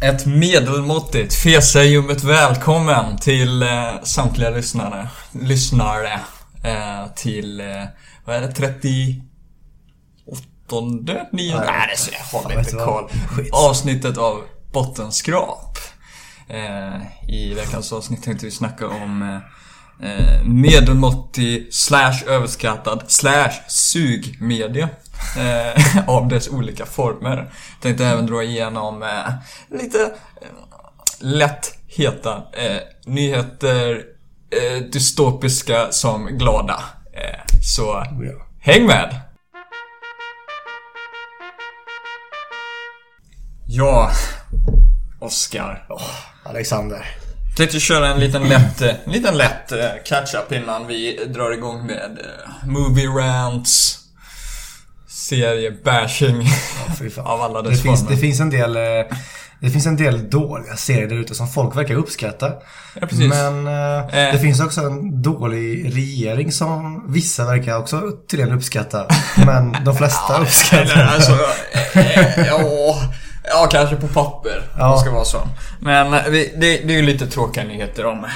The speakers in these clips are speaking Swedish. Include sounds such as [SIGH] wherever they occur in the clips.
Ett medelmåttigt Feseljummet välkommen till eh, samtliga lyssnare. Lyssnare. Eh, till, eh, vad är det, 38? Nionde? Nej, det är så jag håller inte koll. Avsnittet av Bottenskrap. Eh, I veckans avsnitt tänkte vi snacka om eh, medelmåttig slash överskattad slash sugmedia. Eh, [LAUGHS] av dess olika former. Tänkte även dra igenom eh, lite eh, lätt heta eh, nyheter, dystopiska som glada. Så häng med! Ja, Oscar. Alexander. Tänkte köra en liten lätt, en liten lätt eh, catch-up innan vi drar igång med eh, movie rants, serie-bashing Ja, av alla det, dess finns, former. det finns en del... eh, Det finns en del dåliga serier där ute som folk verkar uppskatta. Ja. Men eh, Eh. det finns också en dålig regering som vissa verkar också tydligen uppskatta. [LAUGHS] Men de flesta Eller uppskattar alltså, [LAUGHS] eh, ja, ja, kanske på papper. Om Ja. det ska vara så. Men det, det är ju lite tråkiga nyheter om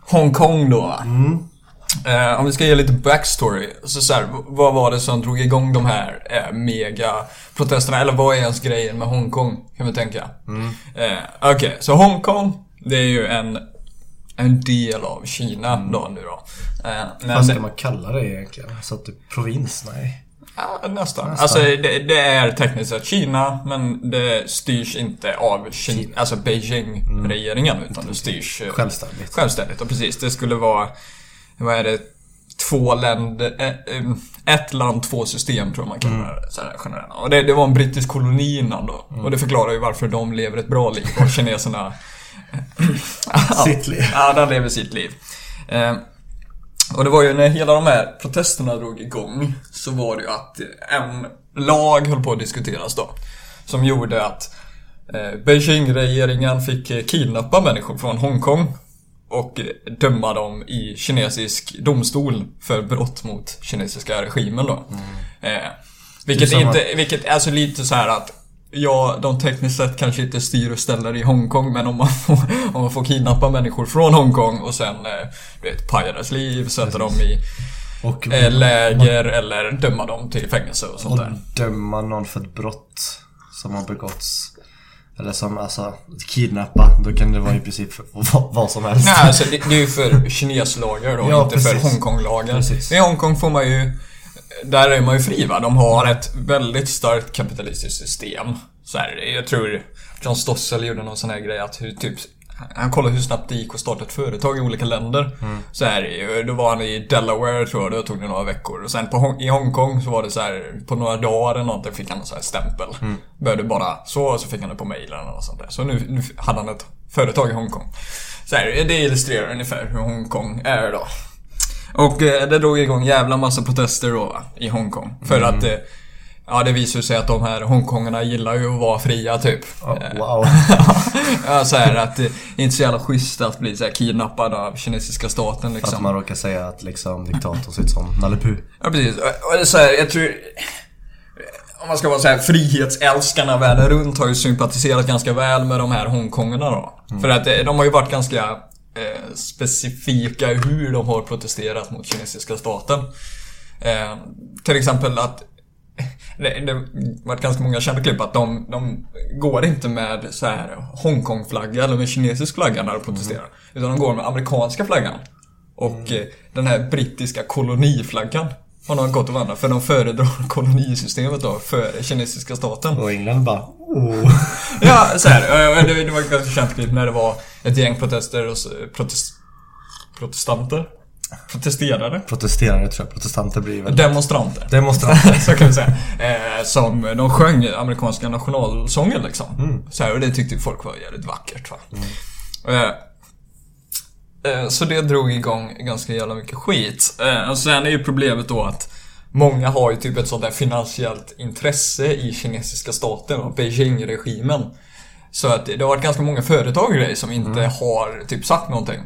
Hongkong då. Eh, om vi ska ge lite backstory. Så, så här, vad var det som drog igång de här eh, mega protesterna? Eller vad är ens grejen med Hongkong? Kan vi tänka. Eh, Okej, så Hongkong. Det är ju en, en del av Kina då nu då. Eh, Vad det- ska man kalla det egentligen? Så att typ provins? Nej. Ja, nästan. Alltså det, det är tekniskt sett Kina, men det styrs inte av Kina, alltså Beijing-regeringen, utan det styrs eh, Självständigt. självständigt. Och precis, det skulle vara, vad är det, två länder, eh, eh, ett land, två system tror jag man kallar det så här, generellt. Och det, det var en brittisk koloni innan då. Och det förklarar ju varför de lever ett bra liv och kineserna Sitt liv. [LAUGHS] Ja, de lever sitt liv. Eh, och det var ju när hela de här protesterna drog igång så var det ju att en lag höll på att diskuteras då. Som gjorde att eh, Beijing-regeringen fick eh, kidnappa människor från Hongkong och eh, döma dem i kinesisk domstol för brott mot kinesiska regimen då. Eh, vilket inte, vilket alltså lite så här att Ja, de tekniskt sett kanske inte styr och ställer i Hongkong men om man får, om man får kidnappa människor från Hongkong och sen eh, du vet, paja deras liv, sätta dem i Och, eh, läger eller döma dem till fängelse och sånt och där. döma någon för ett brott som har begåtts. Eller som alltså kidnappa. Då kan det vara i princip för [LAUGHS] vad, vad som helst. Nej, alltså det, det är ju för kineslagar då, [LAUGHS] Ja, inte för precis. Hongkonglagar. Precis. I Hongkong får man ju... Där är man ju fri va? De har ett väldigt starkt kapitalistiskt system. Så här, jag tror John Stossel gjorde någon sån här grej att hur typ... Han kollade hur snabbt det gick att starta ett företag i olika länder. Så här, då var han i Delaware tror jag, då tog det några veckor. Och sen på, Hong- i Hongkong så var det så här, på några dagar eller någonting fick han en sån här stämpel. Började bara så, och så fick han det på mailen något sånt där. Så nu, nu hade han ett företag i Hongkong. Så här, det illustrerar ungefär hur Hongkong är då. Och eh, det drog igång jävla massa protester då va, i Hongkong. För att eh, Ja det visar sig att de här Hongkongarna gillar ju att vara fria typ. Ja, wow. [LAUGHS] ja, så här att det är inte så jävla schysst att bli så här kidnappad av kinesiska staten För att liksom. man råkar säga att liksom diktatorn ser ut som Nalle. Ja precis. Och och det är så här, jag tror... Om man ska vara så här, frihetsälskarna världen runt har ju sympatiserat ganska väl med de här Hongkongarna då. För att eh, de har ju varit ganska eh, specifika hur de har protesterat mot kinesiska staten. Eh, till exempel att [LAUGHS] det, det varit ganska många kända klipp att de, de går inte med så här Hongkong-flagga eller med kinesisk flagga när de protesterar. Utan de går med amerikanska flaggan. Och eh, den här brittiska koloniflaggan har de gått och vandrat för de föredrar [LAUGHS] kolonisystemet då för kinesiska staten. Och England bara oh. Ja, så här, det, det var ett ganska känt klipp när det var ett gäng protester och protest, protestanter? Protesterare? Protesterare tror jag. Protestanter blir väl Demonstranter. demonstranter. [LAUGHS] så kan vi säga. Eh, som de sjöng amerikanska nationalsången liksom. Så här, och det tyckte folk var jävligt vackert va. Eh, eh, så det drog igång ganska jävla mycket skit. Eh, och sen är ju problemet då att Många har ju typ ett sånt där finansiellt intresse i kinesiska staten och Beijing-regimen. Så att det har varit ganska många företag och grejer som inte har typ sagt någonting.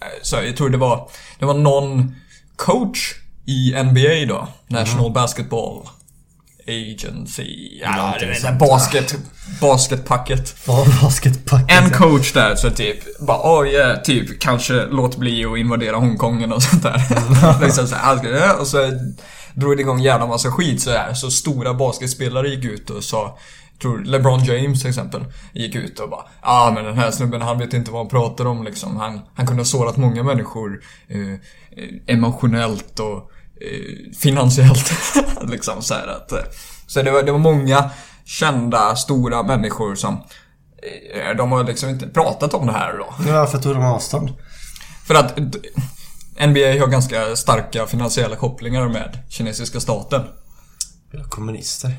Eh, Så jag tror det var, det var någon coach i NBA då, National Basketball Agency. Ja, är det sånt, basket, basketpacket. Basketpacket. En coach där så typ bara oh yeah, typ kanske låt bli att invadera Hongkong och [LAUGHS] sånt där. [LAUGHS] liksom så här, skulle- och så drog det igång jävla massa skit så här. Så stora basketspelare gick ut och sa tror LeBron James till exempel gick ut och bara ah men den här snubben han vet inte vad han pratar om liksom. Han, han kunde ha sårat många människor eh, eh, emotionellt och finansiellt. [LAUGHS] liksom så att. eh, Så det var, det var många kända stora människor som eh, de har liksom inte pratat om det här då. Ja, tog de avstånd? För att NBA har ganska starka finansiella kopplingar med kinesiska staten. Kommunister.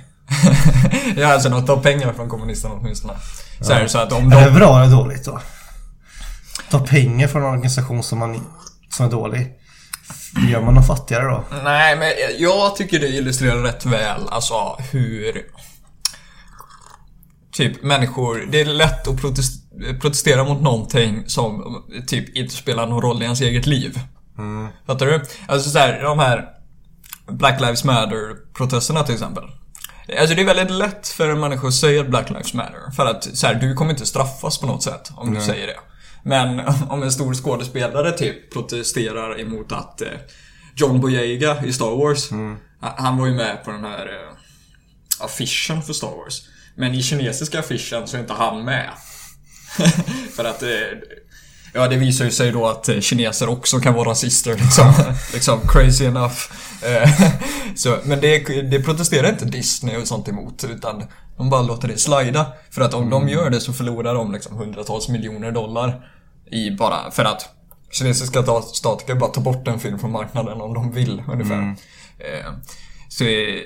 [LAUGHS] ja, alltså de tar pengar från kommunisterna åtminstone. Så är det så att om Är det de... bra eller dåligt då? Ta pengar från en organisation som, man, som är dålig. Gör man dem fattigare då? Nej, men jag tycker det illustrerar rätt väl alltså hur... Typ människor, det är lätt att protest- protestera mot någonting som typ inte spelar någon roll i ens eget liv. Fattar du? Alltså så här, de här Black Lives Matter-protesterna till exempel. Alltså det är väldigt lätt för en människa att säga Black Lives Matter. För att så här, du kommer inte straffas på något sätt om du säger det. Men [LAUGHS] om en stor skådespelare typ protesterar emot att eh, John Boyega i Star Wars, han- han var ju med på den här eh, affischen för Star Wars. Men i kinesiska affischen så är inte han med. [LAUGHS] för att eh, Ja, det visar ju sig då att kineser också kan vara rasister liksom. [LAUGHS] liksom crazy enough. Så, men det, det protesterar inte Disney och sånt emot utan de bara låter det slida. För att om de gör det så förlorar de liksom hundratals miljoner dollar i bara för att kinesiska ta- stater kan bara ta bort en film från marknaden om de vill ungefär. Eh, så eh,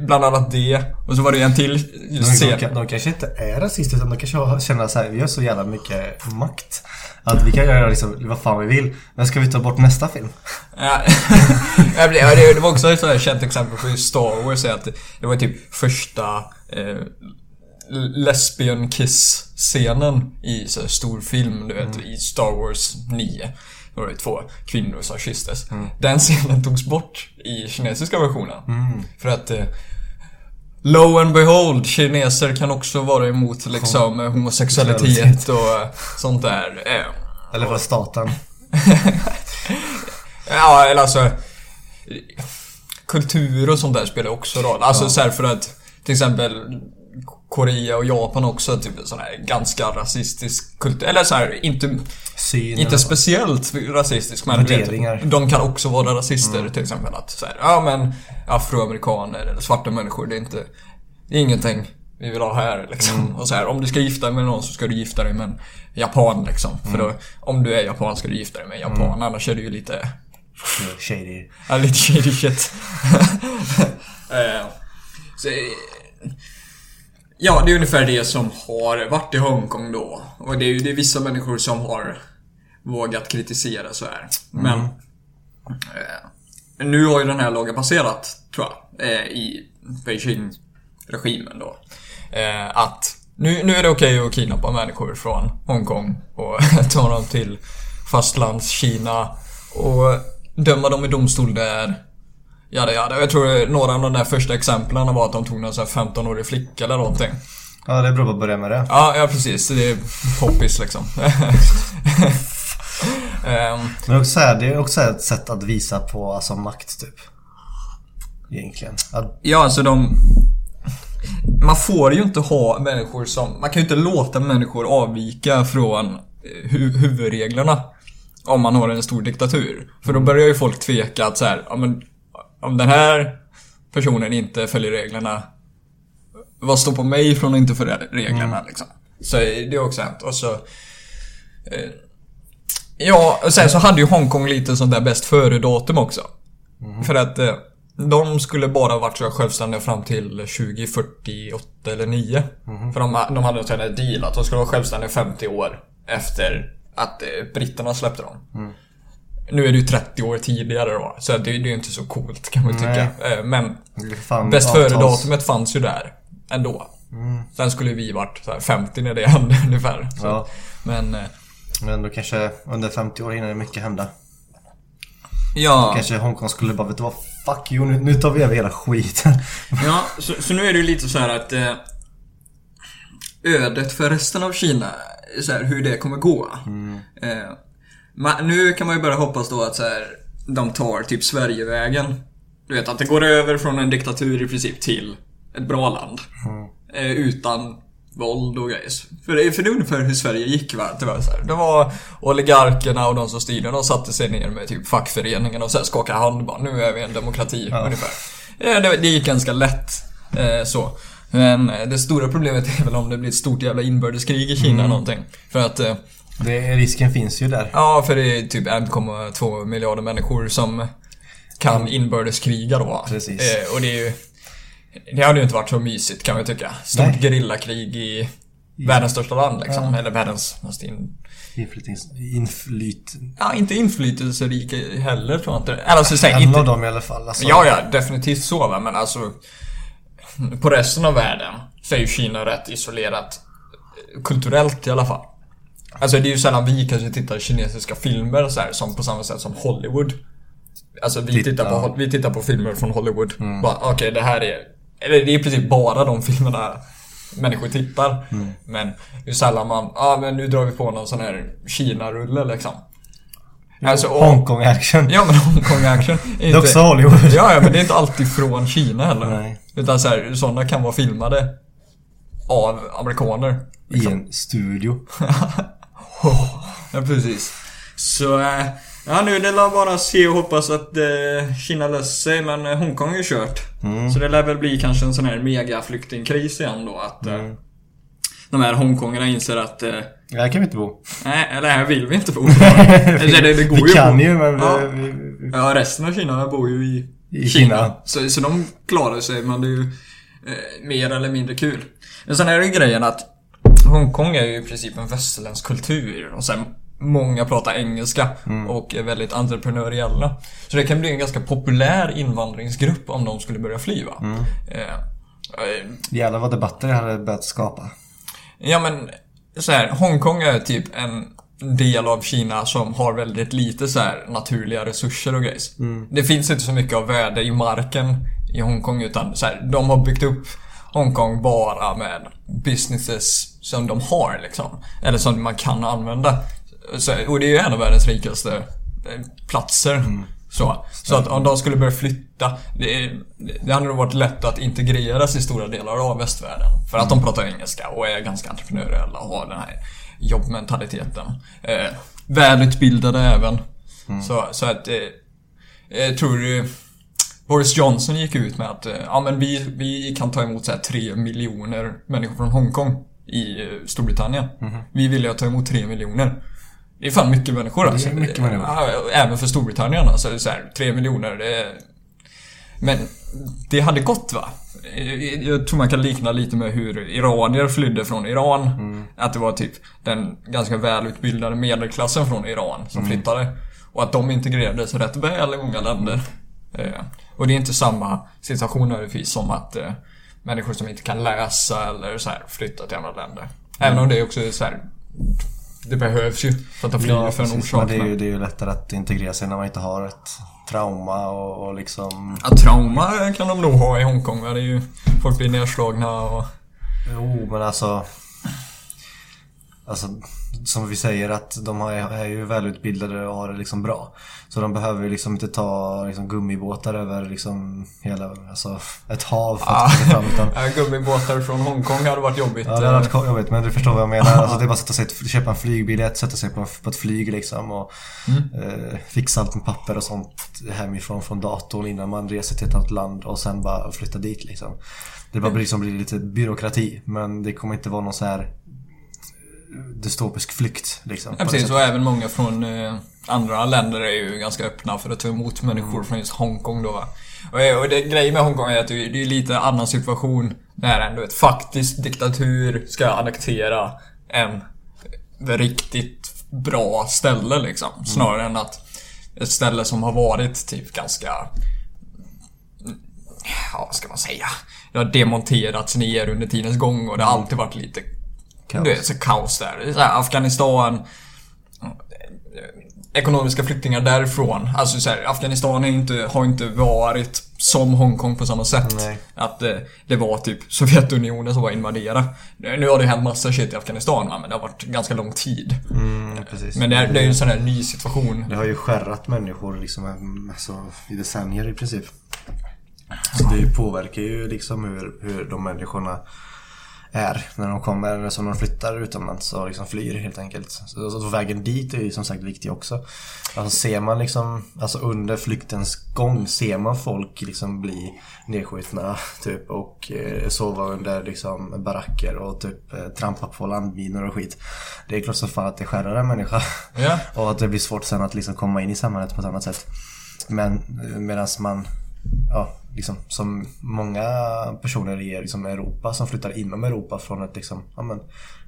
bland annat det. Och så var det en till De, just de, de kanske inte är rasister utan de kanske känner så här, vi har så jävla mycket makt. Att vi kan göra liksom vad fan vi vill. Men ska vi ta bort nästa film? Ja, [LAUGHS] det- var också ett sånt här känt exempel på Star Wars. Att det var typ första eh, lesbian kiss-scenen i så här stor film, du vet, i Star Wars 9. Då var det två kvinnor som kysstes. Den scenen togs bort i kinesiska versionen. För att eh, Lo and behold, kineser kan också vara emot liksom homosexualitet och eh, sånt där. Eh, Eller var staten? [LAUGHS] Ja, eller alltså... Kultur och sånt där spelar också roll. Alltså så här för att till exempel Korea och Japan också typ en sån här ganska rasistisk kultur. Eller så här, inte, Syn inte speciellt rasistisk men Värderingar. vet, de kan också vara rasister till exempel. Att så här, ja men afroamerikaner eller svarta människor, det är inte... Det är ingenting vi vill ha här liksom. Och så här, om du ska gifta dig med någon så ska du gifta dig med en japan liksom. För då, om du är japan ska du gifta dig med en japan, annars är du ju lite... Shady. Ja, lite shady shit. [LAUGHS] Eh, så, ja, det är ungefär det som har varit i Hongkong då. Och det är ju det är vissa människor som har vågat kritisera så här. Men eh, nu har ju den här lagen passerat, tror jag, eh, i Beijing-regimen då. Eh, att nu, nu är det okej att kidnappa människor från Hongkong och [LAUGHS] ta dem till fastlandskina och döma dem i domstol där. Ja, ja, jag tror några av de där första exemplen var att de tog någon sån här 15-årig flicka eller någonting. Ja, det är bra att börja med det. Ja, ja precis. Det är poppis liksom. [LAUGHS] Ehm, Men också här, det är också ett sätt att visa på alltså, makt typ. Egentligen. Att, Ja, alltså de... Man får ju inte ha människor som... Man kan ju inte låta människor avvika från eh, hu huvudreglerna. Om man har en stor diktatur. För då börjar ju folk tveka att så här, ja men... Om den här personen inte följer reglerna. Vad står på mig från att inte följa reglerna liksom? Så det är också hänt. Och så... Eh, ja, och sen så hade ju Hongkong lite sånt där bäst före-datum också. För att eh, de skulle bara varit så självständiga fram till 2048 eller 9. För de, de hade en deal att de skulle vara självständiga 50 år efter att eh, britterna släppte dem. Nu är det ju 30 år tidigare då, så det, det är ju inte så coolt kan man ju tycka. Eh, Men bäst före-datumet fanns ju där ändå. Sen skulle vi varit så här 50 när det hände [LAUGHS] ungefär. Så. Ja. Men eh, Men då kanske under 50 år hinner det mycket hända. ja, Kanske Hongkong skulle bara, vet du vad? Fuck you, nu, nu tar vi över hela skiten. [LAUGHS] Ja, så, så nu är det ju lite så här att eh, ödet för resten av Kina, så här, hur det kommer gå. Eh, man, nu kan man ju börja hoppas då att så här, de tar typ Sverigevägen. Du vet att det går över från en diktatur i princip till ett bra land. Eh, utan våld och grejer. För det, för det är ungefär hur Sverige gick va? Det var, så här, det var oligarkerna och de som styrde, de satte sig ner med typ fackföreningen och så här skakade hand bara, nu är vi en demokrati ungefär. Eh, det, det gick ganska lätt eh, så. Men eh, det stora problemet är väl om det blir ett stort jävla inbördeskrig i Kina någonting. För att eh, Det, risken finns ju där. Ja, för det är typ 1,2 miljarder människor som kan inbördeskriga då. Precis. Eh, och det är ju... Det hade ju inte varit så mysigt kan man ju tycka. Stort gerillakrig i världens största land liksom. Eller världens mest in... Inflytnings... Inflyt... Ja, inte inflytelserik heller tror jag inte. Alltså, säg, En inte... av dem i alla fall. Alltså, Ja, ja, definitivt så va, men alltså... På resten av världen så är ju Kina rätt isolerat. eh, Kulturellt i alla fall. Alltså det är ju sällan vi kanske tittar kinesiska filmer så här, som på samma sätt som Hollywood. Alltså vi Titta. tittar på, vi tittar på filmer från Hollywood. Bara, Okej, det här är... Eller det är i princip bara de filmerna människor tittar. Men det är sällan man, ja ah, men nu drar vi på någon sån här Kina-rulle liksom. Alltså, och- Hongkong action. Ja men Hongkong action är [LAUGHS] Det är också Hollywood. Ja, ja men det är inte alltid från Kina heller. Nej. Utan så här, sådana kan vara filmade av amerikaner. I en studio. [LAUGHS] [LAUGHS] Ja, precis. Så, eh, ja nu det lär bara se och hoppas att eh, Kina löser sig, men eh, Hongkong är ju kört. Så det lär väl bli kanske en sån här megaflyktingkris igen då, att eh, de här Hongkongarna inser att eh, Här kan vi inte bo. Nej, eller här vill vi inte bo. [LAUGHS] Eller det, det går vi ju kan bo. ju men Ja. vi, vi, Ja, resten av Kina bor ju i, I Kina. Så, så de klarar sig, men det är ju eh, mer eller mindre kul. Men sen är det ju grejen att Hongkong är ju i princip en västerländsk kultur och sen många pratar engelska Mm. och är väldigt entreprenöriella. Så det kan bli en ganska populär invandringsgrupp om de skulle börja fly va? Mm. Eh, eh, Jävlar vad debatter det hade börjat skapa. Ja men, så här, Hongkong är typ en del av Kina som har väldigt lite så här naturliga resurser och grejs. Det finns inte så mycket av värde i marken i Hongkong utan så här, de har byggt upp Hongkong bara med businesses som de har liksom. Eller som man kan använda. Så, och det är ju en av världens rikaste eh, platser. Så, så att om de skulle börja flytta, det, det hade nog varit lätt att integreras i stora delar av västvärlden. För att de pratar engelska och är ganska entreprenöriella och har den här jobbmentaliteten. Eh, välutbildade även. Så, så att, eh, jag tror eh, Boris Johnson gick ut med att eh, ja, men vi, vi kan ta emot så här, 3 miljoner människor från Hongkong i eh, Storbritannien. Vi vill ju ta emot 3 miljoner. Det är fan mycket människor alltså. mycket människor. Även för Storbritannien alltså. Det är så här, 3 miljoner, det är... Men det hade gått va? Jag tror man kan likna lite med hur iranier flydde från Iran. Att det var typ den ganska välutbildade medelklassen från Iran som flyttade. Och att de integrerades rätt väl i många länder. Eh, och det är inte samma situation nödvändigtvis som att eh, människor som inte kan läsa eller så här flyttar till andra länder. Även om det också är så här, Det behövs ju för att de flyr för en orsak. men det är, ju, det är ju lättare att integrera sig när man inte har ett trauma och, och liksom... Ja, trauma kan de nog ha i Hongkong. Det är ju, folk blir nedslagna och... Jo, men alltså... Alltså, som vi säger att de är ju välutbildade och har det liksom bra. Så de behöver ju liksom inte ta liksom, gummibåtar över liksom hela, alltså ett hav för att ta sig fram utan [LAUGHS] Ja, gummibåtar från Hongkong hade varit jobbigt. Ja, det hade varit jobbigt men du förstår vad jag menar. Alltså, det är bara att sätta sig, köpa en flygbiljett, sätta sig på, på ett flyg liksom och eh, fixa allt med papper och sånt hemifrån från datorn innan man reser till ett annat land och sen bara flytta dit liksom. Det bara blir, liksom, blir lite byråkrati men det kommer inte vara någon så här eh, dystopisk flykt liksom. Ja, precis. Och även många från eh, andra länder är ju ganska öppna för att ta emot människor från just Hongkong då va. Och, eh, och det, grejen med Hongkong är att det, det är lite annan situation när en du vet, faktisk diktatur ska annektera en riktigt bra ställe liksom. Snarare än att ett ställe som har varit typ ganska ja, vad ska man säga? Det har demonterats ner under tidens gång och det har alltid varit lite Kaos. Du vet, så kaos där. Så här, Afghanistan ekonomiska flyktingar därifrån. Alltså så här, Afghanistan inte, har inte varit som Hongkong på samma sätt. Nej. Att eh, det var typ Sovjetunionen som var invaderad. Nu har det hänt massa shit i Afghanistan va, men det har varit ganska lång tid. Mm. Men det är, det är ju en sån här ny situation. Det har ju skärrat människor liksom alltså, i decennier i princip. Så det påverkar ju liksom hur, hur de människorna är när de kommer, som de flyttar utomlands och liksom flyr helt enkelt. Så, så vägen dit är ju som sagt viktig också. Alltså ser man liksom, alltså under flyktens gång ser man folk liksom bli nedskjutna typ och eh, sova under liksom baracker och typ eh, trampa på landminor och skit. Det är klart som fan att det skärrar en människa. Ja. [LAUGHS] och att det blir svårt sen att liksom komma in i samhället på ett annat sätt. Men medan man, ja, liksom, som många personer i liksom, Europa som flyttar inom Europa från att liksom, ja men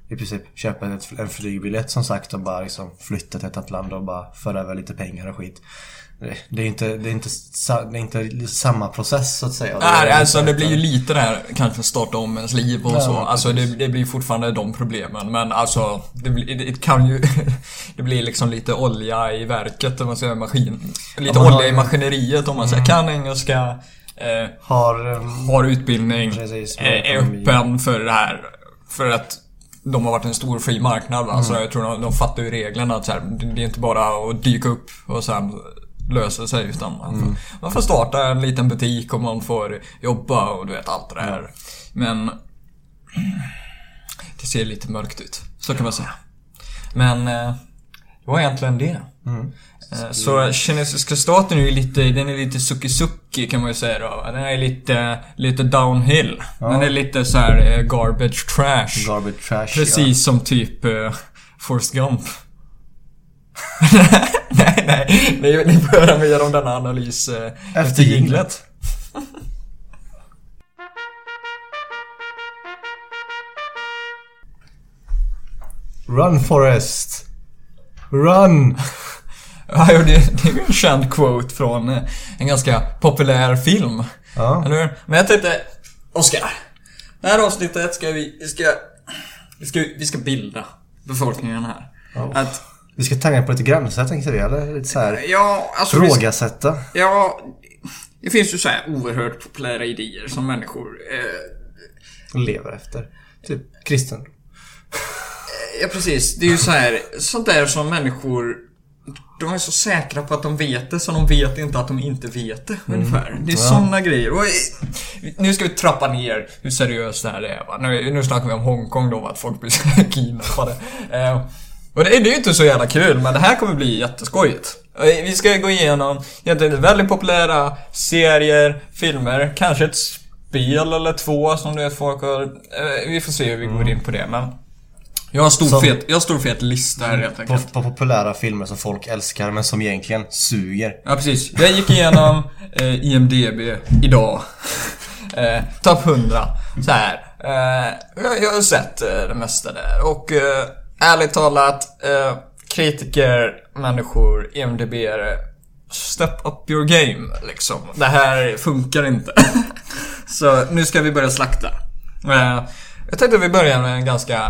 i princip köpa ett, en flygbiljett som sagt och bara liksom flytta till ett annat land och bara föra över lite pengar och skit. Det, det är inte, det är inte, det är inte samma process så att säga. Nej, är alltså det blir ju lite det här kanske starta om ens liv och Ja, så. Alltså det, det blir fortfarande de problemen. Men alltså, det, det kan ju... [LAUGHS] Det blir liksom lite olja i verket om man säger maskin. Lite man har olja i ju- maskineriet om man säger kan engelska. Eh, Har... ehm, har utbildning. Precis, eh, är öppen för det här. För att de har varit en stor fri marknad va? Mm. Så jag tror de, de fattar ju reglerna att så här, det är inte bara att dyka upp och sen lösa sig utan man Mm. får, man får starta en liten butik och man får jobba och du vet allt det där. Men det ser lite mörkt ut. Så kan man säga. Men eh, det var egentligen det. Mm. Eh, Så kinesiska staten är ju lite, den är lite suki-suki kan man ju säga då. Den är lite, lite downhill. Den är lite så här eh, garbage trash. Garbage trash. Precis som typ uh, Forrest Gump. [LAUGHS] nej, nej. Ni, ni får höra mer om denna analys eh, efter, Efter jinglet. Ja. Run Forest! Run! Ja, det, det är ju en känd quote från eh, en ganska populär film. Ja. Eller hur? Men jag tänkte, Oskar. Det här avsnittet ska vi, vi ska, vi ska, vi ska bilda befolkningen här. Ja. Att, Vi ska tagga på lite gränser tänkte vi, eller? Lite så här. ja, alltså ska- Frågasätta. Ja, det finns ju så här oerhört populära idéer som människor... Eh, lever efter. Typ kristen. ja, precis. Det är ju så här, sånt där som människor... De är så säkra på att de vet det, så de vet inte att de inte vet det, ungefär. Det är Ja. såna grejer. Och, nu ska vi trappa ner hur seriöst det här är, va? Nu, nu snackar vi om Hongkong då, att folk blir kidnappade. Eh, och det, det är ju inte så jävla kul, men det här kommer bli jätteskojigt. Vi ska gå igenom väldigt populära serier, filmer, kanske ett spel eller två som du vet folk har... Eh, vi får se hur vi går in på det, men... Jag har stor, Som- fet, jag har stor fet lista här helt På, enkelt. på populära filmer som folk älskar men som egentligen suger. Ja, precis. Jag gick igenom eh, IMDB idag. [LAUGHS] Eh, Topp 100. Så här. Eh, jag, jag har sett eh, det mesta där. Och eh, ärligt talat, eh, kritiker, människor, IMDB-are. Step up your game, liksom. Det här funkar inte. [LAUGHS] Så nu ska vi börja slakta. Eh, jag tänkte att vi börjar med en ganska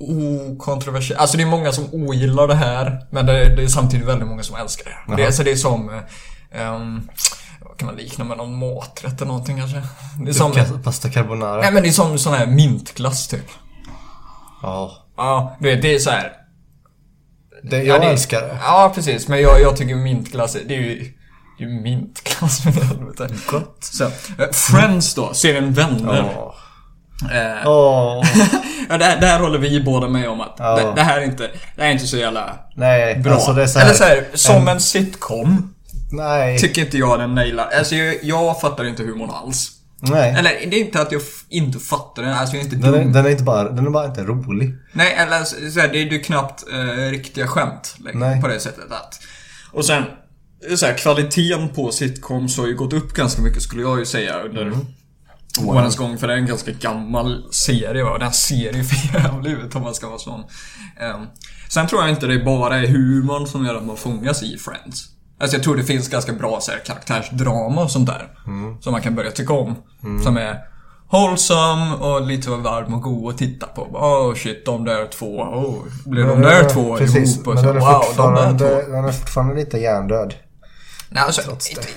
okontroversiell. Alltså det är många som ogillar det här. Men det, det är samtidigt väldigt många som älskar det. Det, är- alltså det är som... ehm, vad kan man likna med? Någon maträtt eller någonting kanske? Det är som... Typ Pasta carbonara. Nej men det är som sån här mintglass typ. Ja. Ja, du vet, det är så här. Det, Ja, jag det- älskar det. Ja, precis. Men jag, jag tycker mintglass, är- det är ju... Det är ju mintglass [LAUGHS] för helvete. Gott. Så, eh, Friends då, serien Vänner. Åh. Eh, Åh. [LAUGHS] [LAUGHS] ja, där, där håller vi båda med om att Ja. det, det här är inte, det här är inte så jävla Nej, bra. alltså det är så här, Eller så här, som en sitcom Nej. tycker inte jag den nailar. Alltså jag, jag fattar inte humorn alls. Nej. Eller det är inte att jag inte fattar den, alltså jag är inte Den är, den är inte bara, den är bara inte rolig. Nej, eller så så här, det är ju knappt eh, riktiga skämt längre, Nej. på det sättet att. Och sen, så här, kvaliteten på sitcoms har ju gått upp ganska mycket skulle jag ju säga under Mm. Årens gång. För det är en ganska gammal serie och den ser ju för [LAUGHS] jävlig ut om man ska vara sån. Um, sen tror jag inte det bara är humorn som gör att man fångas i Friends. Alltså jag tror det finns ganska bra så här, karaktärsdrama och sånt där. Mm. Som man kan börja tycka om. Som är wholesome och lite varm och god att titta på. Oh shit, de där två. Oh, blir de där två Precis, ihop? Och men så, den är, wow, de där två. den är fortfarande lite hjärndöd. Nej, alltså, inte.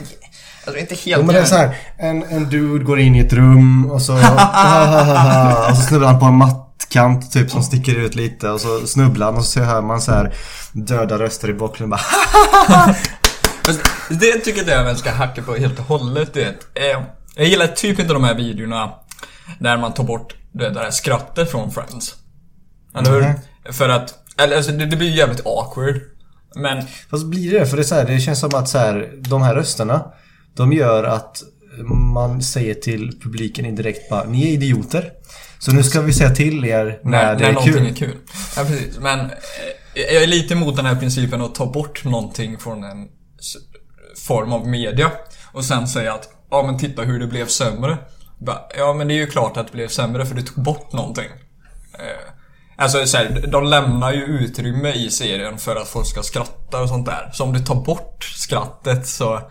Alltså inte Jo helt men det är så här, en, en dude går in i ett rum och så, [LAUGHS] och så snubblar han på en mattkant typ som sticker ut lite och så snubblar han och så hör man så här döda röster i bakgrunden bara [LAUGHS] Det tycker jag man ska hacka på helt och hållet, du vet. Eh, Jag gillar typ inte de här videorna där man tar bort det där skrattet från Friends. Eller hur? Nej. För att, eller alltså det, det blir jävligt awkward. Men, Fast blir det? För det är så här, det känns som att så här, de här rösterna De gör att man säger till publiken indirekt bara Ni är idioter. Så nu ska vi säga till er när, när, det när är kul. är kul. Ja, precis. Men eh, jag är lite emot den här principen att ta bort någonting från en form av media. Och sen säga att, ja men titta hur det blev sämre. Ja men det är ju klart att det blev sämre för du tog bort någonting. Eh, Alltså så här, de lämnar ju utrymme i serien för att folk ska skratta och sånt där. Så om du tar bort skrattet så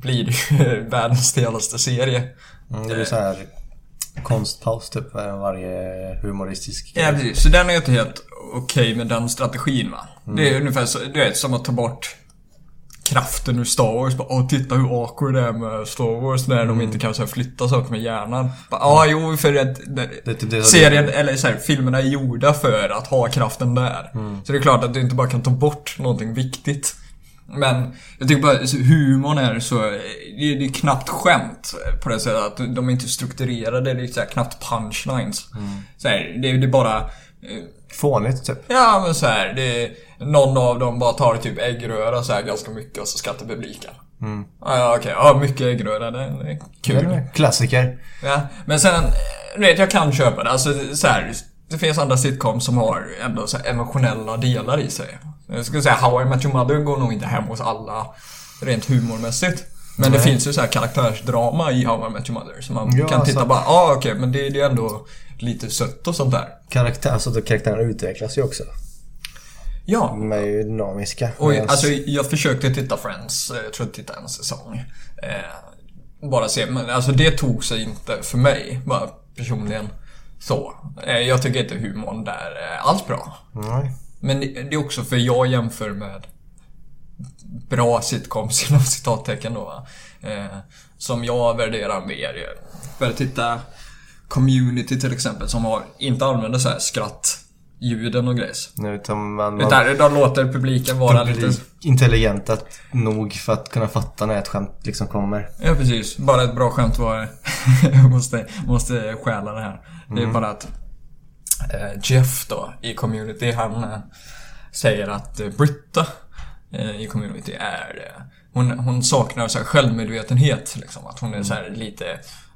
blir det ju [LAUGHS] världens stelaste serie. Mm, det blir så här konstpaus typ varje humoristisk Ja precis, så den är inte helt okej med den strategin va. Det Mm. är ungefär så, du vet, som att ta bort kraften ur Star Wars. Bara, Åh, titta hur awkward det är med Star Wars när Mm. de inte kan så här, flytta saker med hjärnan. Ja, jo, för att det, Det typ det- serien, eller så här, filmerna är gjorda för att ha kraften där. Mm. Så det är klart att du inte bara kan ta bort någonting viktigt. Men jag tycker bara så humorn är så, det är, det är knappt skämt på det sättet att de är inte strukturerade, det är så här, knappt punchlines. Så här, det, är- det är bara eh, Fånigt typ. Ja men så här, det någon av dem bara tar typ äggröra så här ganska mycket och så skrattar publiken. Mm. Ja okej, ja mycket äggröra, det är kul. Det är Klassiker. Ja, men sen, du vet jag kan köpa det. Alltså så här, det finns andra sitcoms som har ändå så emotionella delar i sig. Jag skulle säga How I Met Your Mother går nog inte hem hos alla rent humormässigt. Men det Nej. finns ju så här karaktärsdrama i How I Met Your Mother. Så man Ja, kan titta alltså- bara, ja ah, okej men det, det är ändå lite sött och sånt där. Karaktär, alltså då karaktärerna utvecklas ju också. Ja, De är ju dynamiska. Och Medans- alltså jag försökte titta Friends, eh, jag tror jag tittade en säsong. Eh, bara se, men alltså det tog sig inte för mig, bara personligen. Så. Eh, jag tycker inte humorn där är alls bra. Nej. Men det är också för jag jämför med bra sitcoms [LAUGHS] inom citattecken då. Eh, som jag värderar mer. Jag började titta Community till exempel som har, inte använder så här skrattljuden och grejs. Utan man, man Utan de låter publiken vara lite... publik intelligenta nog för att kunna fatta när ett skämt liksom kommer. Ja precis, bara ett bra skämt var... [LAUGHS] måste, måste stjäla det här. Det är bara att Jeff då i community, han eh, säger att eh, Britta eh, i community är... Eh, hon, hon saknar så här självmedvetenhet liksom. Att hon är så här lite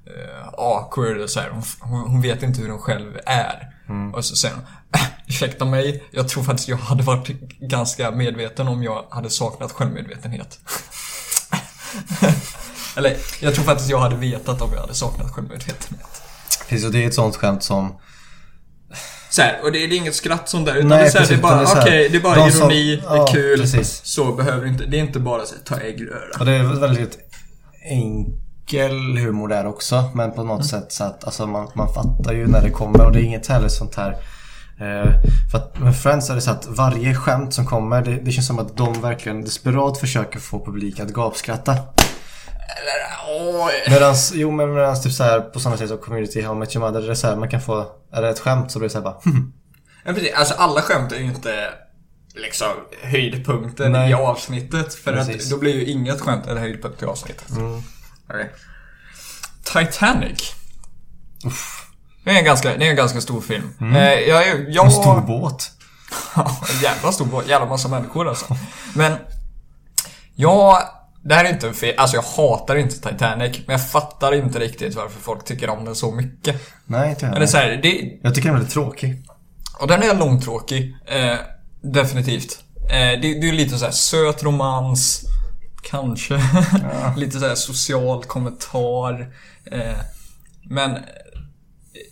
eh, awkward och så här. Hon, hon, vet inte hur hon själv är. Och så säger hon "Äh, Ursäkta mig, jag tror faktiskt jag hade varit ganska medveten om jag hade saknat självmedvetenhet. [LAUGHS] Eller, jag tror faktiskt jag hade vetat om jag hade saknat självmedvetenhet. Precis, och det är ett sånt skämt som... Så här, och det är inget skratt sånt där, utan Nej, det är, så här, precis, det är bara, det okej, det är bara de som- ironi, det ja, är kul. precis. Så behöver inte, det är inte bara så här, ta äggröra. Och det är väldigt enkel humor där också. Men på något sätt så att alltså, man, man fattar ju när det kommer och det är inget heller sånt här eh, för att med Friends är det så att varje skämt som kommer det, det känns som att de verkligen desperat försöker få publiken att gapskratta. Medans, jo men medans typ så här på samma sätt som Community Met Your Mother, det är så här, man kan få, är det ett skämt så blir det så här bara "Hmm." Ja, precis. Alltså alla skämt är ju inte liksom höjdpunkten Nej. i avsnittet. För Precis. att då blir ju inget skämt en höjdpunkt i avsnittet. Mm. Okej. Titanic. Det är en ganska, det är en ganska stor film. Eh, jag, jag, En stor båt. [LAUGHS] Ja, en jävla stor båt. Jävla massa människor alltså. Men, jag... Det här är inte en fel, alltså jag hatar inte Titanic, men jag fattar inte riktigt varför folk tycker om den så mycket. Nej, inte Eller jag. så här, det, Jag tycker den är väldigt tråkig. och den är långtråkig. Eh, definitivt. Eh, det, det är lite så här söt romans. Kanske. [LAUGHS] lite så här social kommentar. Eh, men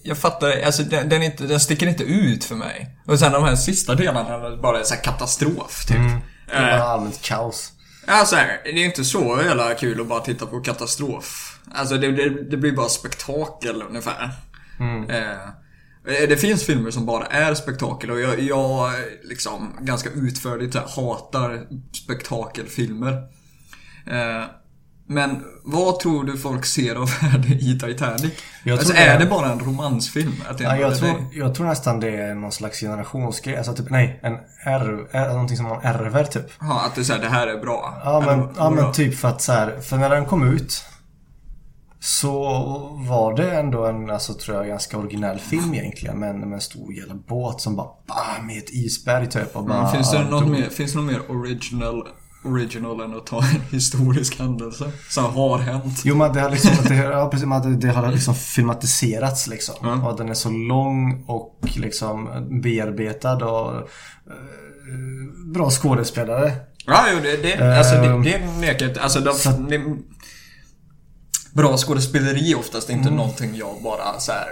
jag fattar, alltså den, den, är inte, den sticker inte ut för mig. Och sen de här sista delarna är bara så här katastrof typ. Det är Eh, bara allmänt kaos. Ja, så här, det är inte så jävla kul att bara titta på katastrof. Alltså det, det, det blir bara spektakel ungefär. Eh, det finns filmer som bara är spektakel och jag, jag liksom ganska utförligt här, hatar spektakelfilmer. Eh, men vad tror du folk ser av [LAUGHS] värde i Titanic? Alltså, det är det bara en romansfilm? Att det Ja, jag, tror, jag tror nästan det är någon slags generationsgrej. Alltså typ, nej, en ärv, är, någonting som man ärver typ. Ja, att så här, det här är bra. Ja men, ja, men typ för att så här, för när den kom ut så var det ändå en, alltså tror jag, ganska originell film egentligen. Med en, med en stor jävla båt som bara bam i ett isberg typ. Och bara, Men finns, det något mer, finns det något mer original, original än att ta en [LAUGHS] historisk händelse som har hänt? Jo men det har liksom, det, ja, precis, men det, det har liksom filmatiserats liksom. Ja. Och den är så lång och liksom bearbetad och eh, bra skådespelare. Ja, jo, det, det, alltså, det, Ehm. det nekar jag inte. Alltså, de, Så det, bra skådespeleri är oftast inte Mm. någonting jag bara så här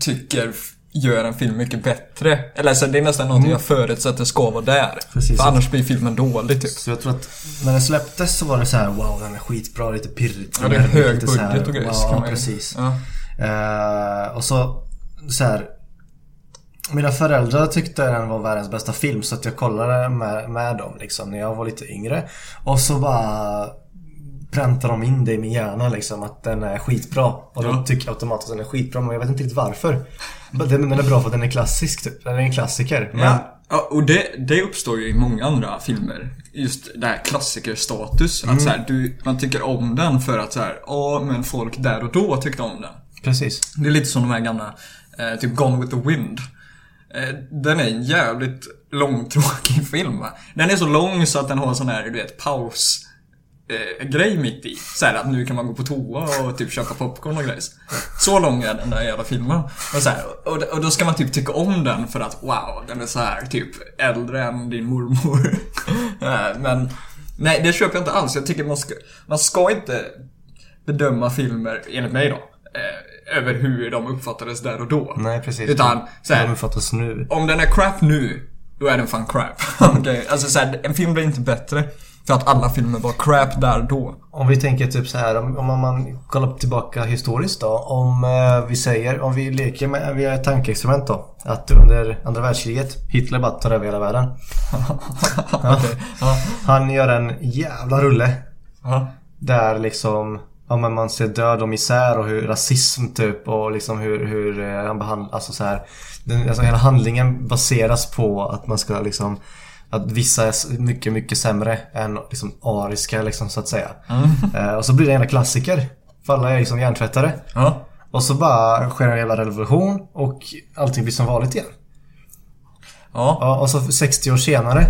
tycker gör en film mycket bättre. Eller alltså, det är nästan någonting jag förutsätter ska vara där. Mm. Precis. För annars blir filmen dålig typ. Så jag tror att när den släpptes så var det så här: wow den är skitbra, lite pirrigt. Ja, det är hög så här, budget och grejer. wow, Ja, precis. Ja. Eh, och så, så här. Mina föräldrar tyckte den var världens bästa film så att jag kollade med, med dem liksom när jag var lite yngre. Och så bara präntar de in det i min hjärna liksom att den är skitbra. Och då Ja. tycker jag automatiskt att den är skitbra men jag vet inte riktigt varför. Men Den är bra för att den är klassisk typ. Den är en klassiker. Men, Ja, ja, och det, det uppstår ju i många andra filmer. Just det här klassikerstatus. Att så här, du, man tycker om den för att så här, ja men folk där och då tyckte om den. Precis. Det är lite som de här gamla, eh, typ Gone with the Wind. Eh, den är en jävligt långtråkig [LAUGHS] film va? Den är så lång så att den har sån här, du vet, paus eh, grej mitt i. Så här att nu kan man gå på toa och typ köpa popcorn och grejs. Så lång är den där jävla filmen. Och, så här, och, och då ska man typ tycka om den för att wow, den är så här typ äldre än din mormor. [LAUGHS] Eh, Men nej, det köper jag inte alls. Jag tycker man ska, man ska inte bedöma filmer, enligt mig då, eh, över hur de uppfattades där och då. Nej precis. Utan så här, De uppfattas nu. om den är crap nu, då är den fan crap. [LAUGHS] Okej, Alltså så här, en film blir inte bättre för att alla filmer var crap där då. Om vi tänker typ så här, om, om man kollar tillbaka historiskt då. Om eh, vi säger, om vi leker med, vi gör ett tankeexperiment då. Att under andra världskriget, Hitler bara tar över hela världen. [LAUGHS] Ja. Han gör en jävla rulle. Ja. Där liksom, ja men man ser död och misär och hur rasism typ och liksom hur, hur eh, han behandlar, alltså så här. Den, alltså hela handlingen baseras på att man ska liksom att vissa är mycket, mycket sämre än liksom ariska liksom så att säga. Eh, och så blir det en klassiker. För alla är liksom hjärntvättade. Ja. Och så bara sker en jävla revolution och allting blir som vanligt igen. Ja. Ja, och så 60 år senare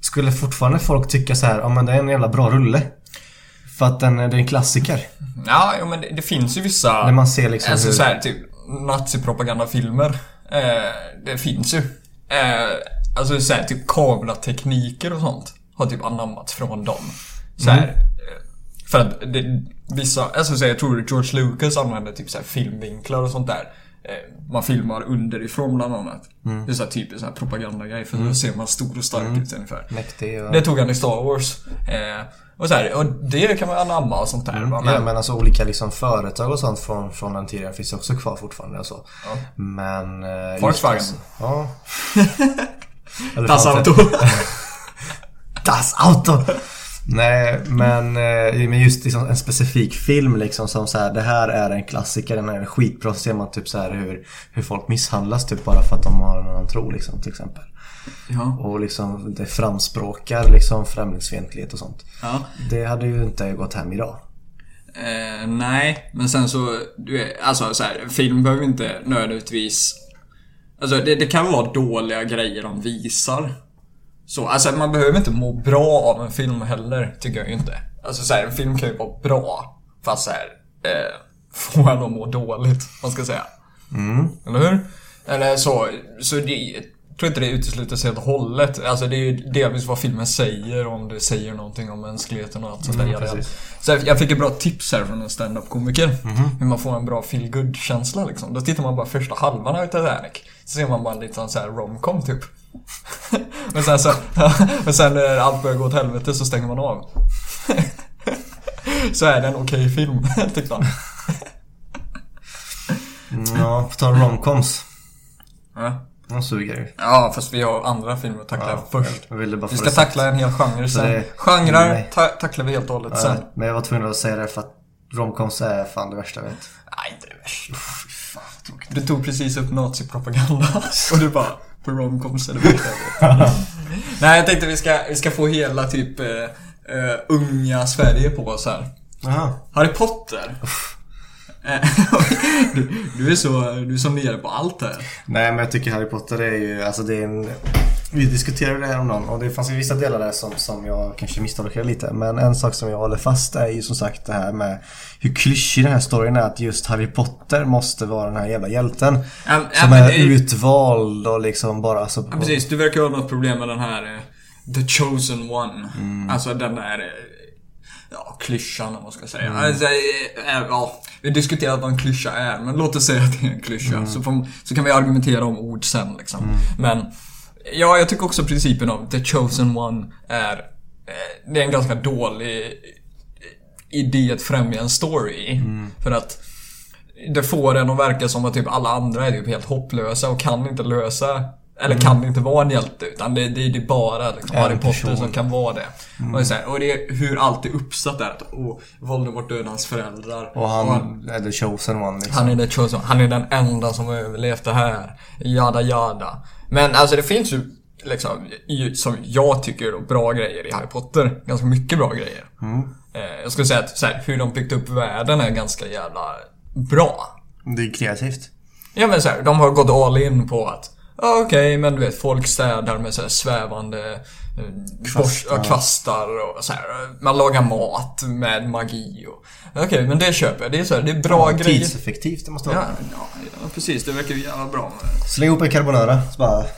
skulle fortfarande folk tycka så här, ja men det är en jävla bra rulle. För att den, det är en klassiker. Ja, men det, det finns ju vissa... När man ser liksom Alltså hur... så här, typ nazipropagandafilmer. Eh, det finns ju. Eh, alltså så här, typ kameratekniker och sånt har typ anammats från dem. Så här, Mm. För att det, vissa, alltså så här, jag tror George Lucas använde typ så här filmvinklar och sånt där. Eh, man filmar underifrån bland annat. Mm. Det är så här typiskt så här propagandagrej för då ser man stor och stark ut ungefär. Mäktig och... Det tog han i Star Wars. Eh, och, så här, och det kan man anamma och sånt där. va, Ja men alltså olika liksom företag och sånt från, från den tiden finns också kvar fortfarande och så. Ja. Men... eh, just Volkswagen. alltså- Ja. [LAUGHS] Das Auto. [LAUGHS] Das Auto! Nej, men, eh, men just liksom en specifik film liksom som så här, det här är en klassiker, den är skitbra. Så ser man typ så här hur, hur folk misshandlas typ bara för att de har en annan tro liksom till exempel. Ja. Och liksom det framspråkar liksom främlingsfientlighet och sånt. ja. Det hade ju inte gått hem idag. Eh, nej, men sen så, du är, alltså så här, film behöver inte nödvändigtvis... Alltså det, det kan vara dåliga grejer de visar. Så, alltså man behöver inte må bra av en film heller, tycker jag ju inte. Alltså så här, en film kan ju vara bra, fast så här, eh, få en att må dåligt, man ska säga. Eller hur? Eller så, så det, jag tror inte det utesluter sig helt och hållet. Alltså det är ju delvis vad filmen säger, om det säger någonting om mänskligheten och allt sånt där. Mm, precis. så jag fick ett bra tips här från en stand-up-komiker. Mhm. Hur man får en bra feel känsla liksom. Då tittar man bara första halvan av Titanic. Så ser man bara en liten så här romcom typ. [LAUGHS] Men sen så, [LAUGHS] men sen när allt börjar gå åt helvete så stänger man av. [LAUGHS] Så är det en okej film, tycker man. Mm, Ja, på tal om romcoms. Ja. De suger ju. ja, fast vi har andra filmer att tackla först. Bara få Vi ska tackla en hel genre sen. det- Genrer ta tacklar vi helt och hållet sen. Ja, men jag var tvungen att säga det för att romcoms är fan det värsta jag vet. Nej, inte det värsta. Du tog precis upp nazipropaganda [LAUGHS] och du bara på romcoms jag vet. [LAUGHS] Nej, jag tänkte vi ska, vi ska få hela typ eh, unga Sverige på oss här. Jaha. Harry Potter. Eh, [LAUGHS] du, du, är så, du är så nere på allt här. Nej men jag tycker Harry Potter är ju, alltså det är en... Vi diskuterade det häromdagen och det fanns ju vissa delar där som, som jag kanske misstolkade lite. Men en sak som jag håller fast är ju som sagt det här med hur klyschig den här storyn är. Att just Harry Potter måste vara den här jävla hjälten. Ja, Som men är det utvald och liksom bara alltså, Ja, precis, du verkar ha något problem med den här eh, The Chosen One. Mm. Alltså den där eh, Ja, klyschan om man ska säga. Mm. Alltså, eh, ja, vi har diskuterat vad en klyscha är, men låt oss säga att det är en klyscha. Mm. Så, får, så kan vi argumentera om ord sen liksom. Men Ja, jag tycker också principen av The Chosen One är eh, Det är en ganska dålig eh, idé att främja en story i. För att det får en att verka som att typ alla andra är typ helt hopplösa och kan inte lösa eller kan inte vara en hjälte utan det, det, det är bara liksom, Harry Potter person. som kan vara det. Och, det är här, och det är hur allt är uppsatt där. Oh, Voldemort dödade hans föräldrar. Och han är the chosen one liksom. Han är the chosen Han är den enda som har överlevt det här. Jada jada. Men alltså det finns ju liksom, som jag tycker då, bra grejer i Harry Potter. Ganska mycket bra grejer. Eh, jag skulle säga att här, hur de byggt upp världen är ganska jävla bra. Det är kreativt. Ja men så här, de har gått all in på att Ja okej, men du vet folk städar med så här svävande eh, kvastar. ja, kvastar och så här. Man lagar mat med magi och... Okej, men det köper jag. Det är så här, det är bra Ja, grejer. Tidseffektivt det måste Ja, vara. ja, ja, precis. Det verkar ju jävla bra med Släng ihop en carbonara så bara... [LAUGHS]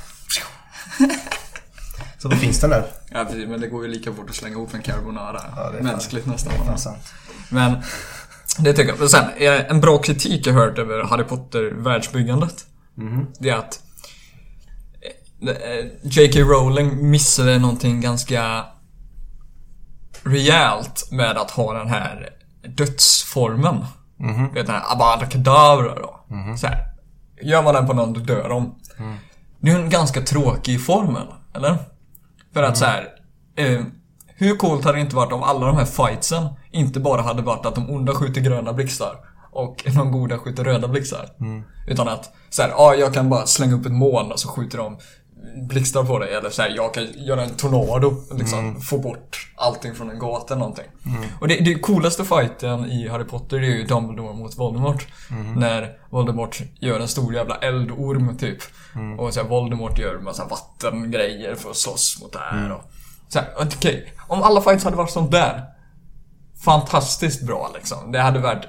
Så då finns den där. Ja, precis. Men det går ju lika fort att slänga ihop en carbonara. Ja, det är Mänskligt nästan. Ja, sant. Men det tycker jag. Men sen, eh, en bra kritik jag hört över Harry Potter-världsbyggandet. Det är att J.K. Rowling missade någonting ganska rejält med att ha den här dödsformen. Du vet den här abadakadabra då. Så här. Gör man den på någon, då dör de. Det är en ganska tråkig formel, eller? För att så här. Eh, hur coolt hade det inte varit om alla de här fightsen inte bara hade varit att de onda skjuter gröna blixtar och [LAUGHS] de goda skjuter röda blixtar. Utan att så här, ja jag kan bara slänga upp ett moln och så skjuter de blixtar på dig. Eller så här, jag kan göra en tornado liksom få bort allting från en gata eller någonting. Och det, det coolaste fighten i Harry Potter det är ju Dumbledore mot Voldemort. När Voldemort gör en stor jävla eldorm typ. Och så här, Voldemort gör massa vattengrejer för att slåss mot det här. Och, så här, okej, om alla fights hade varit sånt där. Fantastiskt bra liksom. Det hade varit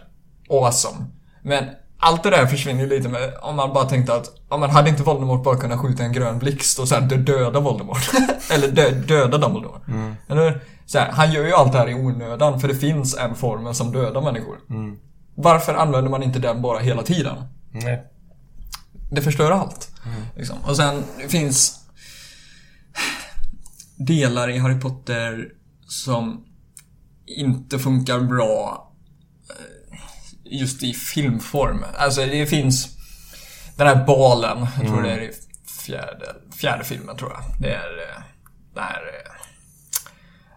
awesome. Men allt det där försvinner ju lite med, om man bara tänkte att, ja men hade inte Voldemort bara kunnat skjuta en grön blixt och sen dö- döda Voldemort? [LAUGHS] Eller dö, döda Dumbledore? Eller så här, han gör ju allt det här i onödan för det finns en formel som dödar människor. Varför använder man inte den bara hela tiden? Nej. Det förstör allt. Liksom. Och sen det finns delar i Harry Potter som inte funkar bra just i filmform. Alltså det finns den här balen, jag tror det är i fjärde, fjärde filmen tror jag. Det är eh, den här eh,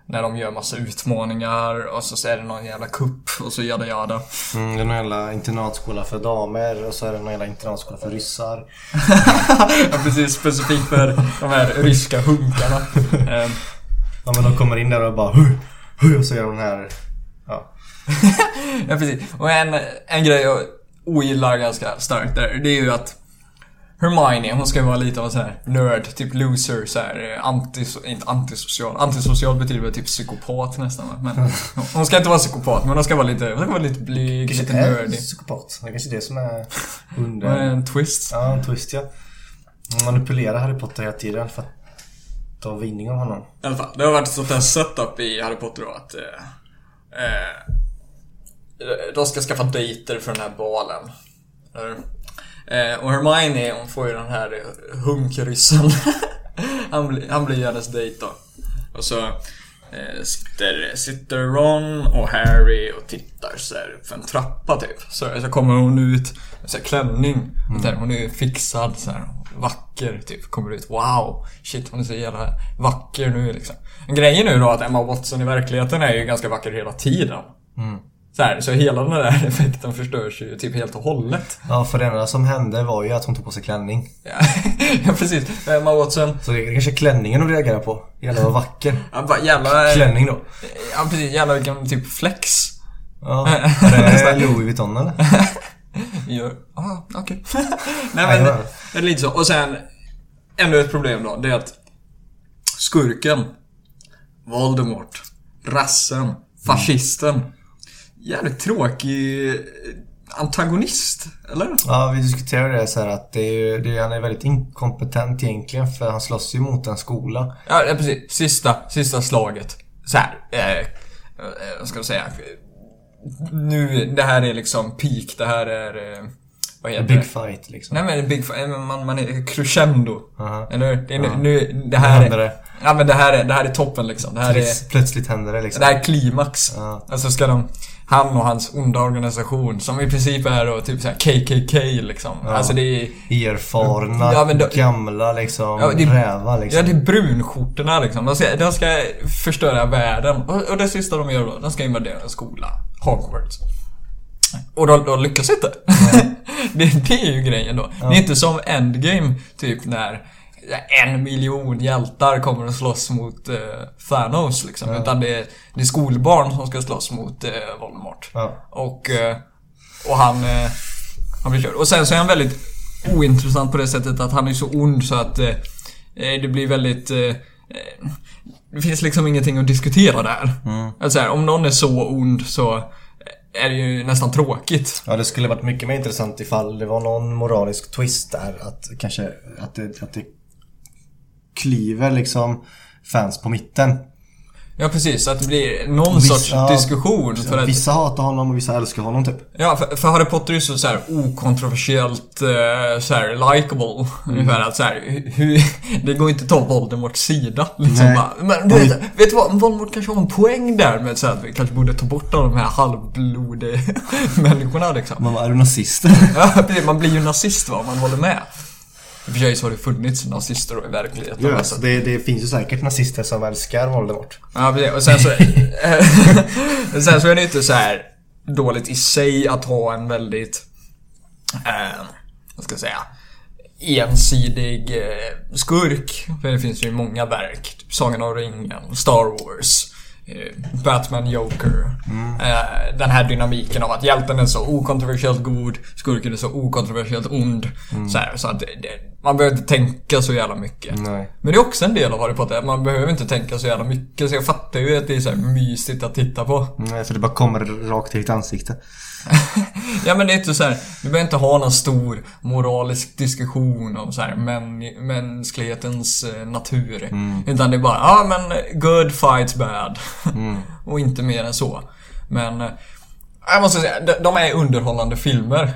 när de gör massa utmaningar och så är det någon jävla kupp och så jada jada. Mm, det är någon jävla internatskola för damer och så är det någon jävla internatskola för ryssar. [LAUGHS] Ja, precis. Specifikt för de här ryska hunkarna. [LAUGHS] Ehm, Ja men de kommer in där och bara hu, hu, och så gör de den här... [LAUGHS] Ja. precis. Och en, en grej jag ogillar ganska starkt där, det är ju att Hermione, hon ska ju vara lite av en sån här nörd, typ loser, så här, eh, antis, inte antisocial. Antisocial betyder väl typ psykopat nästan? Men [LAUGHS] hon ska inte vara psykopat, men hon ska vara lite, hon ska vara lite blyg, Kanske lite är nördig. psykopat. Det är kanske är det som är [LAUGHS] under... är en twist. Ja, en twist ja. Manipulerar Harry Potter hela tiden för att ta vinning av honom. I alla fall, det har varit ett sånt här setup i Harry Potter då att eh, eh, de ska skaffa dejter för den här balen. Eh, och Hermione hon får ju den här hunkryssen. [LAUGHS] han, blir, han blir hennes dejt då. Och så eh, sitter, sitter Ron och Harry och tittar så här för en trappa typ. Så, så kommer hon ut så här klänning. Och där, hon är fixad så här, vacker typ. Kommer ut. Wow! Shit hon är så jävla vacker nu liksom. Grejen ju då att Emma Watson i verkligheten är ju ganska vacker hela tiden. Så, här, så hela den där [LAUGHS] effekten förstörs ju typ helt och hållet. Ja, för det enda som hände var ju att hon tog på sig klänning. Ja, [LAUGHS] ja precis. Emma Watson. Så det är kanske klänningen hon reagerar på. Jävlar vad vacker. Ja, bara jävla... Klänning då. Ja precis, jävla vilken typ flex. Ja, [LAUGHS] är det Louis Vuitton eller? Gör... Ah, okej. Nej, Nej men, det det är lite så. Och sen, ännu ett problem då. Det är att skurken, Voldemort, rassen, fascisten. Jävligt tråkig eh, antagonist, eller? Ja, vi diskuterade det så här att det är, det är, han är väldigt inkompetent egentligen för han slåss ju mot en skola. Ja, precis. Sista, sista slaget. Så här. Eh, eh, vad ska jag säga? Nu, det här är liksom peak. Det här är... Eh, vad heter Big det? fight liksom. Nej men big fi- man, man är crescendo. Aha. Eller hur? Det är nu, Ja. nu, det Nu här händer är... det. Ja men det här är, det här är toppen liksom. Det här är, Plöts- Plötsligt händer det liksom. det här är klimax. Ja. Alltså ska de... Han och hans onda organisation som i princip är då typ såhär KKK liksom. Ja. Alltså det är... Erfarna, Ja, då- gamla liksom, Ja, det- rävar liksom. Ja, det är brunskjortorna liksom. De ska, de ska förstöra världen. Och, och det sista de gör då, de ska invadera en skola. Hogwarts. Och de, de lyckas inte. [LAUGHS] det, det är ju grejen då. Det är inte som Endgame, typ när en miljon hjältar kommer att slåss mot eh, Thanos liksom. Utan det är, det är skolbarn som ska slåss mot eh, Voldemort. Ja. Och, eh, och han, eh, han blir körd. Och sen så är han väldigt ointressant på det sättet att han är så ond så att eh, eh, det blir väldigt... Eh, det finns liksom ingenting att diskutera där. Alltså här, om någon är så ond så är det ju nästan tråkigt. Ja, det skulle varit mycket mer intressant ifall det var någon moralisk twist där. Att kanske att det, att det klyver liksom fans på mitten. Ja precis, så att det blir någon Vissa- sorts diskussion. För att, Vissa hatar honom och vissa älskar honom typ. Ja, för, för Harry Potter är så, så här okontroversiellt eh, så här likable. [LAUGHS] Ungefär att så här, hur, [LAUGHS] det går inte att ta Voldemorts sida. Liksom bara, men du vet, vet du vad? Voldemort kanske har en poäng där med så här, att vi kanske borde ta bort alla de här halvblodiga [LAUGHS] människorna liksom. Man är du nazist? Ja, precis, man blir ju nazist va, om man håller med. I och för sig så har det funnits nazister då i verkligheten. Ja, alltså. det, det finns ju säkert nazister som älskar Voldemort. Ja, precis. Och sen så... [LAUGHS] sen så är det inte så här dåligt i sig att ha en väldigt... Eh, vad ska jag säga? Ensidig eh, skurk. För det finns ju många verk. Typ Sagan om ringen, Star Wars. Eh, Batman Joker. Eh, den här dynamiken av att hjälten är så okontroversiellt god, skurken är så okontroversiellt ond. Så, här, så att det, man behöver inte tänka så jävla mycket. Nej. Men det är också en del av Harry Potter, man behöver inte tänka så jävla mycket. Så jag fattar ju att det är så här mysigt att titta på. Nej, för det bara kommer rakt i ditt ansikte. [LAUGHS] Ja men det är inte så här, vi behöver inte ha någon stor moralisk diskussion om så här män, mänsklighetens eh, natur. Utan det är bara, ja men good fights bad. [LAUGHS] Och inte mer än så. Men eh, jag måste säga, de, de är underhållande filmer.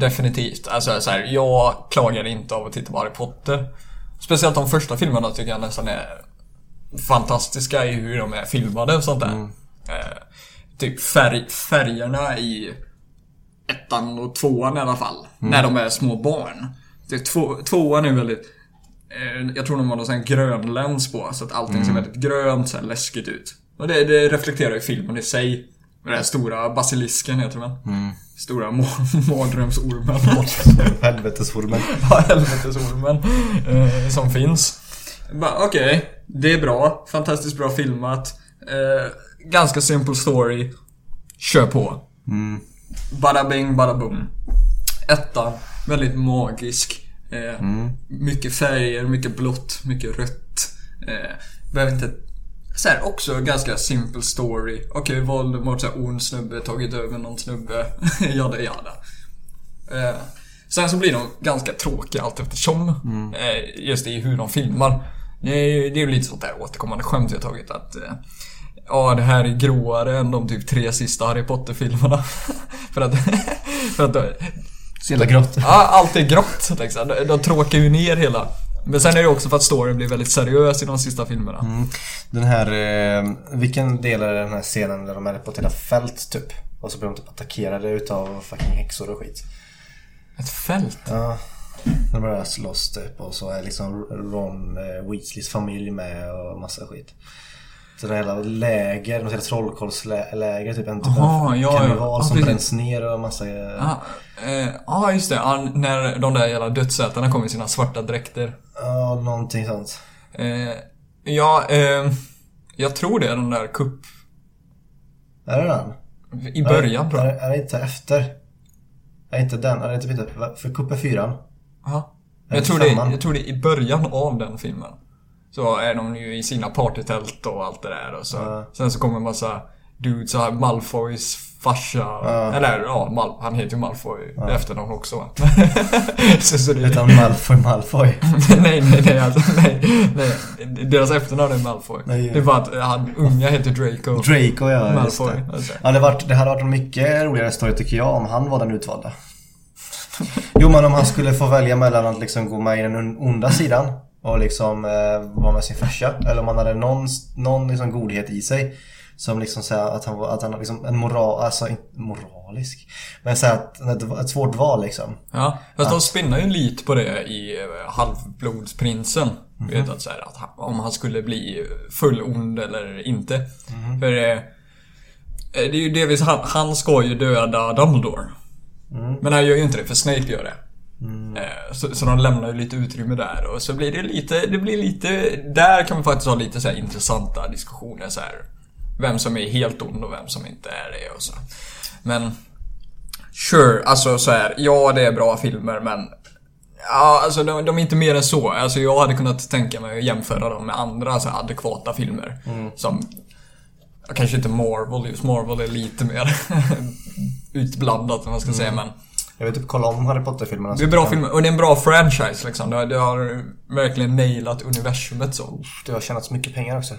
Definitivt. Alltså så här, jag klagar inte av att titta på Harry Potter. Speciellt de första filmerna tycker jag nästan är fantastiska i hur de är filmade och sånt där. Eh, typ färg, färgerna i ettan och tvåan i alla fall. När de är små barn. Är två, tvåan är väldigt... Eh, jag tror de har någon sån grön lens på, så att allting ser väldigt grönt, så läskigt ut. Och det, det reflekterar ju filmen i sig. Med den här stora basilisken heter den Stora må- [LAUGHS] mardrömsormen. [LAUGHS] Helvetesormen. [LAUGHS] Ja, helvetesormen. Eh, som finns. Okej, det är bra. Fantastiskt bra filmat. Eh, ganska simple story. Kör på. Bada bing, bada boom. Ettan, väldigt magisk. Eh, Mycket färger, mycket blått, mycket rött. Eh, behöver inte... Så här, också ganska simple story. Okej, Voldemort, så här, ond snubbe, tagit över någon snubbe. [LAUGHS] jada jada. Eh, sen så blir de ganska tråkiga allt eftersom. Eh, just i hur de filmar. Det är, det är ju lite sånt där återkommande skämt jag tagit att eh, Ja, det här är gråare än de typ tre sista Harry Potter-filmerna. [LAUGHS] för att... [LAUGHS] för att Så jävla grått. Ja, allt är grått liksom. De, de tråkar ju ner hela Men sen är det också för att storyn blir väldigt seriös i de sista filmerna. Mm. Den här, eh, vilken del är den här scenen där de är på ett hela fält typ? Och så blir de typ attackerade utav fucking häxor och skit. Ett fält? Ja. De börjar slåss typ och så är liksom Ron eh, Weasleys familj med och massa skit. Så det är hela läger, något trollkarlsläger, typ en typ Aha, av ja, karneval Ja, som precis. bränns ner och massa... Ja, eh, ah, just det. Ja, när de där jävla dödsätarna kom i sina svarta dräkter. Ja, någonting sånt. Eh, ja, eh, jag tror det är den där kupp... Är det den? I början tror jag. är, det inte efter? Är inte den? Är det typ inte... För kupp är fyran. Ja. Det tror, det, jag tror det är i början av den filmen. Så är de ju i sina partytält och allt det där och så. Ja. Sen så kommer en massa dudes, Malfoys farsa. Ja. Eller ja, Mal, han heter ju Malfoy ja. efternamn också va? [LAUGHS] så, så det, Utan Malfoy Malfoy. [LAUGHS] nej, nej, nej, alltså, nej, nej. Deras efternamn är Malfoy. Nej, ja. Det är bara att han unga heter Draco. Draco ja, just Malfoy. det. Alltså. Ja, det, var, det hade varit en mycket roligare story tycker jag om han var den utvalda. Jo men om han skulle få välja mellan att liksom gå med i den onda sidan och liksom eh, vara med sin farsa. Eller om han hade någon, någon liksom godhet i sig. Som liksom säger att han var, att han liksom en moral, alltså inte moralisk. Men så att, ett, ett svårt val liksom. Ja, fast de spinnar ju lite på det i eh, Halvblodsprinsen. Mhm. Vet att så här, att han, om han skulle bli full ond eller inte. Mhm. För eh, eh, det är ju delvis han, han ska ju döda Dumbledore. Mm. Men han gör ju inte det för Snape gör det. Eh, Så, så de lämnar ju lite utrymme där och så blir det lite, det blir lite, där kan man faktiskt ha lite så här intressanta diskussioner så här. Vem som är helt ond och vem som inte är det och så. Men Sure, alltså så här, ja det är bra filmer men Ja, alltså de, de är inte mer än så. Alltså jag hade kunnat tänka mig att jämföra dem med andra så adekvata filmer. Som ja, Kanske inte Marvel, just Marvel är lite mer [LAUGHS] utblandat om man ska säga men Jag vill typ kolla om Harry Potter-filmerna. Det är bra filmer och det är en bra franchise liksom. Det har, det har verkligen nailat universumet så. Det har tjänat så mycket pengar också.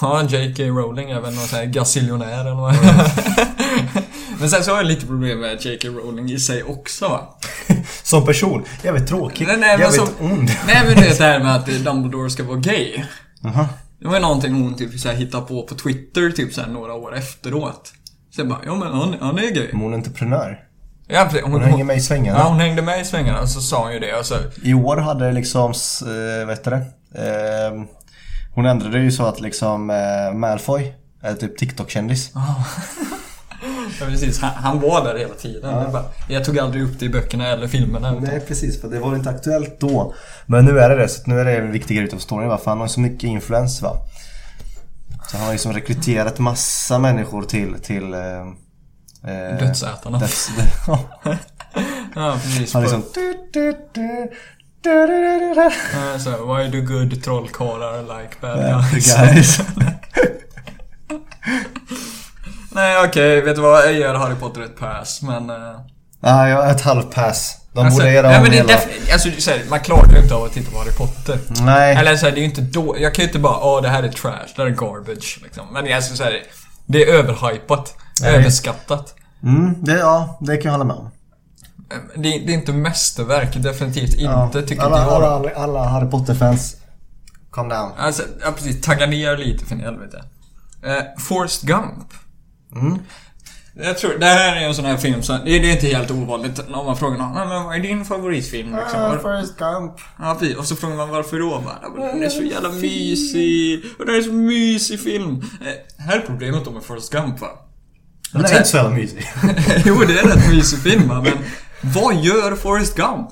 Ja, J.K. Rowling är väl någon sån här gasiljonär eller vad [LAUGHS] Men sen så har jag lite problem med J.K. Rowling i sig också va. [LAUGHS] Som person, jävligt tråkig. Nej, nej, jävligt som- ond. Nej men det är det här med att Dumbledore ska vara gay. Jaha. Det var någonting hon typ så här hittade på på Twitter typ så här några år efteråt. Så jag bara, ja men han, han är gay. Men hon är entreprenör. Ja, precis. hon, Hon hänger med i svängarna. Ja, hon hängde med i svängarna så sa hon ju det och så... I år hade liksom, eh, vet du det? Eh, hon ändrade ju så att liksom eh, Malfoy är typ TikTok-kändis. Ja, precis. Han, han var där hela tiden. Är bara, jag tog aldrig upp det i böckerna eller filmerna. utan- Nej precis, för det var inte aktuellt då. Men nu är det det, så nu är det en viktig grej utav storyn va? För han har ju så mycket influens va. Så han har liksom rekryterat massa människor till, till eh, eh, Dödsätarna. Döds, [LAUGHS] ja. Ja, precis. Han liksom... så, why do good trollkarlar like bad guys? guys. [LAUGHS] Nej, okej. vet du vad? Jag ger Harry Potter ett pass, men... eh, Ja, jag har ett halvt pass. De alltså, borde göra nej, om men det hela... alltså, så här, Man klarar ju inte av att titta på Harry Potter. Nej. Eller så här, det är ju inte då... Jag kan ju inte bara, åh det här är trash, det här är garbage. Liksom. Men alltså så här, det är överhypat. Nej. Överskattat. Mm, det, ja, det kan jag hålla med om. Eh, Det, det är inte mästerverk, definitivt inte, Ja. tycker alla, inte jag. alla, alla, alla Harry Potter-fans, calm down. Alltså, ja precis. Tagga ner lite för helvete. Eh, Forrest Gump. Mm. Jag tror, det här är en sån här film som, det är, det inte helt ovanligt om man frågar någon, "Nej, men vad är din favoritfilm liksom? Ah, Forrest Gump. Ja. Och så frågar man varför då? Bara, "Ja, men den är så jävla mysig. Och den är så mysig film. Eh, här är problemet då med Forrest Gump va? Den är inte så jävla mysig. [LAUGHS] jo, det är en rätt mysig film va, men vad gör Forrest Gump?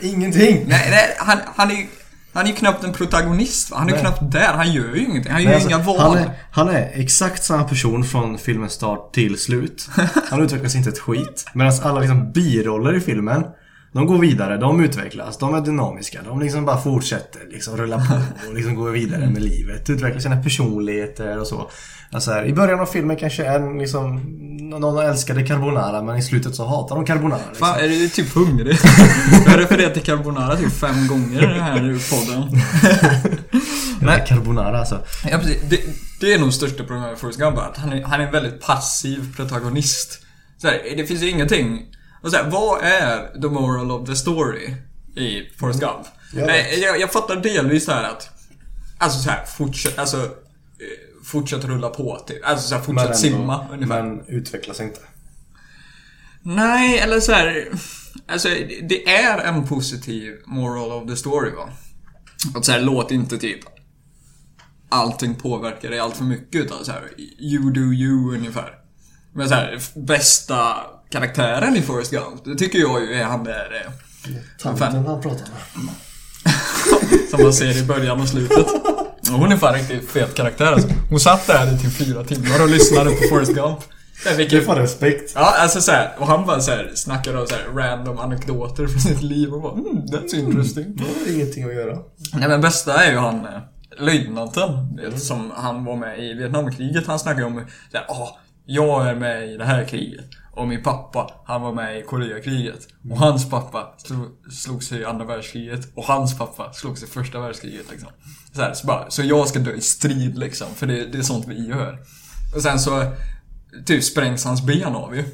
Ingenting. Nej, nej han, han är han är ju knappt en protagonist va? Han är Nej. knappt där. Han gör ju ingenting. Han gör Nej, alltså, inga val. han, är, han är exakt samma person från filmens start till slut. [LAUGHS] Han utvecklas inte ett skit. Medan alla liksom biroller i filmen, de går vidare, de utvecklas, de är dynamiska. De liksom bara fortsätter liksom rulla på och liksom går vidare med livet. Utvecklar sina personligheter och så. Alltså här, I början av filmen kanske en liksom, någon älskade carbonara men i slutet så hatar de carbonara. Liksom. Fan, är du typ hungrig? [LAUGHS] Jag har refererat till carbonara typ fem gånger i den här podden. [LAUGHS] Nej. Carbonara alltså. Ja, precis. Det, det är nog största problemet med Forrest Gump, att han är, han är en väldigt passiv protagonist. Så här, det finns ju ingenting... Och så här, vad är the moral of the story i Forrest Gump? Jag Nej, jag, jag fattar delvis det här att... Alltså så här, fortsätt, alltså... eh, Fortsätt rulla på typ. Alltså så här, fortsätt ändå- simma ungefär. Men utvecklas inte. Nej, eller så här. Alltså, det är en positiv moral of the story va. Att så här, låt inte typ allting påverka dig allt för mycket utan så här, you do you ungefär. Men så här, bästa karaktären i Forrest Gump, det tycker jag ju är han där eh, Tanten han pratar med. [LAUGHS] som man ser i början och slutet. Hon är fan riktigt fet karaktär alltså. Hon satt där i typ fyra timmar och lyssnade på Forrest Gump. Ja, Det fan respekt. Ja, alltså såhär, och han bara såhär snackade om såhär random anekdoter från sitt liv och bara mm, that's interesting. Det har ingenting att göra. Nej men bästa är ju han eh, löjtnanten vet, som han var med i Vietnamkriget. Han snackade om såhär, ah, jag är med i det här kriget. Och min pappa, han var med i Koreakriget. Och hans pappa slog, slog sig i andra världskriget. Och hans pappa slog sig i första världskriget liksom. Så, här, så, bara, så jag ska dö i strid liksom, för det, det är sånt vi gör. Och sen så typ sprängs hans ben av ju.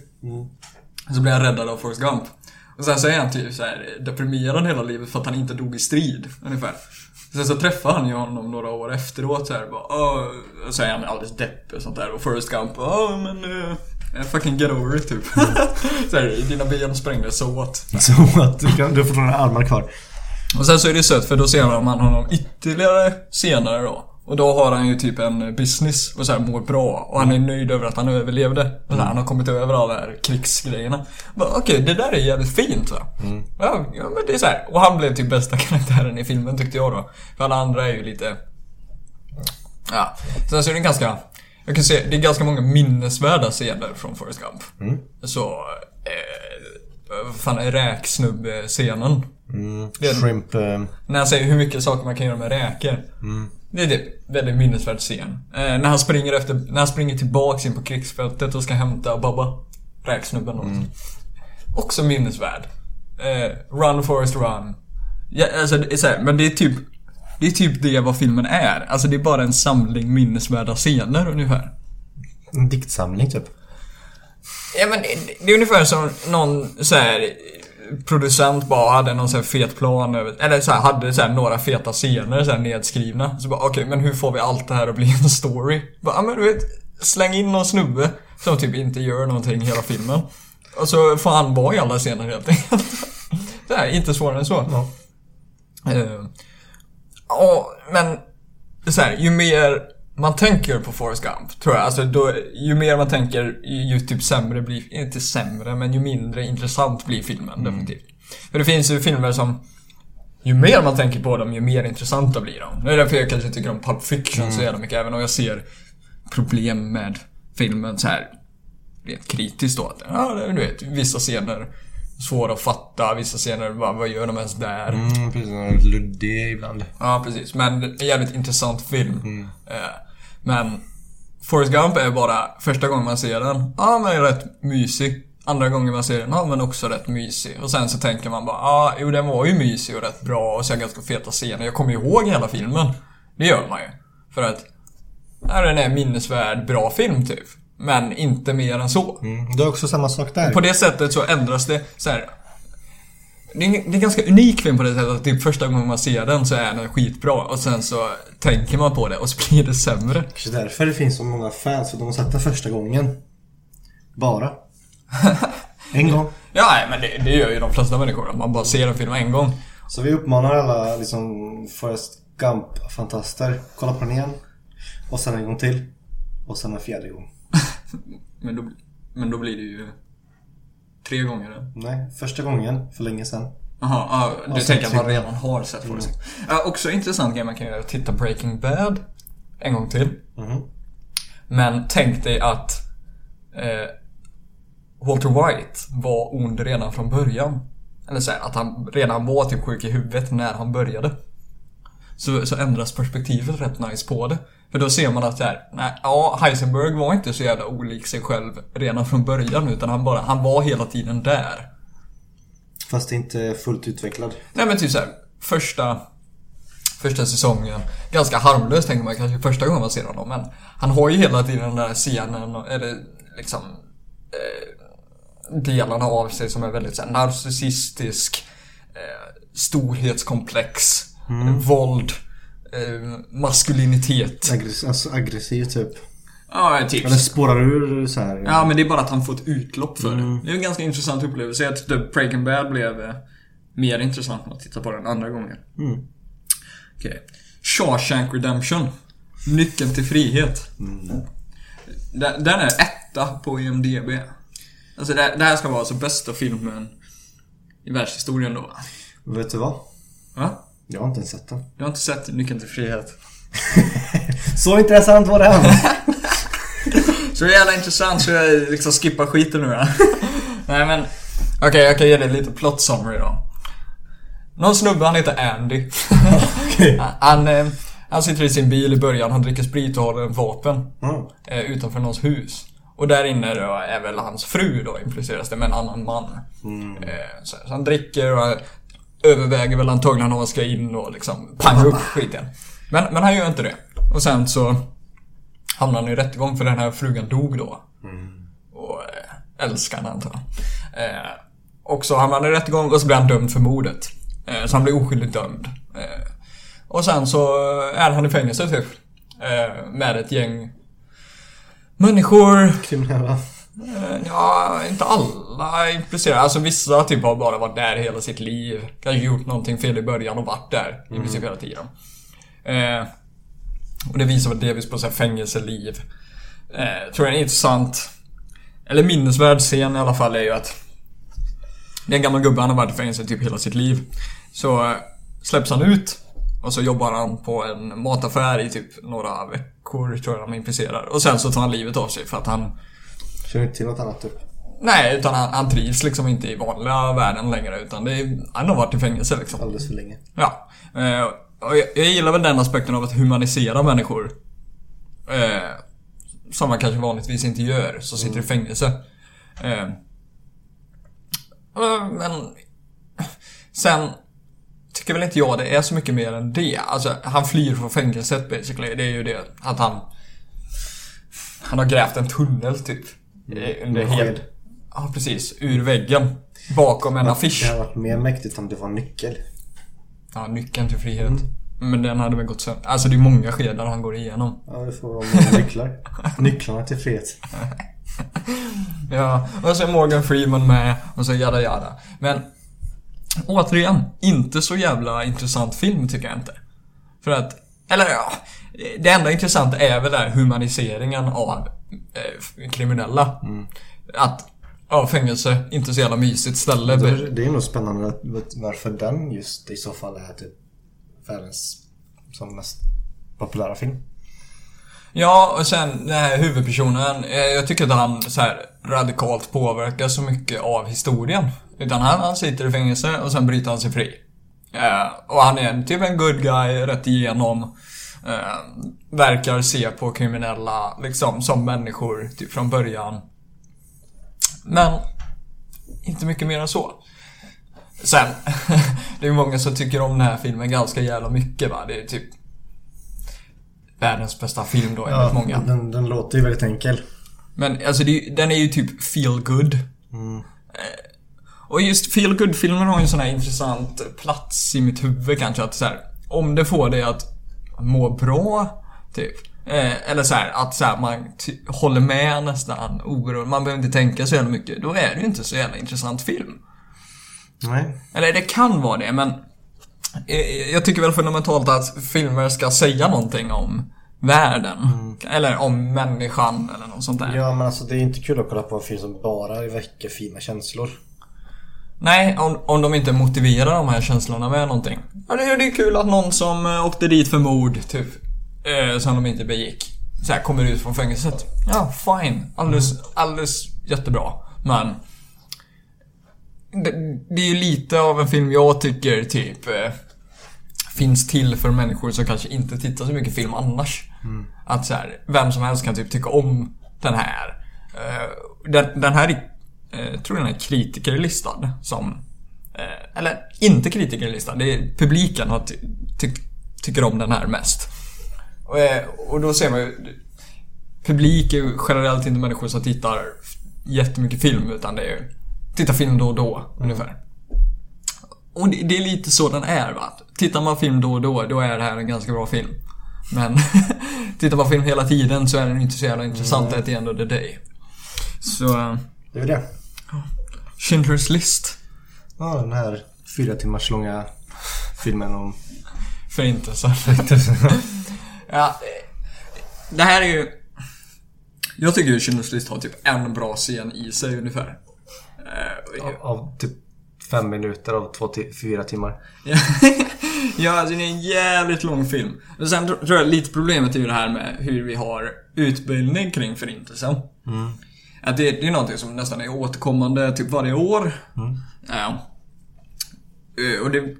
Så blir han räddad av Forrest Gump. Och sen så är han typ så här deprimerad hela livet för att han inte dog i strid, ungefär. Sen så träffar han ju honom några år efteråt så här, bara, Åh, och så är han alldeles deppig och sånt där. Och Forrest Gump, ja men uh, fucking get over it typ. [LAUGHS] så här, dina ben sprängdes, så what? Så att du, kan, du har fortfarande armar kvar. Och sen så är det sött för då ser man honom ytterligare senare då. Och då har han ju typ en business och så här mår bra. Och han är nöjd över att han överlevde. Här, han har kommit över alla de här krigsgrejerna. Okej, det där är jävligt fint va? Ja, ja, men det är så här. Och han blev typ bästa [LAUGHS] karaktären i filmen tyckte jag då. För alla andra är ju lite... Ja. Sen så är det ganska... Jag kan se, det är ganska många minnesvärda scener från Forrest Gump. Så... Eh, vad fan? Det är- Shrimp... Eh, när han säger hur mycket saker man kan göra med räkor. Det är det väldigt minnesvärd scen. Eh, när han springer efter, när han springer tillbaks in på krigsfältet och ska hämta Babba. Räksnubben och Också minnesvärd. Eh, run Forest Run. Ja, alltså, det är så här, men det är typ Det är typ det vad filmen är. Alltså det är bara en samling minnesvärda scener ungefär. en diktsamling typ. Ja men det, det är ungefär som någon så här producent bara hade någon sån här fet plan över, eller så här, hade så här några feta scener så här nedskrivna. Så bara okej, men hur får vi allt det här att bli en story? Bara, men du vet, släng in någon snubbe som typ inte gör någonting hela filmen. Och så får han vara i alla scener helt enkelt. [LAUGHS] Så här, inte svårare än så. Ja. Eh, Ja, men så här, ju mer man tänker på Forrest Gump, tror jag. Alltså, då, ju mer man tänker, ju typ sämre blir, inte sämre, men ju mindre intressant blir filmen definitivt. För det finns ju filmer som, ju mer man tänker på dem, ju mer intressanta blir de. Det är därför jag kanske tycker om Pulp Fiction så jävla mycket, även om jag ser problem med filmen så här rent kritiskt då. Att, ja, du vet, vissa scener svåra att fatta, vissa scener, vad, vad gör de ens där? Mm, precis. Luddig ibland. Ja, precis. Men en jävligt intressant film. Eh, Men Forrest Gump är bara första gången man ser den, ja men rätt mysig. Andra gången man ser den, ja men också rätt mysig. Och sen så tänker man bara, ja jo den var ju mysig och rätt bra och så är ganska feta scener. Jag kommer ju ihåg hela filmen. Det gör man ju. För att, ja, den är minnesvärd, bra film typ. Men inte mer än så. Mm. Det är också samma sak där. På det sättet så ändras det så här. Det är, en ganska unik film på det sättet att typ första gången man ser den så är den skitbra och sen så tänker man på det och så blir det sämre. Kanske därför det finns så många fans, för de har sett den första gången. Bara. [LAUGHS] En gång. Ja, men det, det gör ju de flesta människor. att Man bara ser en film en gång. Så vi uppmanar alla liksom Forrest Gump-fantaster. Kolla på den igen. Och sen en gång till. Och sen en fjärde gång. [LAUGHS] Men då, men då blir det ju tre gånger det. Nej, första gången för länge sedan. Jaha, ja, du Och tänker att man redan har sett Forrest Gump. Ja, också intressant grej man kan göra att titta Breaking Bad en gång till. Mhm. Men tänk dig att eh, Walter White var ond redan från början. Eller så här, att han redan var typ sjuk i huvudet när han började. Så, så ändras perspektivet rätt nice på det. För då ser man att så här, nej, ja, Heisenberg var inte så jävla olik sig själv redan från början utan han bara, han var hela tiden där. Fast inte fullt utvecklad. Nej men typ såhär, första Första säsongen, ganska harmlös tänker man kanske första gången man ser honom men Han har ju hela tiden den där scenen, eller liksom eh, Delarna av sig som är väldigt såhär narcissistisk eh, storhetskomplex, våld, eh, maskulinitet. Aggressiv, alltså aggressiv typ. Ja, typ. Eller spårar ur så här. Ja, men det är bara att han får ett utlopp för det. Det är en ganska intressant upplevelse. Jag tyckte Breaking Bad blev eh, mer intressant när att titta på den andra gången. Mm. Okej. Shawshank Redemption. Nyckeln till frihet. Den, den är etta på IMDB. Alltså det, det här ska vara alltså bästa filmen i världshistorien då. Vet du vad? Va? Jag har inte ens sett den. Du har inte sett Nyckeln till frihet? [LAUGHS] Så intressant var det än. [LAUGHS] Så jävla intressant så jag liksom skippar skiten nu här. [LAUGHS] Nej men... Okej, jag kan ge dig lite plot summary då. Någon snubbe, han heter Andy. han, eh, han sitter i sin bil i början, han dricker sprit och har en vapen. Mm. Eh, utanför någons hus. Och där inne då är väl hans fru då impliceras det med en annan man. Eh, så, så han dricker och överväger väl antagligen om han ska in och liksom panga upp skiten. Men, men han gör inte det. Och sen så hamnar han i rättegång för den här frugan dog då. Och eh, älskar han antar jag. Eh, och så hamnar han i rättegång och så blir han dömd för mordet. Eh, så han blir oskyldigt dömd. Eh, och sen så är han i fängelse typ. Eh, med ett gäng människor. Kriminella. Eh, Ja, inte alla implicerade. Alltså vissa typ har bara varit där hela sitt liv. Kanske gjort någonting fel i början och varit där i princip hela tiden. Eh, och det visar väl delvis på så här fängelseliv. Eh, tror jag är intressant, eller minnesvärd scen i alla fall är ju att det är en gammal gubbe, han har varit i fängelse typ hela sitt liv. Så eh, släpps han ut och så jobbar han på en mataffär i typ några veckor tror jag han är implicerad. Och sen så tar han livet av sig för att han Känner inte till något annat typ. Nej, utan han, han trivs liksom inte i vanliga världen längre utan det är, han har varit i fängelse liksom. Alldeles för länge. Ja. Eh, och jag, jag gillar väl den aspekten av att humanisera människor. Eh, som man kanske vanligtvis inte gör, som sitter i fängelse. Eh, eh, men... Sen tycker väl inte jag det är så mycket mer än det. Alltså, han flyr från fängelset basically. Det är ju det att han... Han har grävt en tunnel typ. Eh, Under med hel... sked. Ja, precis. Ur väggen. Bakom en affisch. Det hade varit mer mäktigt om det var nyckel. Ja, nyckeln till frihet. Men den hade väl gått sönder. Alltså det är många skedar han går igenom. Ja, det får vara många nycklar. [LAUGHS] Nycklarna till frihet. [LAUGHS] Ja, och så är Morgan Freeman med och så jada jada. Men återigen, inte så jävla intressant film tycker jag inte. För att, eller ja, det enda intressanta är väl där humaniseringen av eh, kriminella. Att, ja, fängelse, inte så jävla mysigt ställe. Det, det är nog spännande att, varför den just i så fall är typ världens som mest populära film. Ja, och sen den här huvudpersonen. eh, Jag tycker inte han så här radikalt påverkar så mycket av historien. Utan han, han sitter i fängelse och sen bryter han sig fri. Eh, och han är typ en good guy rätt igenom. Eh, verkar se på kriminella liksom som människor typ från början. Men inte mycket mer än så. Sen, [LAUGHS] det är många som tycker om den här filmen ganska jävla mycket va. Det är typ världens bästa film då enligt många. Den, den låter ju väldigt enkel. Men alltså det, den är ju typ feel good. Eh, Och just feel good filmer har ju en sån här intressant plats i mitt huvud kanske att så här, om det får dig att må bra, typ. Eh, eller så här, att så här, man håller med nästan oberoende, man behöver inte tänka så jävla mycket. Då är det ju inte så jävla intressant film. Nej. Eller det kan vara det, men eh, jag tycker väl fundamentalt att filmer ska säga någonting om världen. Eller om människan eller något sånt där. Ja men alltså det är inte kul att kolla på en film som bara väcker fina känslor. Nej, om, om de inte motiverar de här känslorna med någonting. Ja, det, är- det är kul att någon som eh, åkte dit för mord, typ, eh, som de inte begick, så här, kommer ut från fängelset. Ja, fine. Alldeles, alldeles jättebra. Men... Det, det är ju lite av en film jag tycker, typ, eh, finns till för människor som kanske inte tittar så mycket film annars. Att så här, vem som helst kan typ tycka om den här. Eh, den, den här är, eh, tror den är kritikerlistad som... Eh, eller inte kritikerlistad, det är publiken har ty, ty, tycker om den här mest. Och, eh, och då ser man ju... Publik är ju generellt inte människor som tittar jättemycket film utan det är ju... Tittar film då och då, ungefär. och det, det är lite så den är va. Tittar man film då och då, då är det här en ganska bra film. Men [LAUGHS] tittar man film hela tiden så är den inte så jävla intressant Nej. at the end of the day. Så... eh, Det är det. Schindler's list. Ja, den här fyra timmars långa filmen om... Förintelsen. ja, eh, det här är ju... Jag tycker ju Schindler's list har typ en bra scen i sig ungefär. Eh, Av, av typ fem minuter av två till fyra timmar. [LAUGHS] Ja, alltså det är en jävligt lång film. Och sen tro- tror jag lite problemet är ju det här med hur vi har utbildning kring Förintelsen. Att det, det är någonting som nästan är återkommande typ varje år. Ja. Eh, Och det...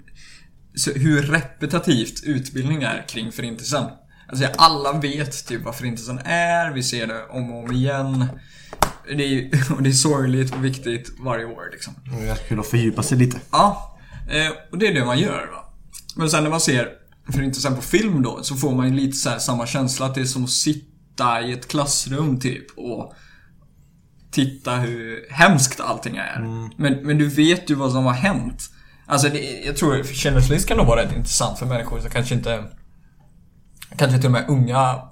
Så hur repetitivt utbildning är kring Förintelsen. Alltså alla vet typ vad Förintelsen är, vi ser det om och om igen. Det är, [LAUGHS] och det är sorgligt och viktigt varje år liksom. Det är kul att fördjupa sig lite. Ja, eh, och det är det man gör va. Men sen när man ser Förintelsen på film då, så får man ju lite så här samma känsla att det är som att sitta i ett klassrum typ och titta hur hemskt allting är. Men, men du vet ju vad som har hänt. Alltså det, jag tror Schindler's list kan nog vara rätt intressant för människor som kanske inte Kanske till och med unga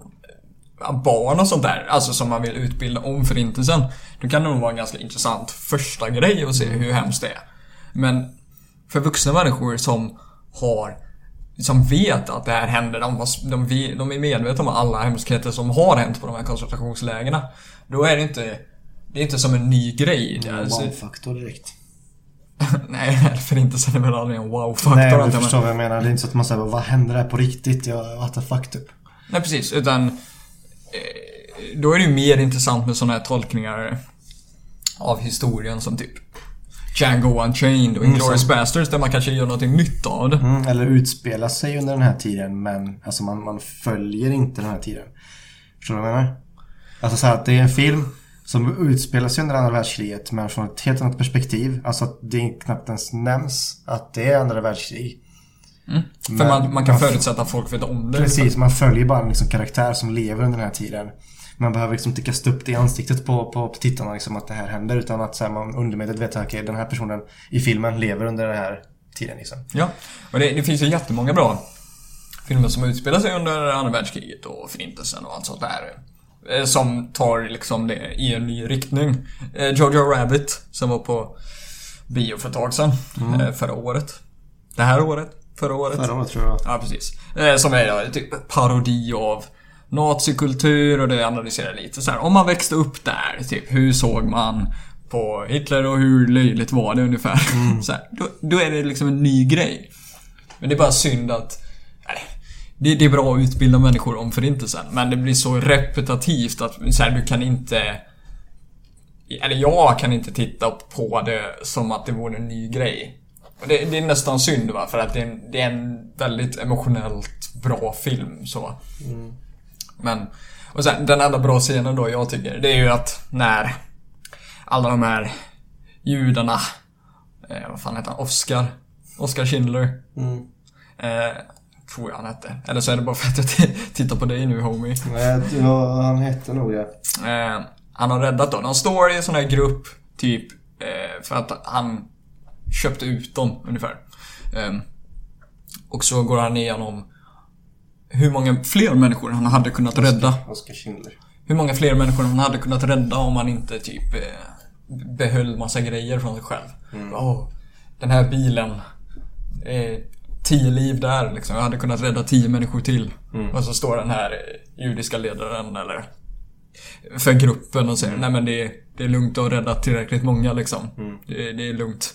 barn och sånt där, alltså som man vill utbilda om förintelsen. Då kan det nog vara en ganska intressant första grej att se hur hemskt det är. Men för vuxna människor som har som vet att det här händer, de, de, de är medvetna om alla hemskheter som har hänt på de här koncentrationslägren. Då är det inte, det är inte som en ny grej. Det är alltså, Wow-faktor direkt. [LAUGHS] nej, förintelsen är väl aldrig en wow-faktor. Nej, du jag, men- förstår vad jag menar. Det är inte så att man säger vad händer där på riktigt? Ja, what the fuck typ. Nej precis, utan eh, då är det ju mer intressant med sådana här tolkningar av historien som typ Django Unchained och Inglourious Basterds där man kanske gör någonting nytt av det. Mm, eller utspela sig under den här tiden men alltså man, man följer inte den här tiden. Förstår du vad jag menar? Alltså så här att det är en film som utspelar sig under andra världskriget men från ett helt annat perspektiv. Alltså att det knappt ens nämns att det är andra världskrig. För Men- man, man kan man- förutsätta att folk vet om det. Precis, man följer bara en liksom karaktär som lever under den här tiden. Man behöver liksom inte kasta upp det i ansiktet på, på, på tittarna liksom att det här händer utan att så här, man undermedvetet vet att okej, den här personen i filmen lever under den här tiden liksom. Ja, och det, det finns ju jättemånga bra filmer som utspelar sig under andra världskriget och förintelsen och allt sånt där. Eh, Som tar liksom det i en ny riktning. Eh, Jojo Rabbit, som var på bio för ett tag sedan. eh, Förra året. Det här året? Förra året? Förra året tror jag. Ja, precis. Som är typ parodi av nazikultur och det analyserar lite så här. Om man växte upp där, typ hur såg man på Hitler och hur löjligt var det ungefär? [LAUGHS] Så här, då, då är det liksom en ny grej. Men det är bara synd att... Det, det är bra att utbilda människor om förintelsen, men det blir så repetitivt att så här, du kan inte... Eller jag kan inte titta på det som att det vore en ny grej. Och det, det är nästan synd va, för att det är, en, det är en väldigt emotionellt bra film så. Men, och sen den enda bra scenen då jag tycker, det är ju att när alla de här judarna, eh, vad fan heter han, Oscar? Oscar Schindler. Mm. Eh, tror jag han hette. Eller så är det bara för att jag [LAUGHS] tittar på dig nu homie. Nej, ja, han hette nog det. Eh, han har räddat dem. De står i en sån här grupp, typ, eh, för att han köpte ut dem ungefär. Eh, och så går han igenom hur många fler människor han hade kunnat rädda. Oskar Schindler. Hur många fler människor han hade kunnat rädda om han inte typ eh, behöll massa grejer från sig själv. Åh, den här bilen. Eh, tio liv där liksom. Jag hade kunnat rädda tio människor till. Och så står den här judiska ledaren eller för gruppen och säger nej men det är, det är lugnt att ha räddat tillräckligt många liksom. Det, det är lugnt.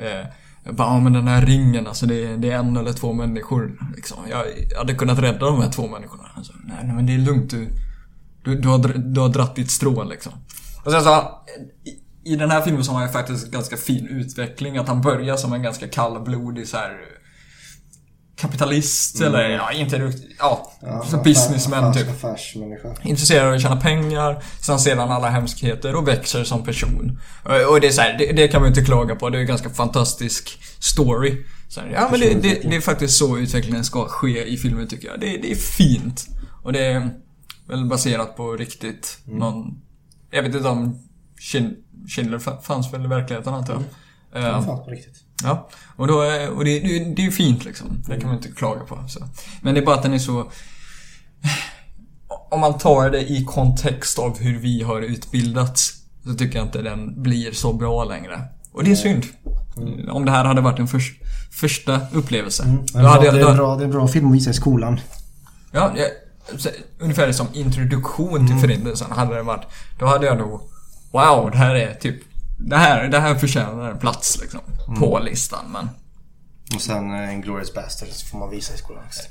Eh, jag bara, ja men den här ringen alltså det är, det är en eller två människor liksom. Jag, jag hade kunnat rädda de här två människorna. Alltså, nej, nej men det är lugnt du, du, du, har, du har dratt ditt strå liksom. Och sen så, i, i den här filmen så har han ju faktiskt ganska fin utveckling. Att han börjar som en ganska kallblodig så här kapitalist eller ja, inte ja, så businessman typ. Affärsmänniska. Intresserad av att tjäna pengar. Sen ser han alla hemskheter och växer som person. Och det är så här, det, det kan man inte klaga på. Det är en ganska fantastisk story. Så här, ja men det, det, det är faktiskt så utvecklingen ska ske i filmen tycker jag. Det, är fint. Och det är väl baserat på riktigt någon... Jag vet inte om Schind- Schindler fa- fanns väl i verkligheten antar jag. Ja, fan på riktigt. Ja, och, då, och det, det, det är ju fint liksom. Det kan man inte klaga på. Så. Men det är bara att den är så... Om man tar det i kontext av hur vi har utbildats så tycker jag inte den blir så bra längre. Och det är synd. Om det här hade varit en förs- första upplevelse. Mm. Det är, bra, det, är en bra, det är en bra film att visa i skolan. Ja, så, ungefär som introduktion till Förintelsen hade det varit. Då hade jag nog... Wow, det här är typ... Det här, det här förtjänar en plats liksom. På listan, men... Och sen eh, en Glorious Bastard så får man visa i skolan också.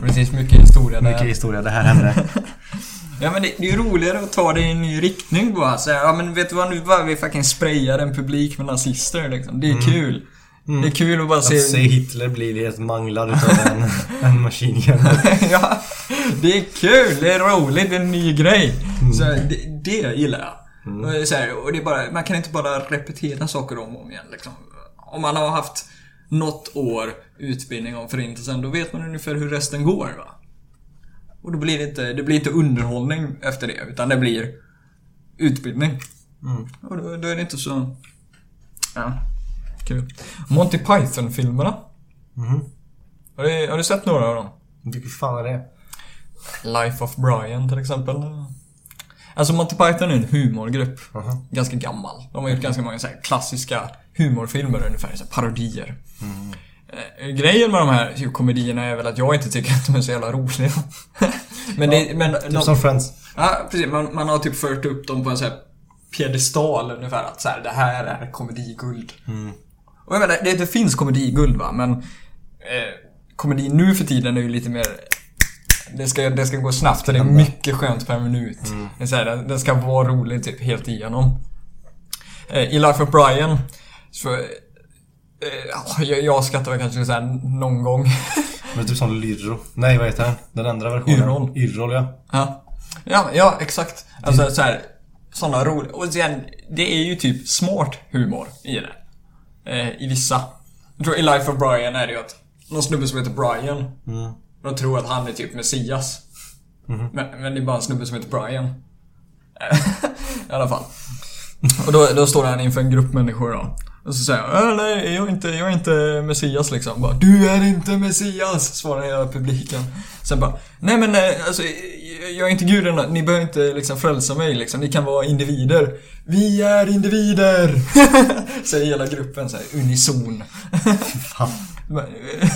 [LAUGHS] Precis, mycket historia där. Mycket historia, det här hände. [LAUGHS] Ja men det, det är ju roligare att ta det i en ny riktning bara. Så, här, ja men vet du vad, nu bara vi fucking sprayar en publik med nazister liksom. Det är kul. Det är kul att bara se... Att se Hitler bli helt manglad utav en, [LAUGHS] en machine gun. ja, det är kul, det är roligt, det är en ny grej. Så här, det, det gillar jag. Och, så här, och det är bara, man kan inte bara repetera saker om och om igen liksom. Om man har haft något år utbildning om förintelsen, då vet man ungefär hur resten går va. Och då blir det inte, det blir inte underhållning efter det, utan det blir utbildning. Och då, då är det inte så... Ja, kul. Monty Python-filmerna. Har, du, har du sett några av dem? Vilken fan är det? Life of Brian till exempel. Alltså Monty Python är en humorgrupp. Aha. Ganska gammal. De har gjort ganska många så klassiska humorfilmer ungefär, så parodier. Eh, Grejen med de här typ, komedierna är väl att jag inte tycker att de är så jävla roliga. [LAUGHS] men det, men Typ de, som Friends. Ja, precis. Man, man har typ fört upp dem på en sån här piedestal ungefär. Att så här, det här är komediguld. Och jag menar, det, det finns komediguld va, men eh, komedi nu för tiden är ju lite mer... Det ska, det ska gå snabbt och det är mycket skönt per minut. Det är så här, den, den ska vara rolig typ helt igenom. Eh, I Life of Brian så... Eh, ja, jag, jag skrattar väl kanske så här någon gång. [LAUGHS] Men typ som Lyrro. Nej, vad heter den? Den andra versionen. Yrrol. Yrrol, ja. Ja, ja, ja exakt. Alltså så här, sådana roliga... Och sen, det är ju typ smart humor i det. Eh, I vissa. Jag tror i Life of Brian är det ju att någon snubbe som heter Brian. De tror att han är typ Messias. Men, men det är bara en snubbe som heter Brian. [LAUGHS] I alla fall. Och då, då står han inför en grupp människor då. Och så säger han, "Äh, nej jag är, inte, jag är inte Messias liksom. Bara, du är inte Messias! Svarar hela publiken. Sen bara, nej men eh, alltså jag- är inte gudarna, ni behöver inte liksom frälsa mig liksom. Ni kan vara individer. Vi är individer! [LAUGHS] Säger hela gruppen så här, unison. [LAUGHS] Fan. Men,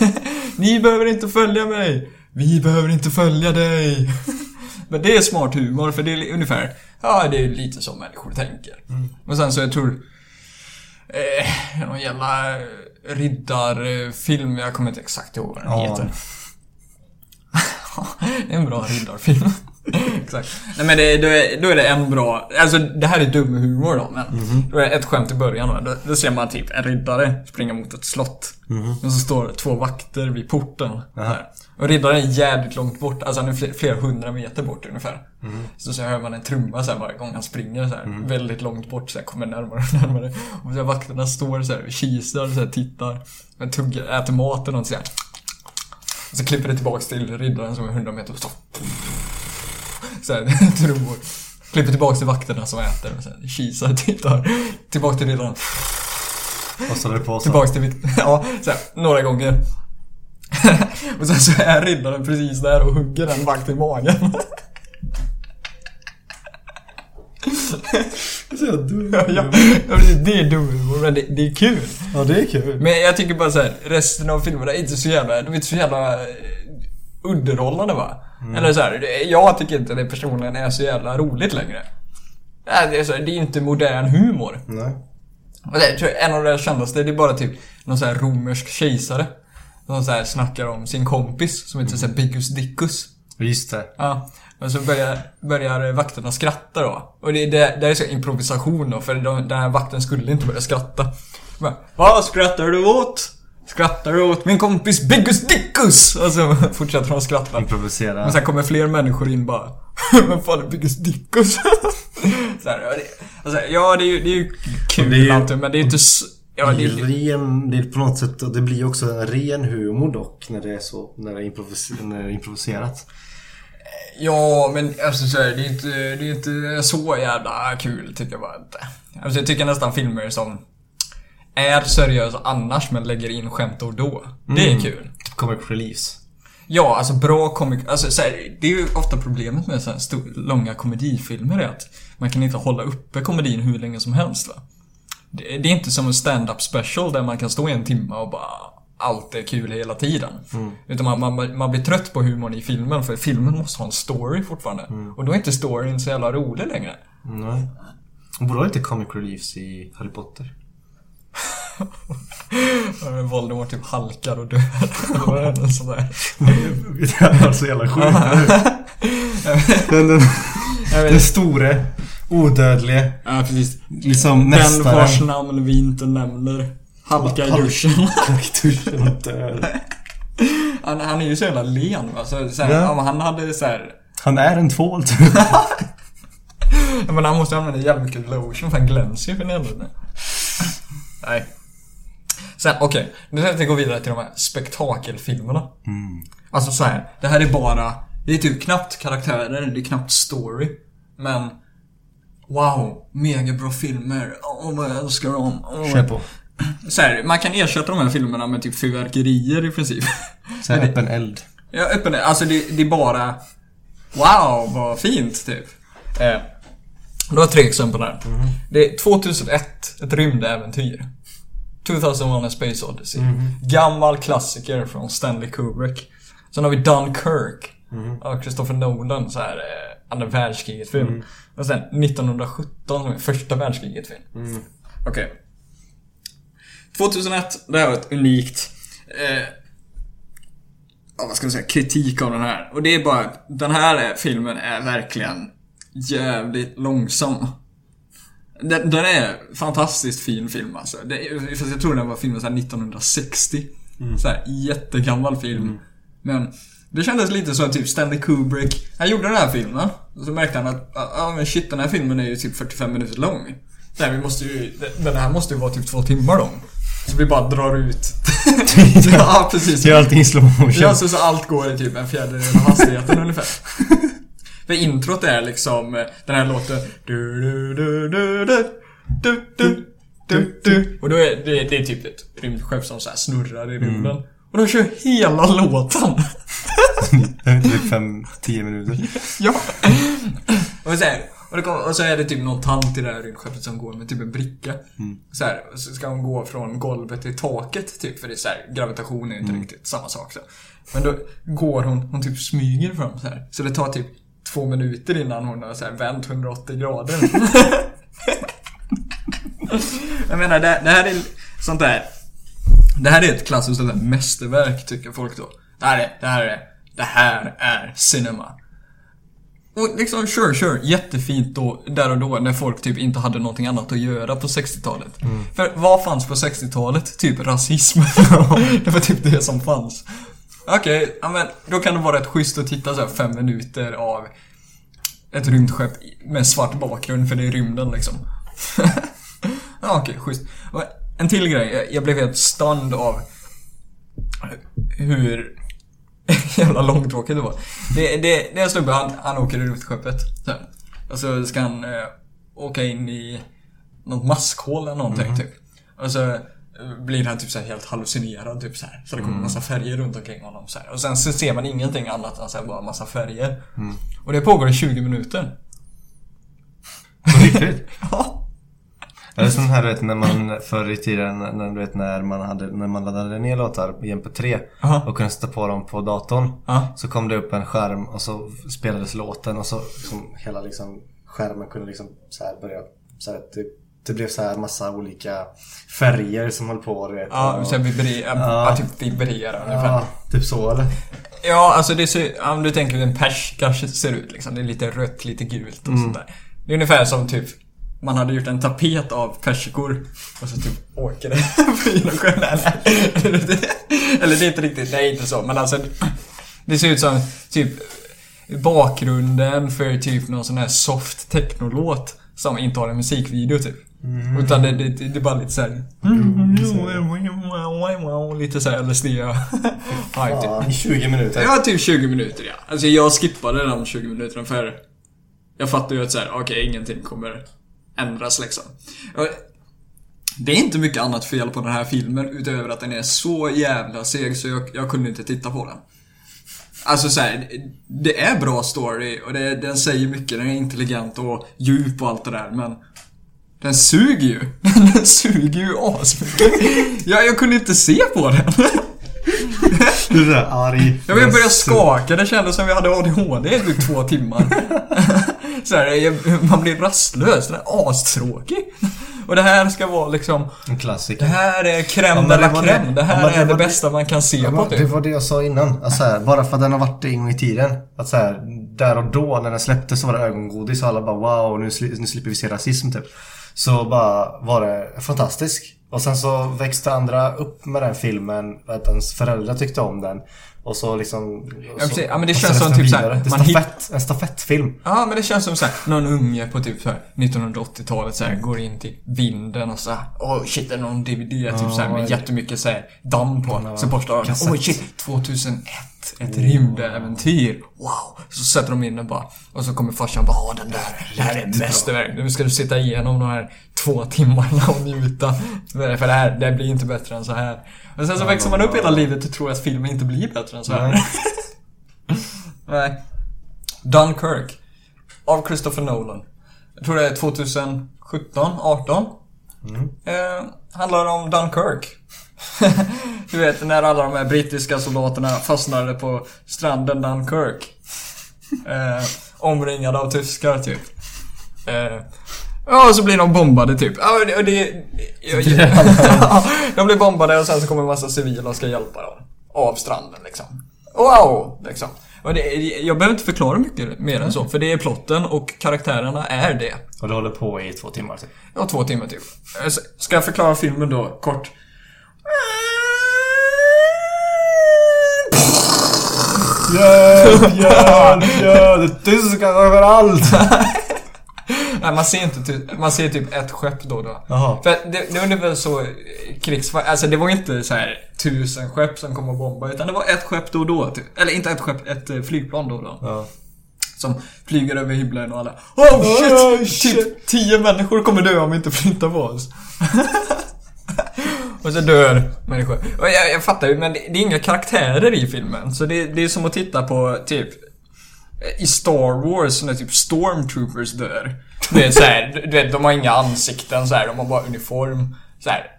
[LAUGHS] Ni behöver inte följa mig. Vi behöver inte följa dig. [LAUGHS] Men det är smart humor för det är ungefär, ja det är lite som människor tänker. Och sen så jag tror, eh, någon jävla riddarfilm, jag kommer inte exakt ihåg vad den Ja. heter. [LAUGHS] Det är en bra riddarfilm. [LAUGHS] Exakt. Nej men det, då, är, då är det en bra, alltså det här är dum humor då men. Då är det ett skämt i början? Då, då ser man typ en riddare springa mot ett slott. Och så står det två vakter vid porten. Där. Och riddaren är jävligt långt bort, alltså han är fler, flera hundra meter bort ungefär. Så, så hör man en trumma så här varje gång han springer så här, väldigt långt bort så här, kommer närmare och närmare. Och så här, vakterna står så här och kisar så här, tittar. Men tuggar, äter mat och så här. Och så klipper det tillbaks till riddaren som är 100 meter och så Såhär, [LAUGHS] trummor. Klipper tillbaks till vakterna som äter och sen kisar, tittar. Tillbaks till riddaren. Och så det på så. Tillbaks till mitt... [LAUGHS] Ja, såhär, några gånger. [LAUGHS] och sen så är riddaren precis där och hugger en vakt i magen. Så jag dum. ja, ja, det är dum humor, men det, det är kul. Ja, det är kul. Men jag tycker bara så här, resten av filmerna är inte så jävla, de är inte så jävla underhållande va? Eller så här, jag tycker inte det personligen är så jävla roligt längre. Nej, Det är, så, här, det är inte modern humor. Nej. Och det, tror jag, en av de kändaste, det är bara typ någon så här romersk kejsare. Som så här snackar om sin kompis som heter här Biggus Dickus. Just det. Ja. Och så börjar, börjar vakterna skratta då. Och det, det, det är så improvisation då, för de, den här vakten skulle inte börja skratta. Bara, Vad skrattar du åt? Skrattar du åt min kompis Biggus Dickus? Och så fortsätter de skratta. Improvisera. Men sen kommer fler människor in bara Vem fan är Biggus Dickus? så här, ja, det, alltså, ja, det är ju, det är ju kul det är ju- alltid, men det är inte s- Ja, det är ren, det är på något sätt, det blir också en ren humor dock när det är så, när det är, improvis, när det är improviserat. Ja, men alltså så här, det är inte, det är inte så jävla kul tycker jag bara inte. Alltså jag tycker nästan filmer som är seriösa annars men lägger in skämt och då. Det är kul. Typ comic reliefs. Ja, alltså bra komik... Alltså, så här, det är ju ofta problemet med så här stor, långa komedifilmer är att man kan inte hålla uppe komedin hur länge som helst va. Det, det är inte som en stand-up special där man kan stå i en timme och bara allt är kul hela tiden. Utan man, man, man blir trött på humorn i filmen för filmen måste ha en story fortfarande. Och då är inte storyn så jävla rolig längre. Nej. De borde ha lite comic reliefs i Harry Potter. Voldemort typ halkar och dör. Eller något sånt där. det var så jävla sjukt. den, den, den store, odödlige, Ja, precis. liksom Den mästaren. vars namn vi inte nämner. Halkar i duschen. Kaktusen och dör. Han, han är ju så jävla len va. Så, så här, Ja. om han hade så här, Han är en tvål typ. Men han måste använda jävligt mycket lotion för han glänser ju för helvete. Nej. Sen, okej. Nu tänkte jag gå vidare till de här spektakelfilmerna. Alltså så här, det här är bara... Det är typ knappt karaktärer, det är knappt story. Men... Wow, mega bra filmer. Åh, vad jag älskar dem. Åh. Kör på. Så här, man kan ersätta de här filmerna med typ fyrverkerier i princip. Så här, [LAUGHS] öppen eld. Ja, öppen Alltså det, det är bara... Wow, vad fint typ. Eh, du har tre exempel här. Det är 2001, ett rymdäventyr. 2001 A Space Odyssey. Gammal klassiker från Stanley Kubrick. Sen har vi Dunkirk. Av Christopher Nolan, så här eh, andra världskriget film. Och sen 1917, som är första världskriget film. Okej. 2001, det här var ett unikt eh, vad ska man säga, kritik av den här. Och det är bara den här är- filmen är verkligen jävligt långsam. Den, den är fantastiskt fin film alltså. Det, fast jag tror den var filmen så här 1960. Så här, jättegammal film. Men det kändes lite som typ Stanley Kubrick, han gjorde den här filmen. Och så märkte han att, ja ah, men shit den här filmen är ju typ 45 minuter lång. Nej, vi måste ju, den här måste ju vara typ två timmar lång. Så vi bara drar ut. [LAUGHS] ja, precis. Gör allting i slow motion. Ja, så, så allt går i typ en fjärdedel av hastigheten [LAUGHS] ungefär. För introt är liksom eh, den här låten. Du, du, du, du, du, du, du. Du, du. Och då är det, det är typ ett rymdskepp som så snurrar i rymden. Mm. Och de kör hela låten. det [LAUGHS] är typ 5-10 minuter. ja. Och så, här, och, kom, och, så är det typ någon tant i det här rymdskeppet som går med typ en bricka. Mm. Så, här, så ska hon gå från golvet till taket typ, för det är så här, gravitation är inte mm. riktigt samma sak. Så. Men då går hon, hon typ smyger fram så här. Så det tar typ två minuter innan hon har så här vänt 180 grader. [LAUGHS] Jag menar, det, det här är sånt där. Det här är ett klassiskt sånt där mästerverk tycker folk då. Det här är, det här är, det här är cinema. Och liksom, sure, sure, jättefint då, där och då när folk typ inte hade någonting annat att göra på 60-talet. För vad fanns på 60-talet? Typ rasism. [LAUGHS] det var typ det som fanns. Okej, ja men då kan det vara rätt schysst att titta så här fem minuter av ett rymdskepp med svart bakgrund för det är rymden liksom. [LAUGHS] ja, okej, schysst. En till grej, jag, blev helt stunned av hur [LAUGHS] jävla långtråkigt det var. Det, det, det är en snubbe, han, han åker i rymdskeppet. Och så ska han eh, åka in i något maskhål eller någonting typ. Och så blir han typ så här helt hallucinerad typ så här. Så det kommer massa färger runt omkring honom så här. Och sen så ser man ingenting annat än så här, bara massa färger. Och det pågår i 20 minuter. På riktigt? [LAUGHS] Ja. Är det sån här vet när man förr i tiden när, du vet, när, man hade, när man laddade ner låtar i MP3 Aha. och kunde sätta på dem på datorn. Ja. Så kom det upp en skärm och så spelades låten och så liksom, hela liksom, skärmen kunde liksom så här börja så här, det, det blev så här massa olika färger som höll på. Du vet, Ja, och, Ja. ja. typ vibrerar ungefär. ja, typ så eller? Ja, alltså det ser, om du tänker hur en pers kanske ser ut liksom. Det är lite rött, lite gult och Mm. sånt där. Det är ungefär som typ man hade gjort en tapet av persikor och så typ åker det [LAUGHS] genom sjön. Eller det är inte riktigt, det är inte så. Men alltså det ser ut som typ bakgrunden för typ någon sån här soft technolåt som inte har en musikvideo typ. Mm. Utan det, det, det är bara lite såhär... Lite såhär LSD hype typ. Ja, i 20 minuter. Ja, typ 20 minuter ja. Alltså jag skippade de 20 minuterna för jag fattar ju att såhär, okej ingenting kommer ändras liksom. Det är inte mycket annat fel på den här filmen utöver att den är så jävla seg så jag, jag kunde inte titta på den. Alltså så här, det är bra story och det, den säger mycket, den är intelligent och djup och allt det där men den suger ju. [LAUGHS] Den suger ju asmycket. Jag, jag kunde inte se på den. Du är såhär arg. Jag började skaka, det kändes som jag hade ADHD i typ två timmar. [LAUGHS] Så här, man blir rastlös, den är astråkig. Och det här ska vara liksom, En det klassiker. här är crème Ja, de det la det. crème. Det Ja, här men det är det det- bästa man kan se Ja, på men det typ. var det jag sa innan. Alltså, så här, bara för att den har varit det en gång i tiden. Att så här, där och då när den släpptes så var det ögongodis och alla bara wow, nu, nu slipper vi se rasism typ. Så bara var det fantastisk. Och sen så växte andra upp med den filmen, att ens föräldrar tyckte om den. Och så liksom... och Ja, så, precis. Ja, men det känns som typ så här, vidare. Det är man hit- stafett, en stafettfilm. Ja, men det känns som så här, någon unge på typ så här 1980-talet så här, går in till vinden och så här, åh shit, det är någon DVD typ så här, med jättemycket så här, damm på. Så borstar kassett. åh shit, 2001, ett rymdäventyr, wow. Så sätter de in den bara. Och så kommer farsan bara, den där, det här är mästerverk. Nu ska du sitta igenom de här två timmarna och njuta. För det här, det blir inte bättre än så här. Och sen så växer man upp hela livet och tror att filmen inte blir bättre än så här. Nej. [LAUGHS] Dunkirk. Av Christopher Nolan. Jag tror det är 2017, 18. Eh, handlar om Dunkirk. [LAUGHS] du vet, när alla de här brittiska soldaterna fastnade på stranden Dunkirk. Eh, omringade av tyskar, typ. Eh, ja, och så blir de bombade, typ. Ja, och det... Och det ja, [LAUGHS] [LAUGHS] de blir bombade och sen så kommer en massa civila och ska hjälpa dem. Av stranden, liksom. Wow! Liksom. Och det, jag behöver inte förklara mycket mer än så, för det är plotten och karaktärerna är det. Och det håller på i två timmar typ. Ja, två timmar typ. Eh, Ska jag förklara filmen då, kort? Hjälp, hjälp, hjälp! Tyskar överallt! [LAUGHS] Nej, man ser inte ty- man ser typ ett skepp då och då. Jaha. För det, det är ungefär så eh, krigs... Alltså det var inte så här tusen skepp som kom och bombade, utan det var ett skepp då och då. Typ. Eller inte ett skepp, ett eh, flygplan då och då. Ja. Som flyger över himlen och alla Oh shit! Oh, shit. Typ tio människor kommer dö om vi inte flyttar på oss. [LAUGHS] och så dör människor. Och jag, jag fattar ju, men det, det är inga karaktärer i filmen. Så det, det är som att titta på typ i Star Wars när typ Stormtroopers dör. Det är så här, du vet, de har inga ansikten så här, de har bara uniform. Så här,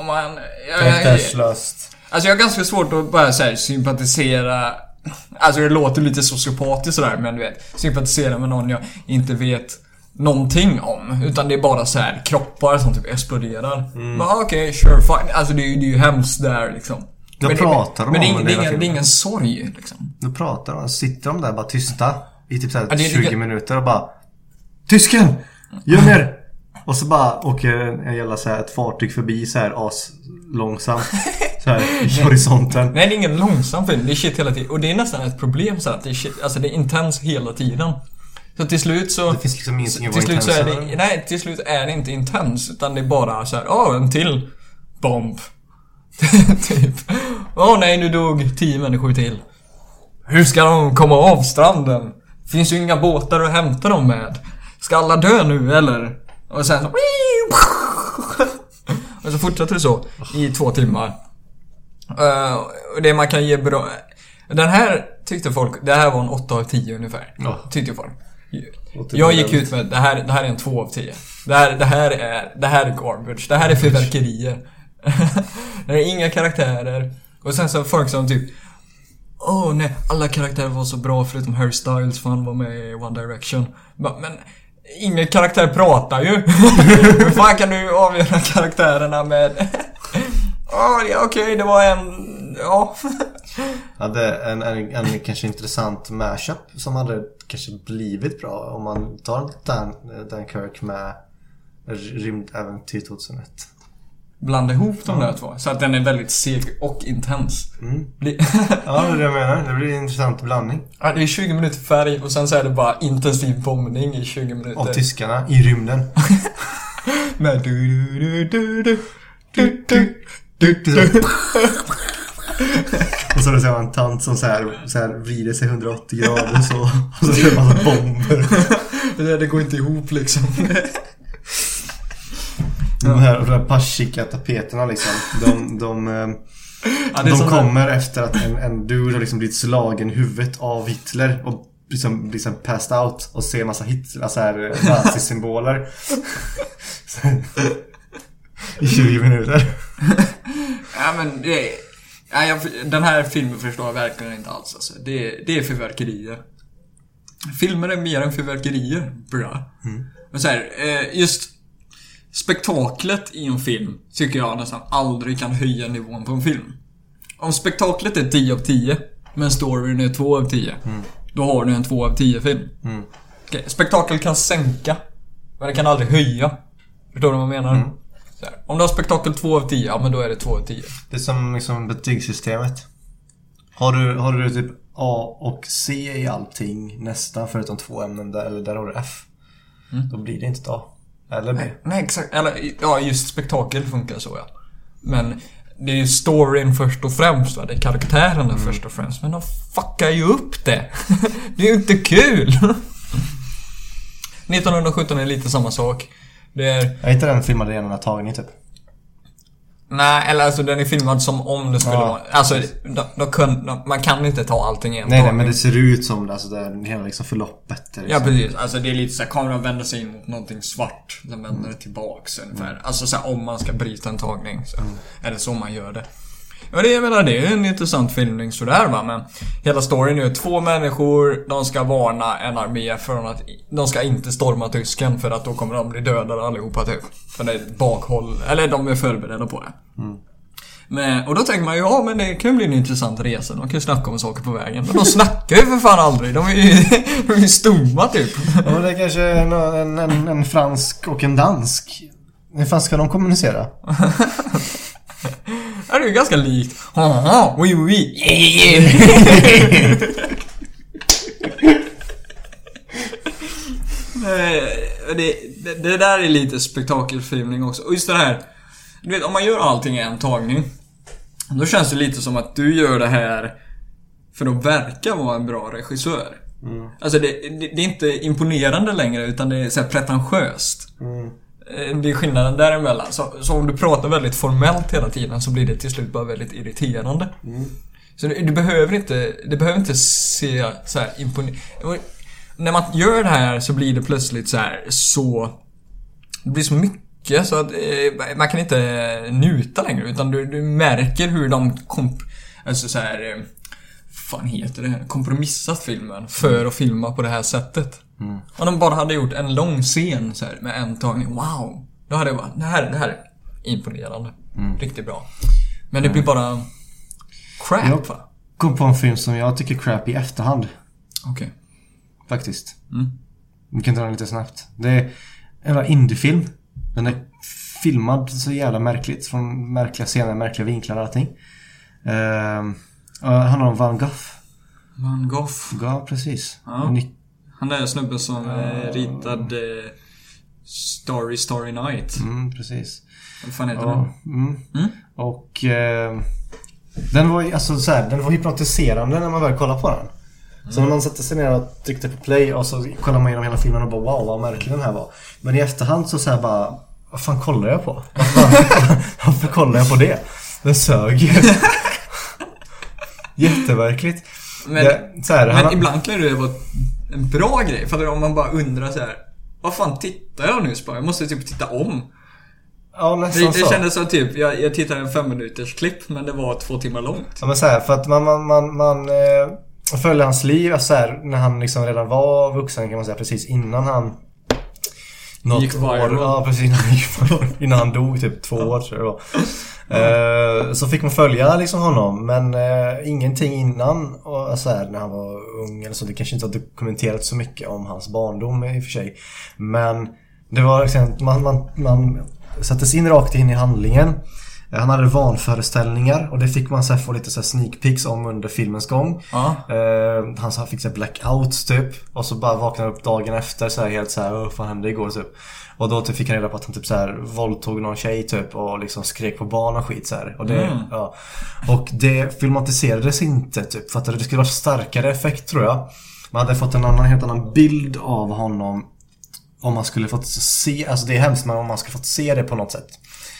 om man... jag- jag- Karaktärslöst. Alltså jag har ganska svårt att bara så här, sympatisera Alltså det låter lite sociopatiskt sådär men du vet Sympatisera med någon jag inte vet Någonting om. Utan det är bara så här kroppar som typ exploderar. Mm. Okej, sure fine. Alltså det är, ju- det är ju hemskt där liksom. Då men pratar de det, men är om ingen- det det, är ingen, det är ingen sorg liksom. Då pratar de, sitter de där bara tysta i typ såhär Ja, det är 20 lika- minuter och bara Tysken! Göm er! Och så bara åker en jävla så här, ett fartyg förbi så här as långsamt så här i [LAUGHS] horisonten. Nej, det är ingen långsam film. Det är shit hela tiden. Och det är nästan ett problem så att det är shit. Alltså det är intens hela tiden. Så till slut så... Det finns liksom ingenting att vara slut så är det, nej, till slut är det inte intens. Utan det är bara så här, åh, en till bomb. [LAUGHS] typ. Åh nej, nu dog tio människor till. Hur ska de komma av stranden? Finns ju inga båtar att hämta dem med. Ska alla dö nu eller? Och sen så... [LAUGHS] Och så fortsätter det så i två timmar. Eh, och det man kan ge bra... Den här tyckte folk, det här var en 8 av 10 ungefär. Ja. Tyckte folk. Låter Jag gick ut med det här, det här är en 2 av 10. Det här, det här är, det här är garbage. Det här är fyrverkerier. [LAUGHS] det är inga karaktärer. Och sen så folk som typ Åh nej, alla karaktärer var så bra förutom Harry Styles för han var med i One Direction. Men ingen karaktär pratar ju. [LAUGHS] Hur fan kan du avgöra karaktärerna med... Åh, ja, okej, det var en... Ja. hade en, en, en kanske intressant mashup som hade kanske blivit bra om man tar Dan, Dunkirk med Rymdäventyr 2001. Blanda ihop de där två. Så att den är väldigt seg och intens. Bli- Ja, det är det jag menar. Det blir en intressant blandning. Ja, det är 20 minuter färg och sen så är det bara intensiv bombning i 20 minuter. Av tyskarna i rymden. [LAUGHS] Med du du du du du du du du [LAUGHS] Och så är det en tant som så här, så här vrider sig 180 grader så. Och så är [LAUGHS] det en massa bomber. Det, det går inte ihop liksom. De här, de här paschika tapeterna liksom. De, de, eh, [LAUGHS] Ja, de kommer efter att en, en dude har liksom blivit slagen i huvudet av Hitler och liksom, liksom passed out och ser massa Hitler, alltså här nazisymboler. [LAUGHS] I 20 minuter. Ja men det... Ja, jag, den här filmen förstår jag verkligen inte alls alltså. Det, det är fyrverkerier. Filmer är mer än fyrverkerier, bra. Men så här, eh, just spektaklet i en film tycker jag nästan aldrig kan höja nivån på en film. Om spektaklet är 10 av 10, men storyn är 2 av 10. Då har du en 2 av 10 film. Okej, spektakel kan sänka, men det kan aldrig höja. Förstår du vad jag menar? Här, om du har spektakel 2 av 10, ja men då är det 2 av 10. Det är som liksom betygssystemet. Har du, har du typ A och C i allting nästan förutom två ämnen där, eller där har du F. Då blir det inte ett A. Eller B. Nej, exakt. Eller, ja, just spektakel funkar så ja. Men det är ju storyn först och främst va. Det är karaktärerna först och främst. Men de fuckar ju upp det. [LAUGHS] det är ju inte kul. [LAUGHS] 1917 är lite samma sak. Det är... Jag hittade den filmade i en enda tagning typ. Nej, eller alltså den är filmad som om det skulle Ja. vara... Alltså, de, de kun, de, man kan inte ta allting i en Nej nej men det ser ut som det, alltså det är hela liksom förloppet. är Ja Liksom. precis, alltså det är lite såhär, kameran vänder sig in mot någonting svart, sen vänder det tillbaks ungefär. Alltså såhär, om man ska bryta en tagning så är det så man gör det. Ja det, jag menar, det är en intressant filmning sådär va, men hela storyn är ju två människor, de ska varna en armé från att de ska inte storma tysken för att då kommer de bli dödade allihopa typ. För det är ett bakhåll, eller de är förberedda på det. Men, och då tänker man ju, ja men det kan ju bli en intressant resa. De kan ju snacka om saker på vägen. Men de snackar ju för fan aldrig. De är ju, [LAUGHS] de är ju stumma typ. Ja, men det är kanske en, en, en, en fransk och en dansk. Hur fan ska de kommunicera? [LAUGHS] Det är ju ganska likt. Haha, oui oui, yeah, yeah, yeah. [LAUGHS] Nej, det, det, det där är lite spektakelfilmning också. Och just det här. Du vet, om man gör allting i en tagning. Då känns det lite som att du gör det här för att verka vara en bra regissör. Alltså det, det, det är inte imponerande längre utan det är så här pretentiöst. Eh, Det är skillnaden däremellan. Så, så om du pratar väldigt formellt hela tiden så blir det till slut bara väldigt irriterande. Så du, du behöver inte, det behöver inte se så här imponerande... När man gör det här så blir det plötsligt så här så... Det blir så mycket så att eh, man kan inte njuta längre utan du, du märker hur de komp... Alltså så här... Eh, fan heter det? Kompromissat filmen för att filma på det här sättet. Om de bara hade gjort en lång scen så här, med en tagning. Wow! Då hade jag bara, det här, det här är imponerande. Riktigt bra. Men det blir bara crap Ja. va? Kom på en film som jag tycker crap i efterhand. Okej. Faktiskt. Mm. Vi kan ta den lite snabbt. Det är en indiefilm. Den är filmad så jävla märkligt. Från märkliga scener, märkliga vinklar och allting. Uh, handlar om Van Gogh. Van Gogh. Ja, precis. Ja. Han där snubben som eh, ritade eh, Starry Starry Night. Mm, precis. Vad fan heter Ja, den? mm. Mm. Och eh, den var alltså så här, den var hypnotiserande när man väl kollade på den. Så när man satte sig ner och tryckte på play och så kollade man igenom hela filmen och bara wow vad märklig den här var. Men i efterhand så säger bara vad fan kollar jag på? Varför, [LAUGHS] varför kollar jag på det? Den sög [LAUGHS] ju. Jätteverkligt. Men, det, så här, men han, ibland kan det vara en bra grej. För om man bara undrar så här. Vad fan tittar jag nyss på? Jag måste typ titta om. ja, Det, nästan det så. kändes som typ, jag, jag tittade en fem minuters klipp men det var två timmar långt. Ja men så här, för att man, man, man, man eh, följde hans liv så här, när han liksom redan var vuxen kan man säga precis innan han något Gick viral. År, ja precis innan han gick viral. Innan han dog typ två år tror jag det var. Eh, så fick man följa liksom honom men eh, ingenting innan och så här, när han var ung eller så. Det kanske inte har dokumenterats så mycket om hans barndom i och för sig. Men det var liksom, man, man, man sattes in rakt in i handlingen. Eh, Han hade vanföreställningar och det fick man så här få lite så här sneak peeks om under filmens gång. Ja. Eh, han så här fick så här blackouts typ. Och så bara vaknade upp dagen efter så här helt så här, "Åh, vad fan hände igår typ. Och då typ fick han reda på att han typ så här våldtog någon tjej typ och liksom skrek på barn och skit så här. Och det, Mm. ja. Och det filmatiserades inte typ för att det skulle vara starkare effekt tror jag. Man hade fått en annan, helt annan bild av honom om man skulle fått se, alltså det är hemskt men om man skulle fått se det på något sätt.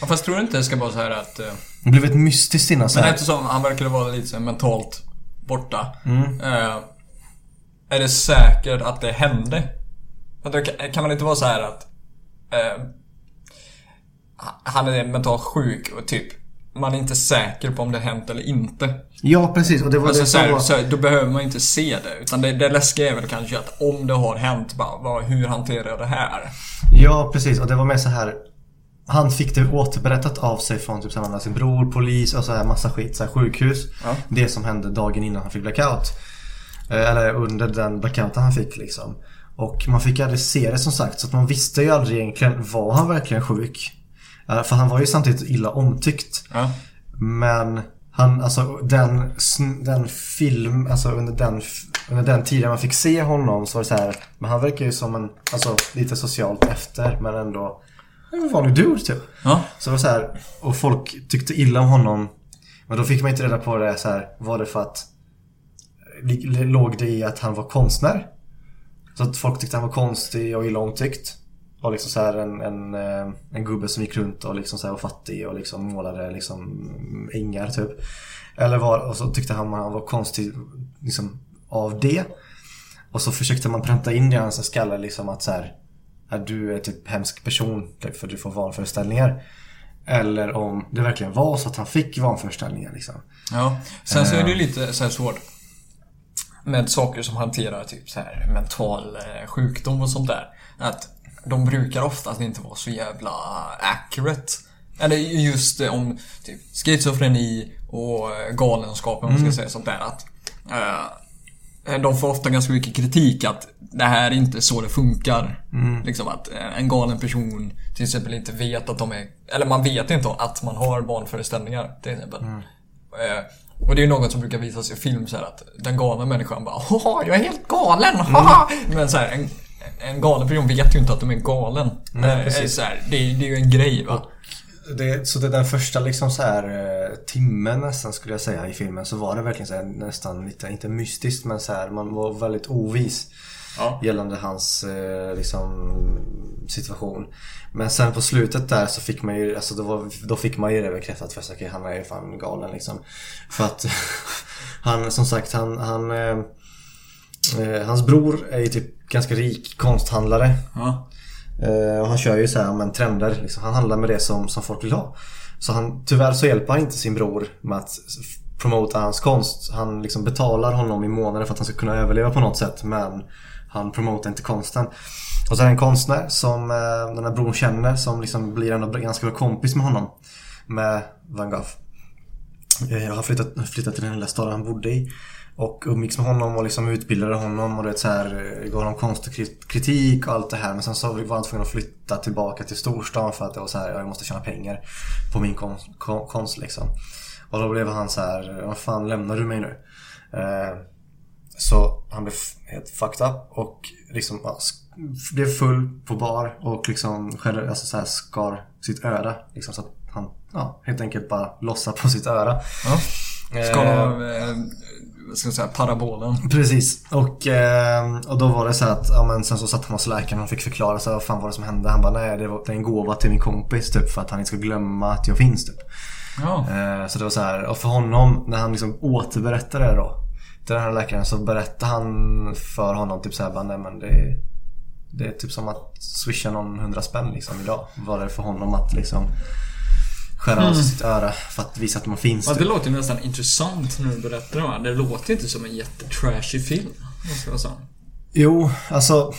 Ja, fast tror du inte det ska vara så här att... eh, Det blev ett mystiskt innan så Men här. eftersom han verkar vara lite så mentalt borta. Mm. eh, är det säkert att det hände? Kan- man inte vara så här att... eh, han är mentalt sjuk och typ... Man är inte säker på om det hänt eller inte. Ja, precis. Och det var Alltså, det så här, var... så här, då behöver man inte se det. Utan det, det läskiga är väl kanske att om det har hänt, bara, vad, hur hanterar jag det här? Ja, precis. Och det var mer så här. Han fick det återberättat av sig från typ här, sin bror, polis och så här massa skit. Så här, sjukhus. Ja. Det som hände dagen innan han fick blackout. Eh, Eller under den blackouten han fick liksom. Och man fick aldrig se det som sagt. Så att man visste ju aldrig egentligen, var han verkligen sjuk? Eh, För han var ju samtidigt illa omtyckt. Ja. Men han, alltså den, den film, alltså under den, under den tiden man fick se honom så var det så här, men han verkar ju som en, alltså lite socialt efter men ändå en vanlig dude typ. Ja. Så det var så här, och folk tyckte illa om honom. Men då fick man inte reda på det så här, var det för att låg det i att han var konstnär? Så att folk tyckte han var konstig och illa omtyckt. Och liksom så här en, en, eh, en gubbe som gick runt och liksom så här var fattig och liksom målade liksom ängar typ. Eller var, och så tyckte han han var konstig liksom av det. Och så försökte man pränta in det i hans skalle liksom att så här, att du är typ hemsk person typ, för du får vanföreställningar. Eller om det verkligen var så att han fick vanföreställningar liksom. Ja. Sen så är det ju lite så här svårt med saker som hanterar typ så här mental eh, sjukdom och sånt där. Att de brukar oftast inte vara så jävla accurate. Eller just eh, om typ schizofreni och eh, galenskap om man ska säga sånt där. Att eh, de får ofta ganska mycket kritik att det här är inte så det funkar. Liksom att eh, en galen person till exempel inte vet att de är... Eller man vet inte att man har barnföreställningar till exempel. Eh, och det är ju något som brukar visas i film så här att den galna människan bara Haha, jag är helt galen! Haha! Men så här, en, en galen person vet ju inte att de är galen. Eh, precis. Så här, det, är- det är ju en grej va. Det, så det den första liksom så här eh, timmen nästan skulle jag säga i filmen så var det verkligen så här, nästan lite, inte mystiskt men så här, man var väldigt ovis Ja. gällande hans eh, liksom situation. Men sen på slutet där så fick man ju, alltså då, var, då fick man ju det bekräftat för okej, han är ju fan galen liksom. För att [LAUGHS] han, som sagt, han, han eh, eh, hans bror är ju typ ganska rik konsthandlare. Ja. Eh, och han kör ju så här, men trender. Liksom. Han handlar med det som, som folk vill ha. Så han, tyvärr så hjälper han inte sin bror med att promota hans konst. Han liksom betalar honom i månader för att han ska kunna överleva på något sätt. Men han promotar inte konsten. Och så är det en konstnär som eh, den här bron känner som liksom blir en ganska bra kompis med honom. Med Van Gogh. Eh, Jag har flyttat, flyttat till den lilla staden han bodde i. Och umgicks med honom och liksom utbildade honom och det så här, eh, gav honom konstkritik och allt det här. Men sen så var han tvungen att flytta tillbaka till storstan för att det var så här, jag måste tjäna pengar på min konst, kon- konst liksom. Och då blev han så här, vad fan lämnar du mig nu? Eh, så han blev helt fucked up och liksom ja, blev full på bar och liksom skär, alltså så här skar sitt öra. Liksom, så att han ja, helt enkelt bara lossar på sitt öra. ja. Eh, de, eh, vad ska säga, parabolen. Precis. Och, eh, och då var det så att ja, men sen så satt han hos läkaren och fick förklara så här, vad fan var det som hände. Han bara nej det, var, det är en gåva till min kompis typ för att han inte ska glömma att jag finns typ. Ja. Eh, så det var så här, och för honom när han liksom återberättade det då till den här läkaren så berättade han för honom typ så här, bara, nej men det, det är typ som att swisha någon hundra spänn liksom idag. Var det för honom att liksom skära av sig sitt öra för att visa att man finns. Ja, det typ. låter ju nästan intressant när du berättar det. här. Det låter inte som en jättetrashig film. Ska jag säga. Jo, alltså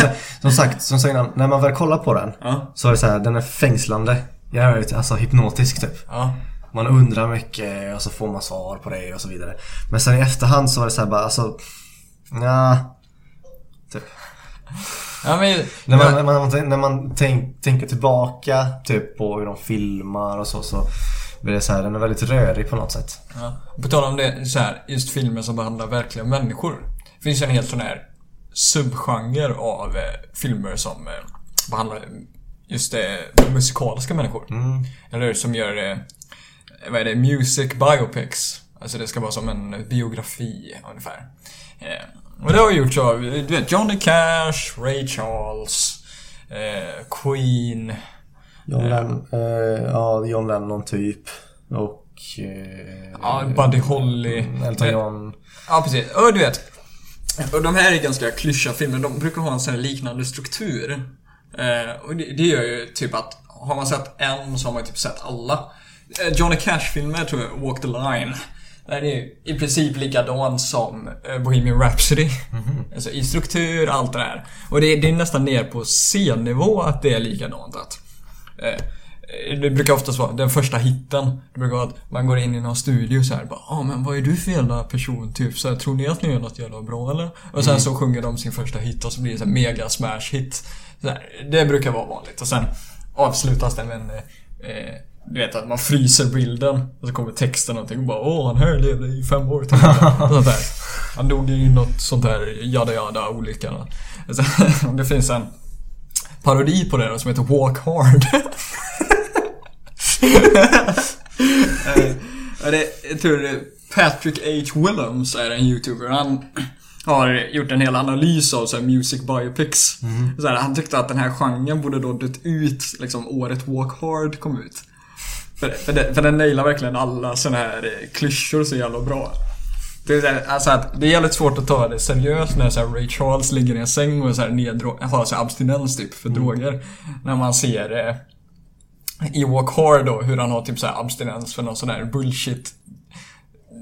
som, som sagt, som sagt innan, när man väl kollar på den Ja. så är det så här, den är fängslande. Jag är lite, alltså hypnotisk typ. Ja. Man undrar mycket och så får man svar på det och så vidare. Men sen i efterhand så var det så här bara, alltså... Ja, typ. Ja, men, När man, när man, när man tänk, tänker tillbaka typ på hur de filmar och så, så blir det så här, den är väldigt rörig på något sätt. Ja. På tal om det, så här, just filmer som behandlar verkliga människor. Det finns ju en helt sån här subgenre av eh, filmer som eh, behandlar just det, musikaliska människor. Eller som gör, eh, vad är det, music biopics. Alltså det ska vara som en biografi ungefär. Eh, och det har gjorts av, du vet, Johnny Cash, Ray Charles, eh, Queen. John, Lennon, eh, ja, John Lennon typ. Och... Eh, Ja, Buddy Holly. Elton John. Ja, precis. Och du vet. Och de här är ganska klyschiga filmer. De brukar ha en sån här liknande struktur. Eh, och det, det gör ju typ att har man sett en så har man typ sett alla. Eh, Johnny Cash-filmer tror jag, Walk the Line. Där är ju i princip likadant som eh, Bohemian Rhapsody. Alltså i struktur, allt det där. Och det, det är nästan ner på scennivå att det är likadant. Att, eh, det brukar oftast vara den första hitten. Det brukar vara att man går in i någon studio så här bara ah, men vad är du för jävla person? Typ så här, tror ni att ni gör något jävla bra eller? Och sen så sjunger de sin första hit och så blir det så här mega smash hit. Så här, det brukar vara vanligt. Och sen avslutas det med en eh, du vet att man fryser bilden och så kommer texten och bara Åh, han här levde i fem år [LAUGHS] till. sånt där. Han dog i något sånt där jada jada olycka. [LAUGHS] Det finns en parodi på det då, som heter Walk Hard. [LAUGHS] Det, jag tror det Patrick H. Willems är en YouTuber. Han har gjort en hel analys av så music biopics. Så här, han tyckte att den här genren borde då dött ut liksom året Walk Hard kom ut. För, för, det, för den nailar verkligen alla såna här eh, klyschor så jävla bra. Det är, så här, alltså att det är jävligt svårt att ta det seriöst när så här Ray Charles ligger i en säng och så här neddro- har så här abstinens typ för droger. När man ser eh, i Walk Hard då hur han har typ så abstinens för någon sån här bullshit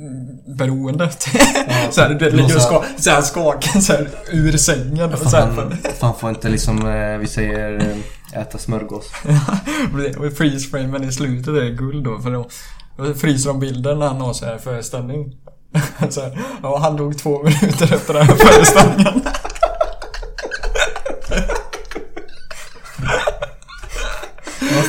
mm, beroende. [LAUGHS] så här, du ligger och ska, så här, skakar så här, ur sängen. Och så här, Fan, fan får inte liksom, eh, vi säger, eh, äta smörgås. [LAUGHS] och freeze-framen i slutet är guld då för då då fryser de bilden när han har så här föreställning. [LAUGHS] så här, ja, han dog två minuter efter den här föreställningen.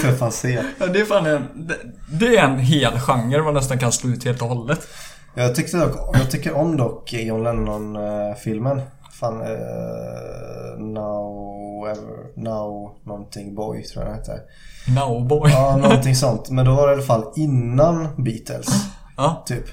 [LAUGHS] Jag fan se. Ja, det är fan en, det, det är en hel genre man nästan kan slå ut helt och hållet. Jag, tyckte dock, jag tycker om dock John Lennon-filmen. Fan, eh, Now, ever, Now någonting boy tror jag den heter. Nowboy. Ja, någonting sånt. Men då var det i alla fall innan Beatles. Ja. Typ.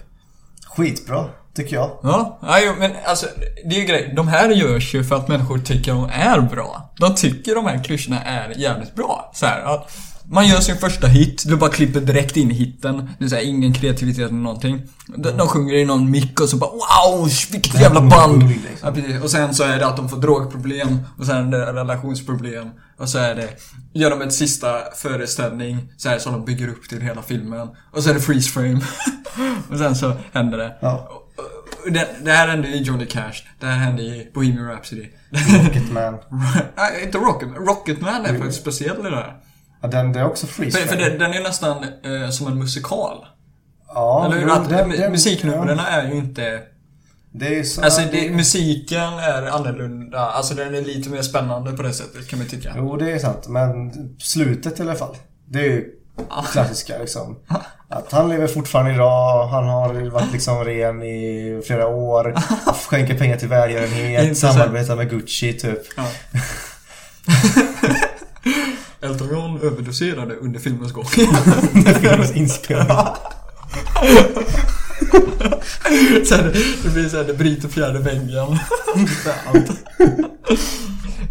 Skitbra, tycker jag. Ja, ja men alltså det är ju grej. De här görs ju för att människor tycker de är bra. De tycker de här klyschorna är jävligt bra. Så här, att man gör sin första hit, du bara klipper direkt in i hitten. Det är så här, ingen kreativitet eller någonting. De, de sjunger i någon mick och så bara wow, vilket jävla band! Liksom. Ja. Och sen så är det att de får drogproblem och sen är det relationsproblem. Och så är det, gör de ett sista föreställning så här som de bygger upp till hela filmen. Och så är det freeze frame. [LAUGHS] och sen så händer det. Ja. Det, det här hände i Johnny Cash. Det här hände i Bohemian Rhapsody. Rocketman. [LAUGHS] Nej, inte Rocketman. Rocketman är faktiskt speciell i det här. Ja, den, det är också freeze För, för den, den är nästan eh, som en musikal. Ja, Eller hur? Att, den- den- musiknumren ja. är ju inte... Det är så... Alltså det, musiken är annorlunda. Alltså den är lite mer spännande på det sättet kan man tycka. Jo, det är sant. Men slutet i alla fall. Det är ju klassiska liksom. Att han lever fortfarande idag. Han har varit liksom ren i flera år. [LAUGHS] Skänker pengar till välgörenhet. Samarbetar med Gucci typ. Ja. [LAUGHS] [LAUGHS] Elton John överdoserade under filmens gång. [LAUGHS] Filmens inspelning. [LAUGHS] så här, det blir såhär, det bryter fjärde väggen. [LAUGHS]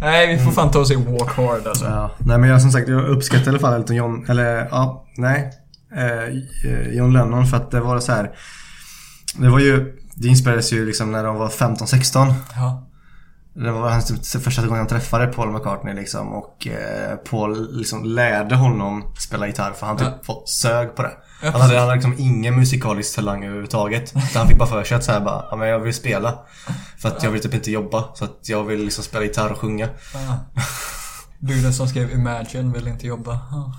Nej, vi får fan ta oss i Walk Hard alltså. Ja, nej men jag som sagt jag uppskattar i alla fall Elton John, eller ja, nej. Eh, John Lennon för att det var så här. Det var ju, det inspelades ju liksom när de var 15-16. Ja. Det var hans typ första gången han träffade Paul McCartney liksom och eh, Paul liksom lärde honom spela gitarr för han typ Ja. sög på det. Ja, Han hade, han hade liksom ingen musikalisk talang överhuvudtaget. Så han fick bara för sig att säga bara, ja men jag vill spela. För att jag vill typ inte jobba. Så att jag vill liksom spela gitarr och sjunga. Ah. Du den som skrev Imagine vill inte jobba. Ah.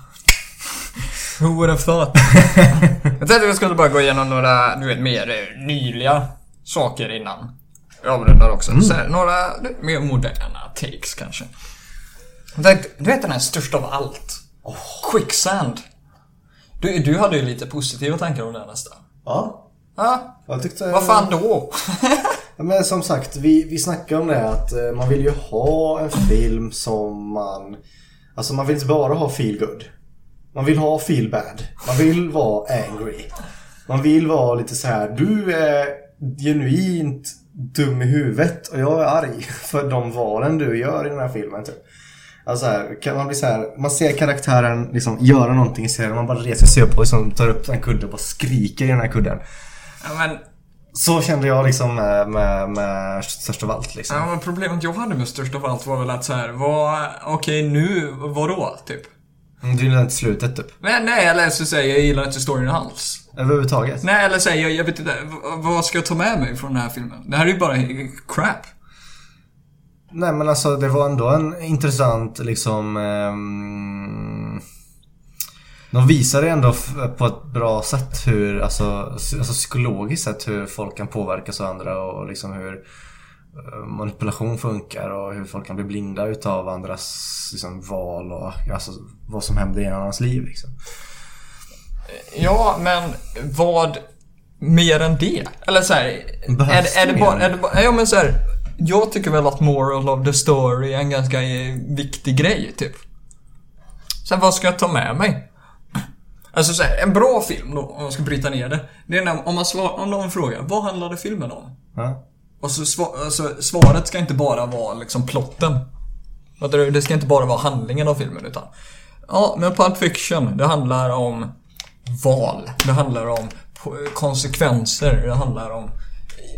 Who would have thought? [LAUGHS] jag tänkte vi skulle bara gå igenom några, du vet, mer nyliga saker innan avrundar också. Så här, några lite mer moderna takes kanske. Du vet den här största av allt? Quicksand. Du, du hade ju lite positiva tankar om den nästan. Ja, Ja, jag tyckte... vad fan då? [LAUGHS] Ja, Men som sagt, vi, vi snackade om det att eh, man vill ju ha en film som man... Alltså man vill inte bara ha feel good. Man vill ha feel bad. Man vill vara angry. Man vill vara lite så här. du är genuint dum i huvudet och jag är arg [LAUGHS] för de valen du gör i den här filmen typ. Alltså här, kan man bli så här, man ser karaktären liksom göra någonting i serien man bara reser sig upp och liksom tar upp en kudde och bara skriker i den här kudden. Ja, men, Så kände jag liksom med, med, med Störst av allt liksom. ja, men problemet jag hade med störst av allt var väl att så här, vad, okej nu, vadå, typ? Mm, Du gillar inte slutet typ. Men nej, eller så säger jag, jag gillar inte storyn alls. Överhuvudtaget. Nej, eller säger jag, jag vet inte, vad ska jag ta med mig från den här filmen? Det här är ju bara crap. Nej men alltså det var ändå en intressant liksom ehm, De visade ändå på ett bra sätt hur, alltså, alltså psykologiskt sett hur folk kan påverkas av andra och liksom hur eh, manipulation funkar och hur folk kan bli blinda utav andras liksom, val och alltså, vad som händer i en annans liv liksom. Ja, men vad mer än det? Eller så här, är, Behövs det- är det bara, är det bara, ja men så här, jag tycker väl att moral of the story är en ganska eh, viktig grej, typ. Sen vad ska jag ta med mig? Alltså så här, en bra film då, om man ska bryta ner det. Det är när, om man svar, om någon frågar, vad handlade filmen om? Ja. Och så sva, alltså, svaret ska inte bara vara liksom plotten. Det ska inte bara vara handlingen av filmen utan Ja, men Pulp Fiction, det handlar om val. Det handlar om konsekvenser. Det handlar om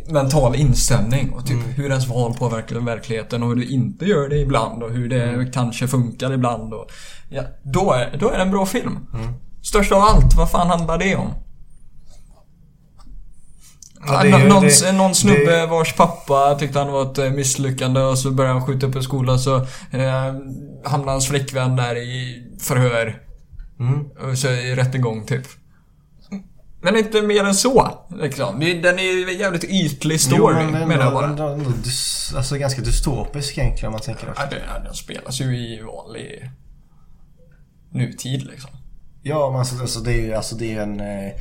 mental inställning och typ hur ens val påverkar verkligheten och hur du inte gör det ibland och hur det kanske funkar ibland. Och, ja, då, är, då är det en bra film. Störst av allt, vad fan handlar det om? Ja, det någon, det- någon snubbe det- vars pappa tyckte han var ett eh, misslyckande och så började han skjuta upp en skola så eh, hamnade hans flickvän där i förhör. Mm. Och så i rättegång typ. Men inte mer än så. Liksom. Den är en jävligt ytlig story Jo, men menar jag bara. ändå, ändå, alltså ganska dystopisk egentligen om man tänker efter. Ja, det, den spelas ju i vanlig nutid liksom. Ja, men alltså, alltså det är ju alltså, det är en... Eh,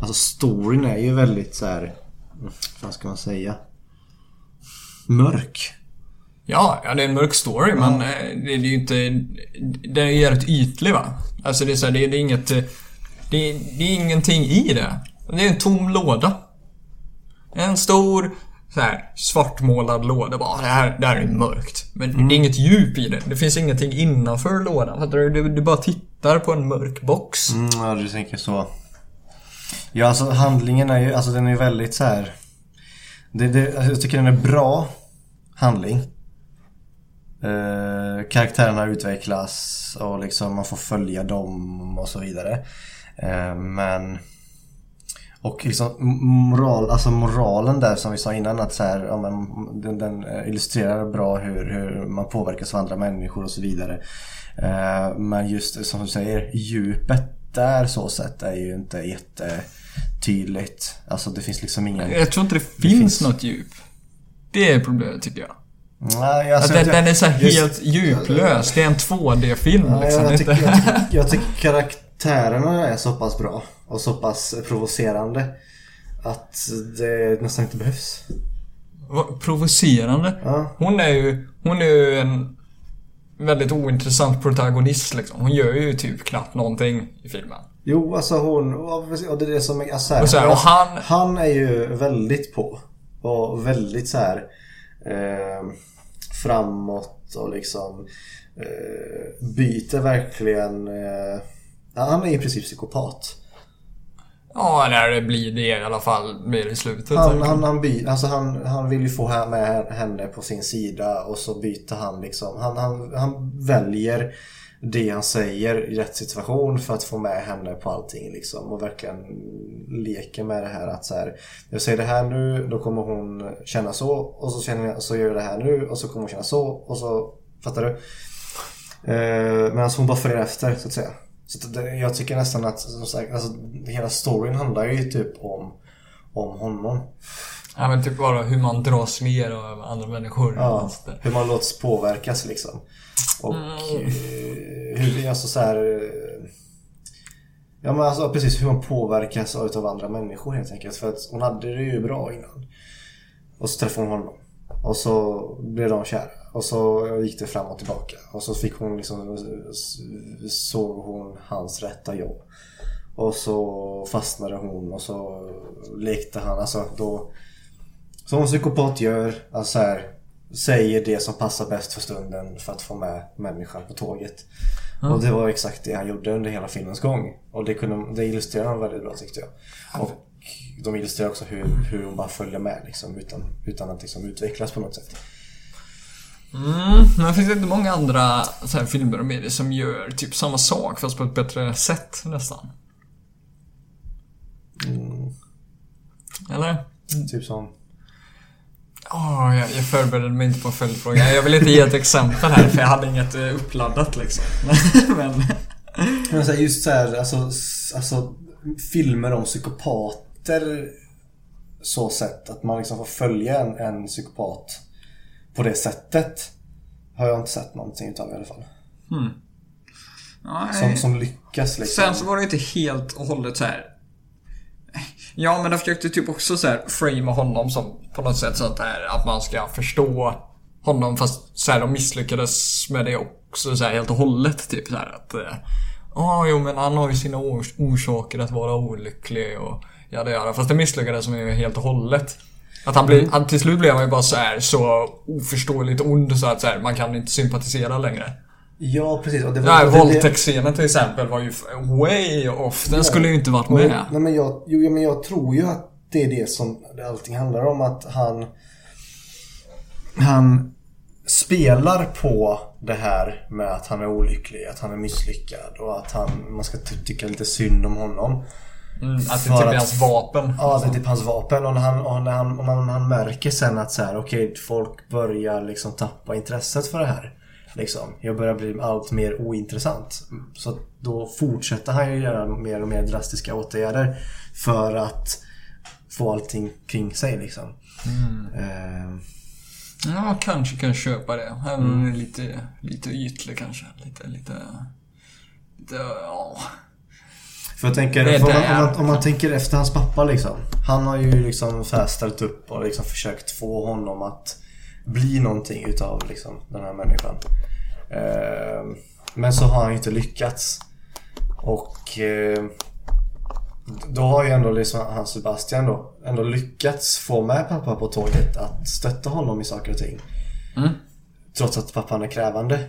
alltså storyn är ju väldigt så här. Mm, Vad ska man säga? Mörk. Ja, ja det är en mörk story men eh, det, är ju inte... Den är ju jävligt ytlig va? Alltså det är så här, det, det är inget... eh, Det, det är ingenting i det. Det är en tom låda. En stor så här, svartmålad låda bara. Det här, det här är mörkt. Men det är inget djup i det. Det finns ingenting innanför lådan. Du? Du, du bara tittar på en mörk box. Mm, ja, du tänker så. Ja, alltså handlingen är ju, alltså den är väldigt så här. Det, det, alltså, jag tycker den är bra handling. Eh, karaktärerna utvecklas och liksom man får följa dem och så vidare. Eh, men... Och liksom moral, alltså moralen där som vi sa innan att så här, ja, men, den, den eh, illustrerar bra hur, hur man påverkas av andra människor och så vidare. Eh, men just som du säger, djupet där så sett är ju inte jätte jättetydligt. Alltså det finns liksom ingen... Jag tror inte det finns, finns- något djup. Det är problemet tycker jag. Nej, alltså, den, jag- den är så just- helt djuplös. Det är en 2D-film Ja, liksom. jag, Det tycker, jag, tycker, jag tycker karaktärerna är så pass bra och så pass provocerande att det nästan inte behövs. Vad Provocerande. Ja. Hon är ju, hon är ju en väldigt ointressant protagonist liksom. Hon gör ju typ knappt någonting i filmen. Jo, alltså hon... Och det är det som är... Alltså, här, Och här, och han- han är ju väldigt på. Och väldigt så här eh, framåt och liksom eh, byter verkligen... Eh, han är i princip psykopat. Ja, när det blir det i alla fall mer i slutet. Han, liksom. han, han, by, alltså han, han vill ju få här med henne på sin sida och så byter han liksom. Han, han, han väljer det han säger i rätt situation för att få med henne på allting liksom. Och verkligen leker med det här att så här, jag säger det här nu, då kommer hon känna så. Och så, känner jag, så gör jag det här nu och så kommer hon känna så. Och så, fattar du? Eh, Medan hon bara följer efter så att säga. Så det, jag tycker nästan att som sagt, alltså, hela storyn handlar ju typ om, om honom. Ja, men typ bara hur man dras ner av andra människor. Ja, Alltså, hur man låts påverkas liksom. Och eh, hur alltså så här. eh, Ja men alltså precis hur man påverkas av andra människor helt enkelt. För att hon hade det ju bra innan. Och så träffade hon honom. Och så blev de kära. Och så gick det fram och tillbaka. Och så fick hon liksom, såg hon hans rätta jobb. Och så fastnade hon och så lekte han, alltså då... Som en psykopat gör, alltså så här, Säger det som passar bäst för stunden för att få med människan på tåget. Mm. Och det var exakt det han gjorde under hela filmens gång. Och det, kunde, det illustrerade han väldigt bra tyckte jag. Och de illustrerar också hur, hur hon bara följer med liksom, utan, utan att liksom utvecklas på något sätt. Mm, men finns det inte många andra så här, filmer och medier som gör typ samma sak fast på ett bättre sätt nästan? Mm. Eller? Typ som? Oh, jag, jag förberedde mig inte på en följdfråga. Jag vill inte ge ett exempel här för jag hade inget eh, uppladdat liksom. [LAUGHS] men... men så här, just så här, alltså, alltså filmer om psykopater så sätt att man liksom får följa en, en psykopat på det sättet har jag inte sett någonting utav i alla fall. Mm. Som, som lyckas liksom. Sen så var det inte helt och hållet så här. Ja, men de försökte typ också så här framea honom som på något sätt sånt här att man ska förstå honom fast så här, de misslyckades med det också så här, helt och hållet. Typ så här att Ja, oh, jo men han har ju sina orsaker att vara olycklig och ja det gör han. Fast det misslyckades ju helt och hållet. Att han blir, han, till slut blev han ju bara så här så oförståeligt ond så att så här, man kan inte sympatisera längre. Ja, precis. Och det var, Nej, våldtäktsscenen till exempel var ju way off. Den ja. skulle ju inte varit med. Och, nej, men jag, jo, men jag tror ju att det är det som allting handlar om. Att han... Han spelar på det här med att han är olycklig, att han är misslyckad och att han, man ska tycka lite synd om honom. Mm, att det typ är hans vapen. Ja, det är typ hans vapen. Och när han, och när han, och man, han märker sen att så här, okej, okay, folk börjar liksom tappa intresset för det här. Liksom. Jag börjar bli allt mer ointressant. Så då fortsätter han ju göra mer och mer drastiska åtgärder för att få allting kring sig liksom. Mm. Uh, ja, kanske kan köpa det. Även om mm. lite, lite ytlig kanske. Lite, lite... lite ja. För jag tänker, om man, om, man, om man tänker efter hans pappa liksom. Han har ju liksom ställt upp och liksom försökt få honom att bli någonting utav liksom, den här människan. Eh, men så har han inte lyckats. Och eh, då har ju ändå liksom han Sebastian då ändå lyckats få med pappa på tåget att stötta honom i saker och ting. Mm. Trots att pappan är krävande.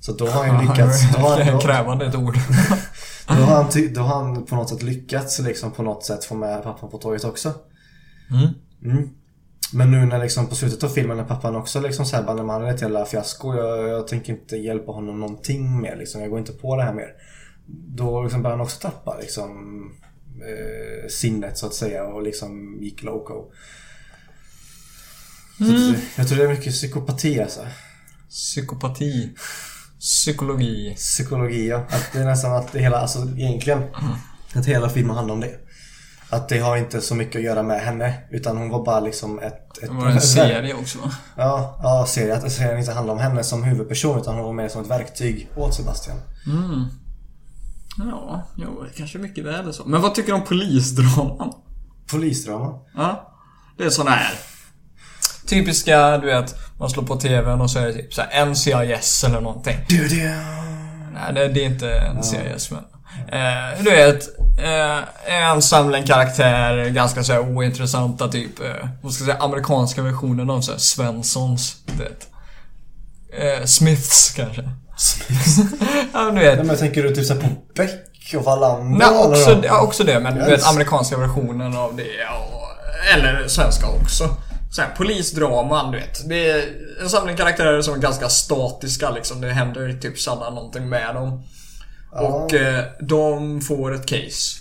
Så då har han ju lyckats. [LAUGHS] Då har han, krävande är ett ord. [LAUGHS] då, har han, då har han på något sätt lyckats liksom på något sätt få med pappan på tåget också. Mm. Mm. Men nu när liksom på slutet av filmen när pappan också liksom såhär bara, man är ett jävla fiasko. Jag, jag tänker inte hjälpa honom någonting mer liksom. Jag går inte på det här mer. Då liksom börjar han också tappa liksom eh, sinnet så att säga och liksom gick loco. Mm. jag tror det är mycket psykopati alltså. Psykopati. Psykologi. Psykologi ja. Att det är nästan att det hela, alltså egentligen. Mm. Att hela filmen handlar om det. Att det har inte så mycket att göra med henne. Utan hon var bara liksom ett... ett det var en serie också va? Ja, ja serie. Att serien inte handlar om henne som huvudperson utan hon var mer som ett verktyg åt Sebastian. Mm. Ja, jo, kanske mycket väl så. Men vad tycker du om polisdraman? Polisdrama? Ja. Det är sån här Typiska, du vet, man slår på TVn och så är det typ såhär NCIS eller någonting. Du, du. Nej, det, det är inte NCIS men... Eh, du vet, eh, en samling karaktär, ganska så här ointressanta typ, eh, vad ska jag säga, amerikanska versionen av så här Svenssons, du vet. Eh, Smiths kanske. Smiths? [LAUGHS] ja, du vet. Nej, men tänker du typ såhär på Beck och Wallander? Nej, också, ja, också det, men yes. du vet amerikanska versionen av det och, Eller svenska också. Så här, polisdraman, du vet. Det är en samling karaktärer som är ganska statiska liksom. Det händer typ sällan någonting med dem. Och eh, de får ett case.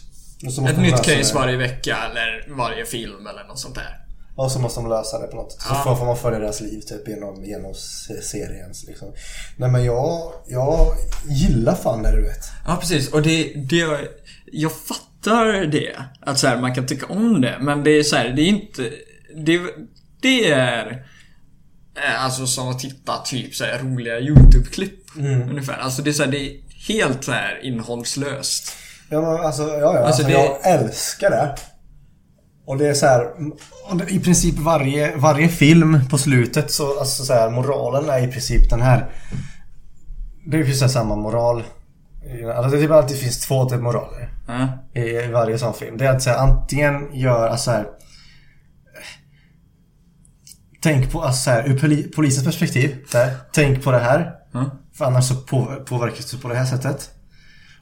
Ett nytt case det. varje vecka eller varje film eller något sånt där. Och så måste de lösa det på något. Så ja. får man följa deras liv typ genom, genom serien. Liksom. Nej men jag, jag gillar fan det du vet. Ja precis. Och det, det jag fattar det. Att så här, man kan tycka om det. Men det är så här, det är inte... Det, det är... Eh, alltså som att titta typ så här, roliga YouTube-klipp. Mm. Ungefär. Alltså det är så här, det helt så här innehållslöst. Ja men alltså, ja, ja. Alltså, alltså det... jag älskar det. Och det är så här, I princip varje, varje film på slutet så, alltså så här, moralen är i princip den här. Det är precis samma moral. Alltså det är typ alltid finns två typ moraler. Ja. i, varje sån film. Det är att så här, antingen gör, alltså så här, Tänk på, alltså så här, ur poli, polisens perspektiv. Där, tänk på det här. Ja. För annars så på, påverkas du på det här sättet.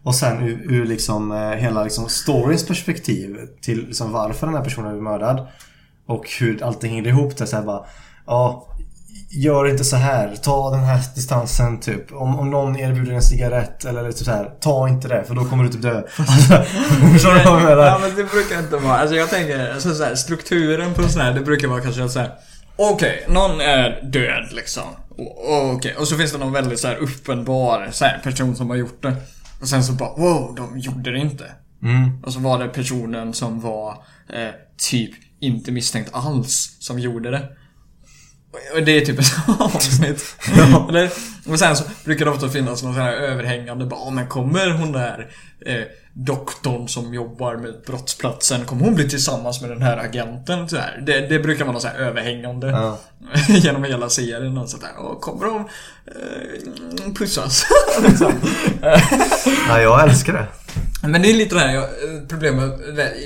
Och sen ur, ur liksom eh, hela liksom storyns perspektiv till liksom varför den här personen är mördad. Och hur allting hänger ihop. Det så här bara, ja, gör inte så här. Ta den här distansen typ. Om, om någon erbjuder en cigarett eller typ så här, ta inte det för då kommer du typ dö. Alltså, [LAUGHS] Förstår du vad jag menar? Ja men det brukar inte vara, alltså jag tänker alltså, så här, strukturen på sån här, det brukar vara kanske så här. Okej, någon är död liksom. Okej, och så finns det någon väldigt så här uppenbar så här, person som har gjort det. Och sen så bara wow, de gjorde det inte. Mm. Och så var det personen som var eh, typ inte misstänkt alls som gjorde det. Och det är typ ett [LAUGHS] avsnitt. Eller, och sen så brukar det ofta finnas någon sån här överhängande bara, "Ja, men kommer hon där eh, doktorn som jobbar med brottsplatsen, kommer hon bli tillsammans med den här agenten? Så här. Det, det brukar vara någon sån här överhängande Ja. [LAUGHS] genom hela serien. Och sådär. Och kommer de eh, pussas? liksom. Ja, jag älskar det. Men det är lite det här jag, problemet.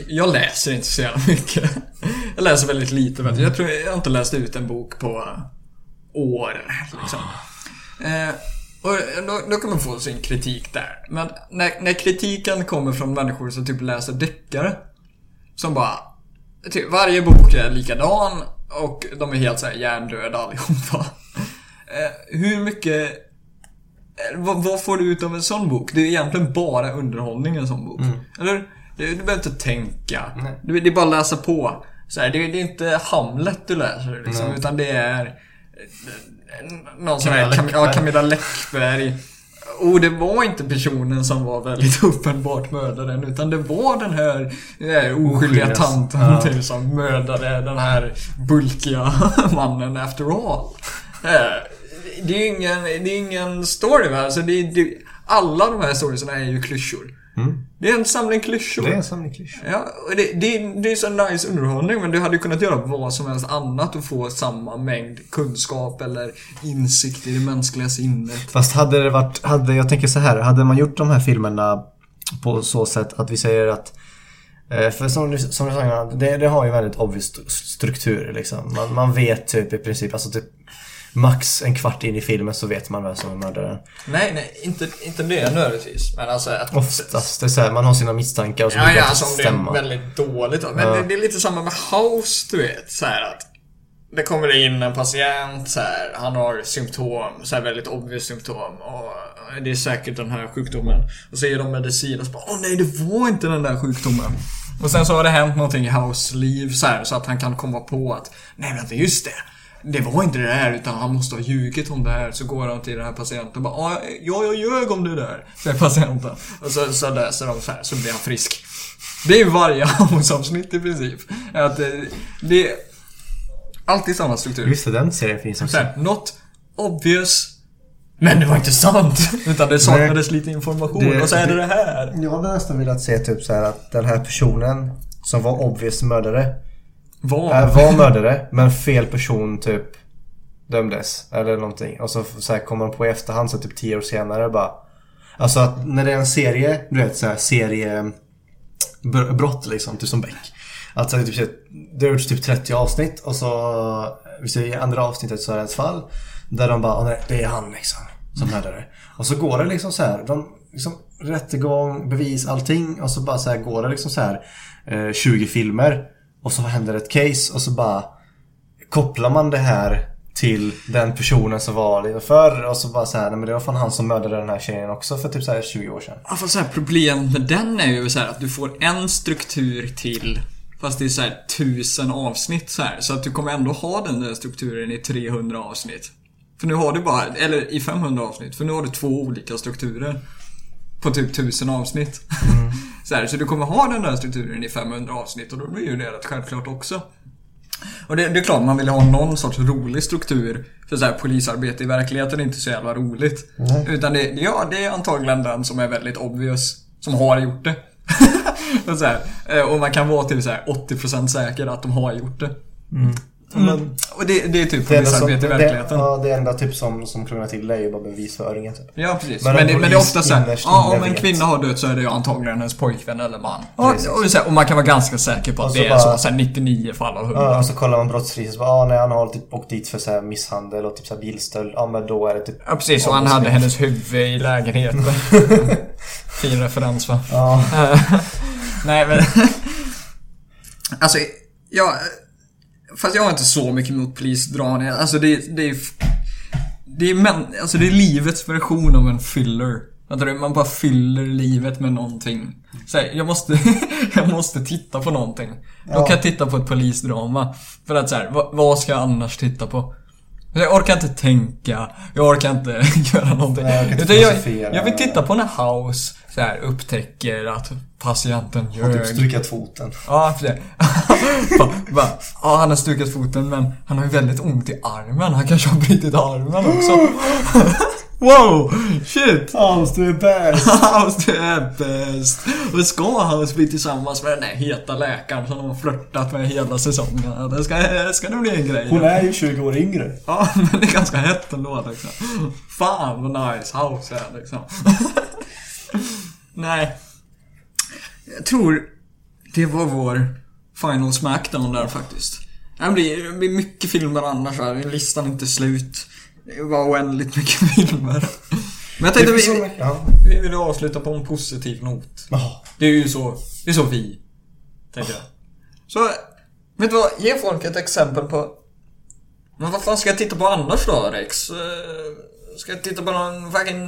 Jag läser inte så jävla mycket. Jag läser väldigt lite. Du. Jag tror jag har inte läst ut en bok på år. Liksom. Eh, och då, då kan man få sin kritik där. Men när, när kritiken kommer från människor som typ läser deckare. Som bara... Typ, varje bok är likadan och de är helt såhär hjärndöda allihopa. [LAUGHS] Eh, hur mycket Eh, Vad, vad får du ut av en sån bok? Det är egentligen bara underhållning i en sån bok. Eller? Du, du behöver inte tänka. Du, det är bara att läsa på. Så här, det, det är inte Hamlet du läser liksom, utan det är någon sån här Cam, ja. Camilla Läckberg. Och det var inte personen som var väldigt [LAUGHS] uppenbart mördaren utan det var den här eh, oskyldiga Oskyldiga, tanten ja. typ, som mördade den här bulkiga [LAUGHS] mannen after all. Eh, det är ingen, det är ingen story va? Alltså det, är- det, alla de här storiesarna är ju klyschor. Mm. Det är en samling klyschor. Det är en samling klyschor. Ja, det, det, det är så nice underhållning men du hade kunnat göra vad som helst annat och få samma mängd kunskap eller insikt i det mänskliga sinnet. Fast hade det varit, hade, jag tänker så här, hade man gjort de här filmerna på så sätt att vi säger att eh, för som du, som du sa, det, det har ju väldigt obvious st- struktur liksom. Man, man vet typ i princip, alltså typ max en kvart in i filmen så vet man vem som är mördaren. Nej, nej, inte, inte det nödvändigtvis. Men alltså att... Oftast, det är så här, man har sina misstankar och så Ja, ja, det alltså om det stämma. är väldigt dåligt då. Men Ja. det, det är lite samma med House, du vet. Så här att det kommer in en patient, så här, han har symptom, så här väldigt obvious symptom. Och det är säkert den här sjukdomen. Och så ger de medicin och så bara Åh nej, det var inte den där sjukdomen. Och sen så har det hänt någonting i House liv så, här, så att han kan komma på att Nej vänta, just det. Det var inte det där utan han måste ha ljugit om det här. Så går han till den här patienten och bara "Ja, Ja, jag ljög om det där. Säger patienten. Och så, så läser de så här, så blir han frisk. Det är ju varje House-avsnitt i princip. Att det, det är alltid samma struktur. Just det, den serien finns Så också. här, not obvious. Men det var inte sant! Utan det saknades lite information. Det- och så är det det- det här. Jag hade nästan velat se typ så här att den här personen som var obvious mördare var? äh, var mördare men fel person typ dömdes eller någonting. Och så, så här kommer de på i efterhand så typ tio år senare bara Alltså att när det är en serie, du vet såhär seriebrott liksom, typ som Beck. Alltså det, typ, det har gjorts typ 30 avsnitt och så vi ser i andra avsnittet så är det ett fall där de bara, nej, det är han liksom som mördare. Och så går det liksom så här, de liksom rättegång, bevis, allting och så bara så här går det liksom så här eh, 20 filmer och så händer ett case och så bara kopplar man det här till den personen som var förr och så bara så här, nej men det var fan han som mördade den här tjejen också för typ så här 20 år sedan. Ja, fast så här, problemet med den är ju så här att du får en struktur till Fast det är så här tusen avsnitt så här. Så att du kommer ändå ha den där strukturen i 300 avsnitt. För nu har du bara, eller i 500 avsnitt. För nu har du två olika strukturer. På typ tusen avsnitt. [LAUGHS] så, här, så du kommer ha den där strukturen i 500 avsnitt och då blir ju det rätt självklart också. Och det, det är klart man vill ha någon sorts rolig struktur. För så här, polisarbete i verkligheten är inte så jävla roligt. Utan det, ja, det är antagligen den som är väldigt obvious. Som har gjort det. [LAUGHS] och, så här, eh, och man kan vara till så här 80% säker att de har gjort det. Mm. Och det, det är typ Det polisarbete i det, verkligen. ja, det enda typ som, som krånglar till det är ju bara bevisföringen. Typ. Ja, precis. Men Men, en det, men det är ofta så här, innerst ja, om en kvinna har dött så är det ju antagligen hennes pojkvän eller man. Och, och, så här, och man kan vara ganska säker på att Och det är så, så här 99 fall av 100. Ja, och så kollar man brottsregistret så bara, ah, nej han har typ åkt dit för så här misshandel och typ så här bilstöld. Ja men då är det typ... Ja, precis. Och han hade hennes huvud i lägenheten. [LAUGHS] fin referens va? Ja. [LAUGHS] Nej men... [LAUGHS] alltså, jag... Fast jag har inte så mycket emot polisdragningar. Alltså det, det är... Det är, men, alltså det är livets version av en filler. Man bara fyller livet med någonting. Så här, jag måste, [LAUGHS] jag måste titta på någonting. Då Ja. kan jag titta på ett polisdrama. För att så här, vad, vad ska jag annars titta på? Jag orkar inte tänka, jag orkar inte [LAUGHS] göra någonting. Nej, jag orkar inte jag, jag vill titta på när House så här, upptäcker att patienten Har typ ljög. stukat foten. Ja, för det. [LAUGHS] ja, han har stukat foten men han har ju väldigt ont i armen. Han kanske har brutit armen också. [LAUGHS] wow! Shit! Hans, du är bäst! House du är bäst! Och ska House bli tillsammans med den där heta läkaren som de har flörtat med hela säsongen? Det ska, ska det bli en grej. Hon är ju 20 år yngre. Ja, [LAUGHS] men det är ganska hett ändå liksom. Fan vad nice House är liksom. Nej. Jag tror det var vår Final Smackdown där faktiskt. Det blir, det blir mycket filmer annars här. Listan är inte slut. Det var oändligt mycket [LAUGHS] filmer. Men jag tänkte så vi, Ja. vi vill avsluta på en positiv not. Det är ju så, det är så vi. Tänker jag. Så, vet du vad? Ge folk ett exempel på... Men vad fan ska jag titta på annars då Rex? Eh, Ska jag titta på någon fucking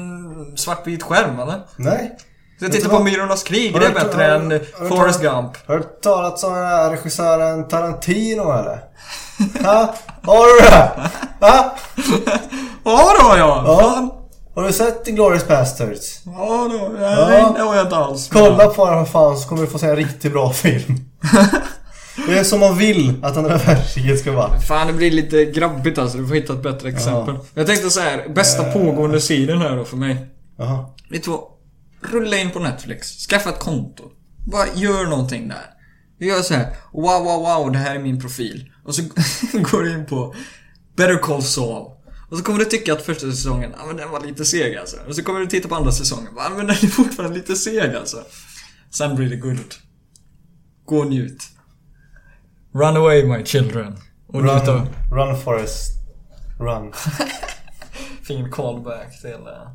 svartvit skärm eller? Nej. Ska jag Vet titta du på? Myrornas krig? Har Det är bättre har- än har Forrest Gump. Har du talat om den här regissören Tarantino eller? Ha? Har du det? Va? Ja då ja! Ja. Fan. Har du sett Inglourious Basterds? Ja då. Ja. det har jag inte alls. Kolla på den för fan så kommer du få se en riktigt bra film. [LAUGHS] Det är som man vill att andra världskriget ska vara. Fan det blir lite grabbigt alltså. Du får hitta ett bättre exempel. Jag tänkte så här, bästa Eh. pågående sidan här då för mig. Jaha. Vet du vad? Rulla in på Netflix. Skaffa ett konto. Bara gör någonting där. Du gör så här. Wow, wow, wow, det här är min profil. Och så [LAUGHS] går du in på Better Call Saul. Och så kommer du tycka att första säsongen, ja men den var lite seg alltså. Och så kommer du titta på andra säsongen, ja men den är fortfarande lite seg alltså. Sen blir det guld. Gå och njut. Run away my children. Och njut av Run, run Forest. Run. [LAUGHS] fin callback till uh,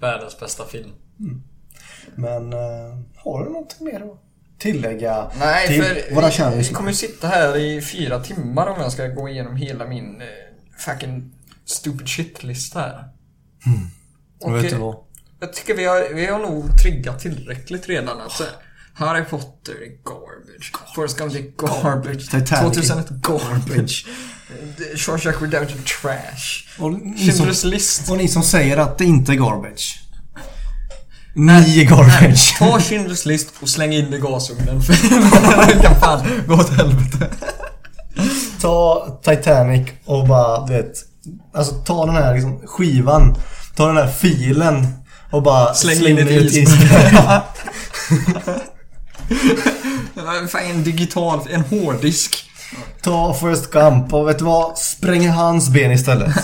världens bästa film. Men uh, har du något mer att tillägga Nej, till för våra vi, kära vi kommer ju sitta här i fyra timmar om jag ska gå igenom hela min eh, fucking stupid shit-lista här. Och vet du eh, vad? Jag tycker vi har, vi har nog triggat tillräckligt redan. Alltså, Harry Potter är garbage. Forrest Gump är garbage. Titanic. 2001 garbage. Eh, Shawshank Redemption trash. Och ni, som, list. och ni som säger att det inte är garbage. Ni är garbage. Ta Schindler's list och släng in [LAUGHS] det i gasugnen. För den kan fan gå åt helvete. Ta Titanic och bara, du vet. Alltså ta den här liksom, skivan. Ta den här filen. Och bara Släng in ett ner i isberg. [LAUGHS] [LAUGHS] Fan, en digital, en hårddisk. Ta Forrest Gump och vet du vad? Spräng hans ben istället.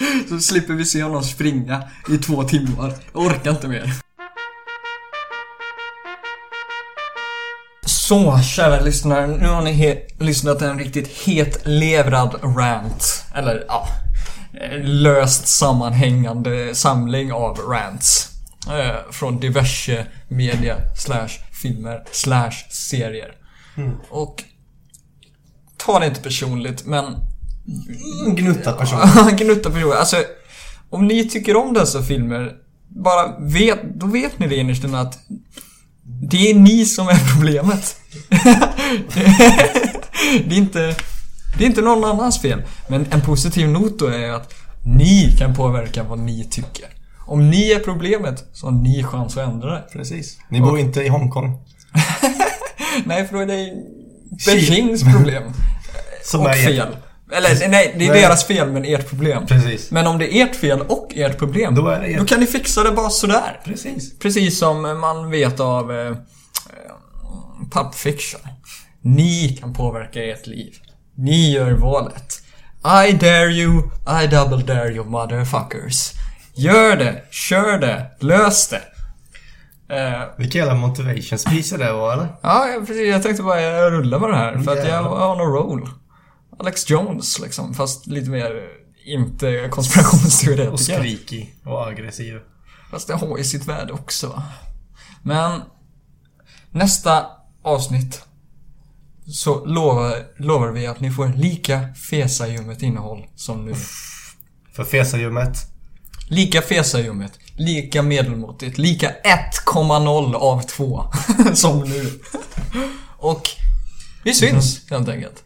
[LAUGHS] Så slipper vi se honom springa i två timmar. Jag orkar inte mer. Så, kära lyssnare. Nu har ni lyssnat till en riktigt hetlevrad rant. Eller, ja. Löst sammanhängande samling av rants. Eh, från diverse media, slash filmer, slash serier. Och ta det inte personligt, men Gnutta person. [LAUGHS] Gnutta personer. Alltså, om ni tycker om dessa filmer, bara vet, då vet ni det innerst inne att det är ni som är problemet. [LAUGHS] det är inte, det är inte någon annans fel. Men en positiv not då är att ni kan påverka vad ni tycker. Om ni är problemet så har ni chans att ändra det. Precis. Ni bor inte i Hongkong. [LAUGHS] Nej, för då är det Beijings problem. Som och fel. Eller nej, det är Nej. deras fel men ert problem. Precis. Men om det är ert fel och ert problem, Då ert. då kan ni fixa det bara sådär. Precis. Precis som man vet av eh, eh, Pulp Fiction. Ni kan påverka ert liv. Ni gör valet. I dare you, I double dare you motherfuckers. Gör det, kör det, lös det. Eh, Vilka jävla motivation speech det var eller? ja, precis. Jag tänkte bara rulla med det här för att jag har någon roll. Alex Jones liksom, fast lite mer inte konspirationsteoretiker. Och skrikig och aggressiv. Fast det har ju sitt värde också. Men nästa avsnitt så lovar, lovar vi att ni får lika fesaljummet innehåll som nu. För fesajummet. Lika fesaljummet, lika medelmåttigt, lika 1,0 av 2 [LAUGHS] som nu. Och vi syns helt enkelt.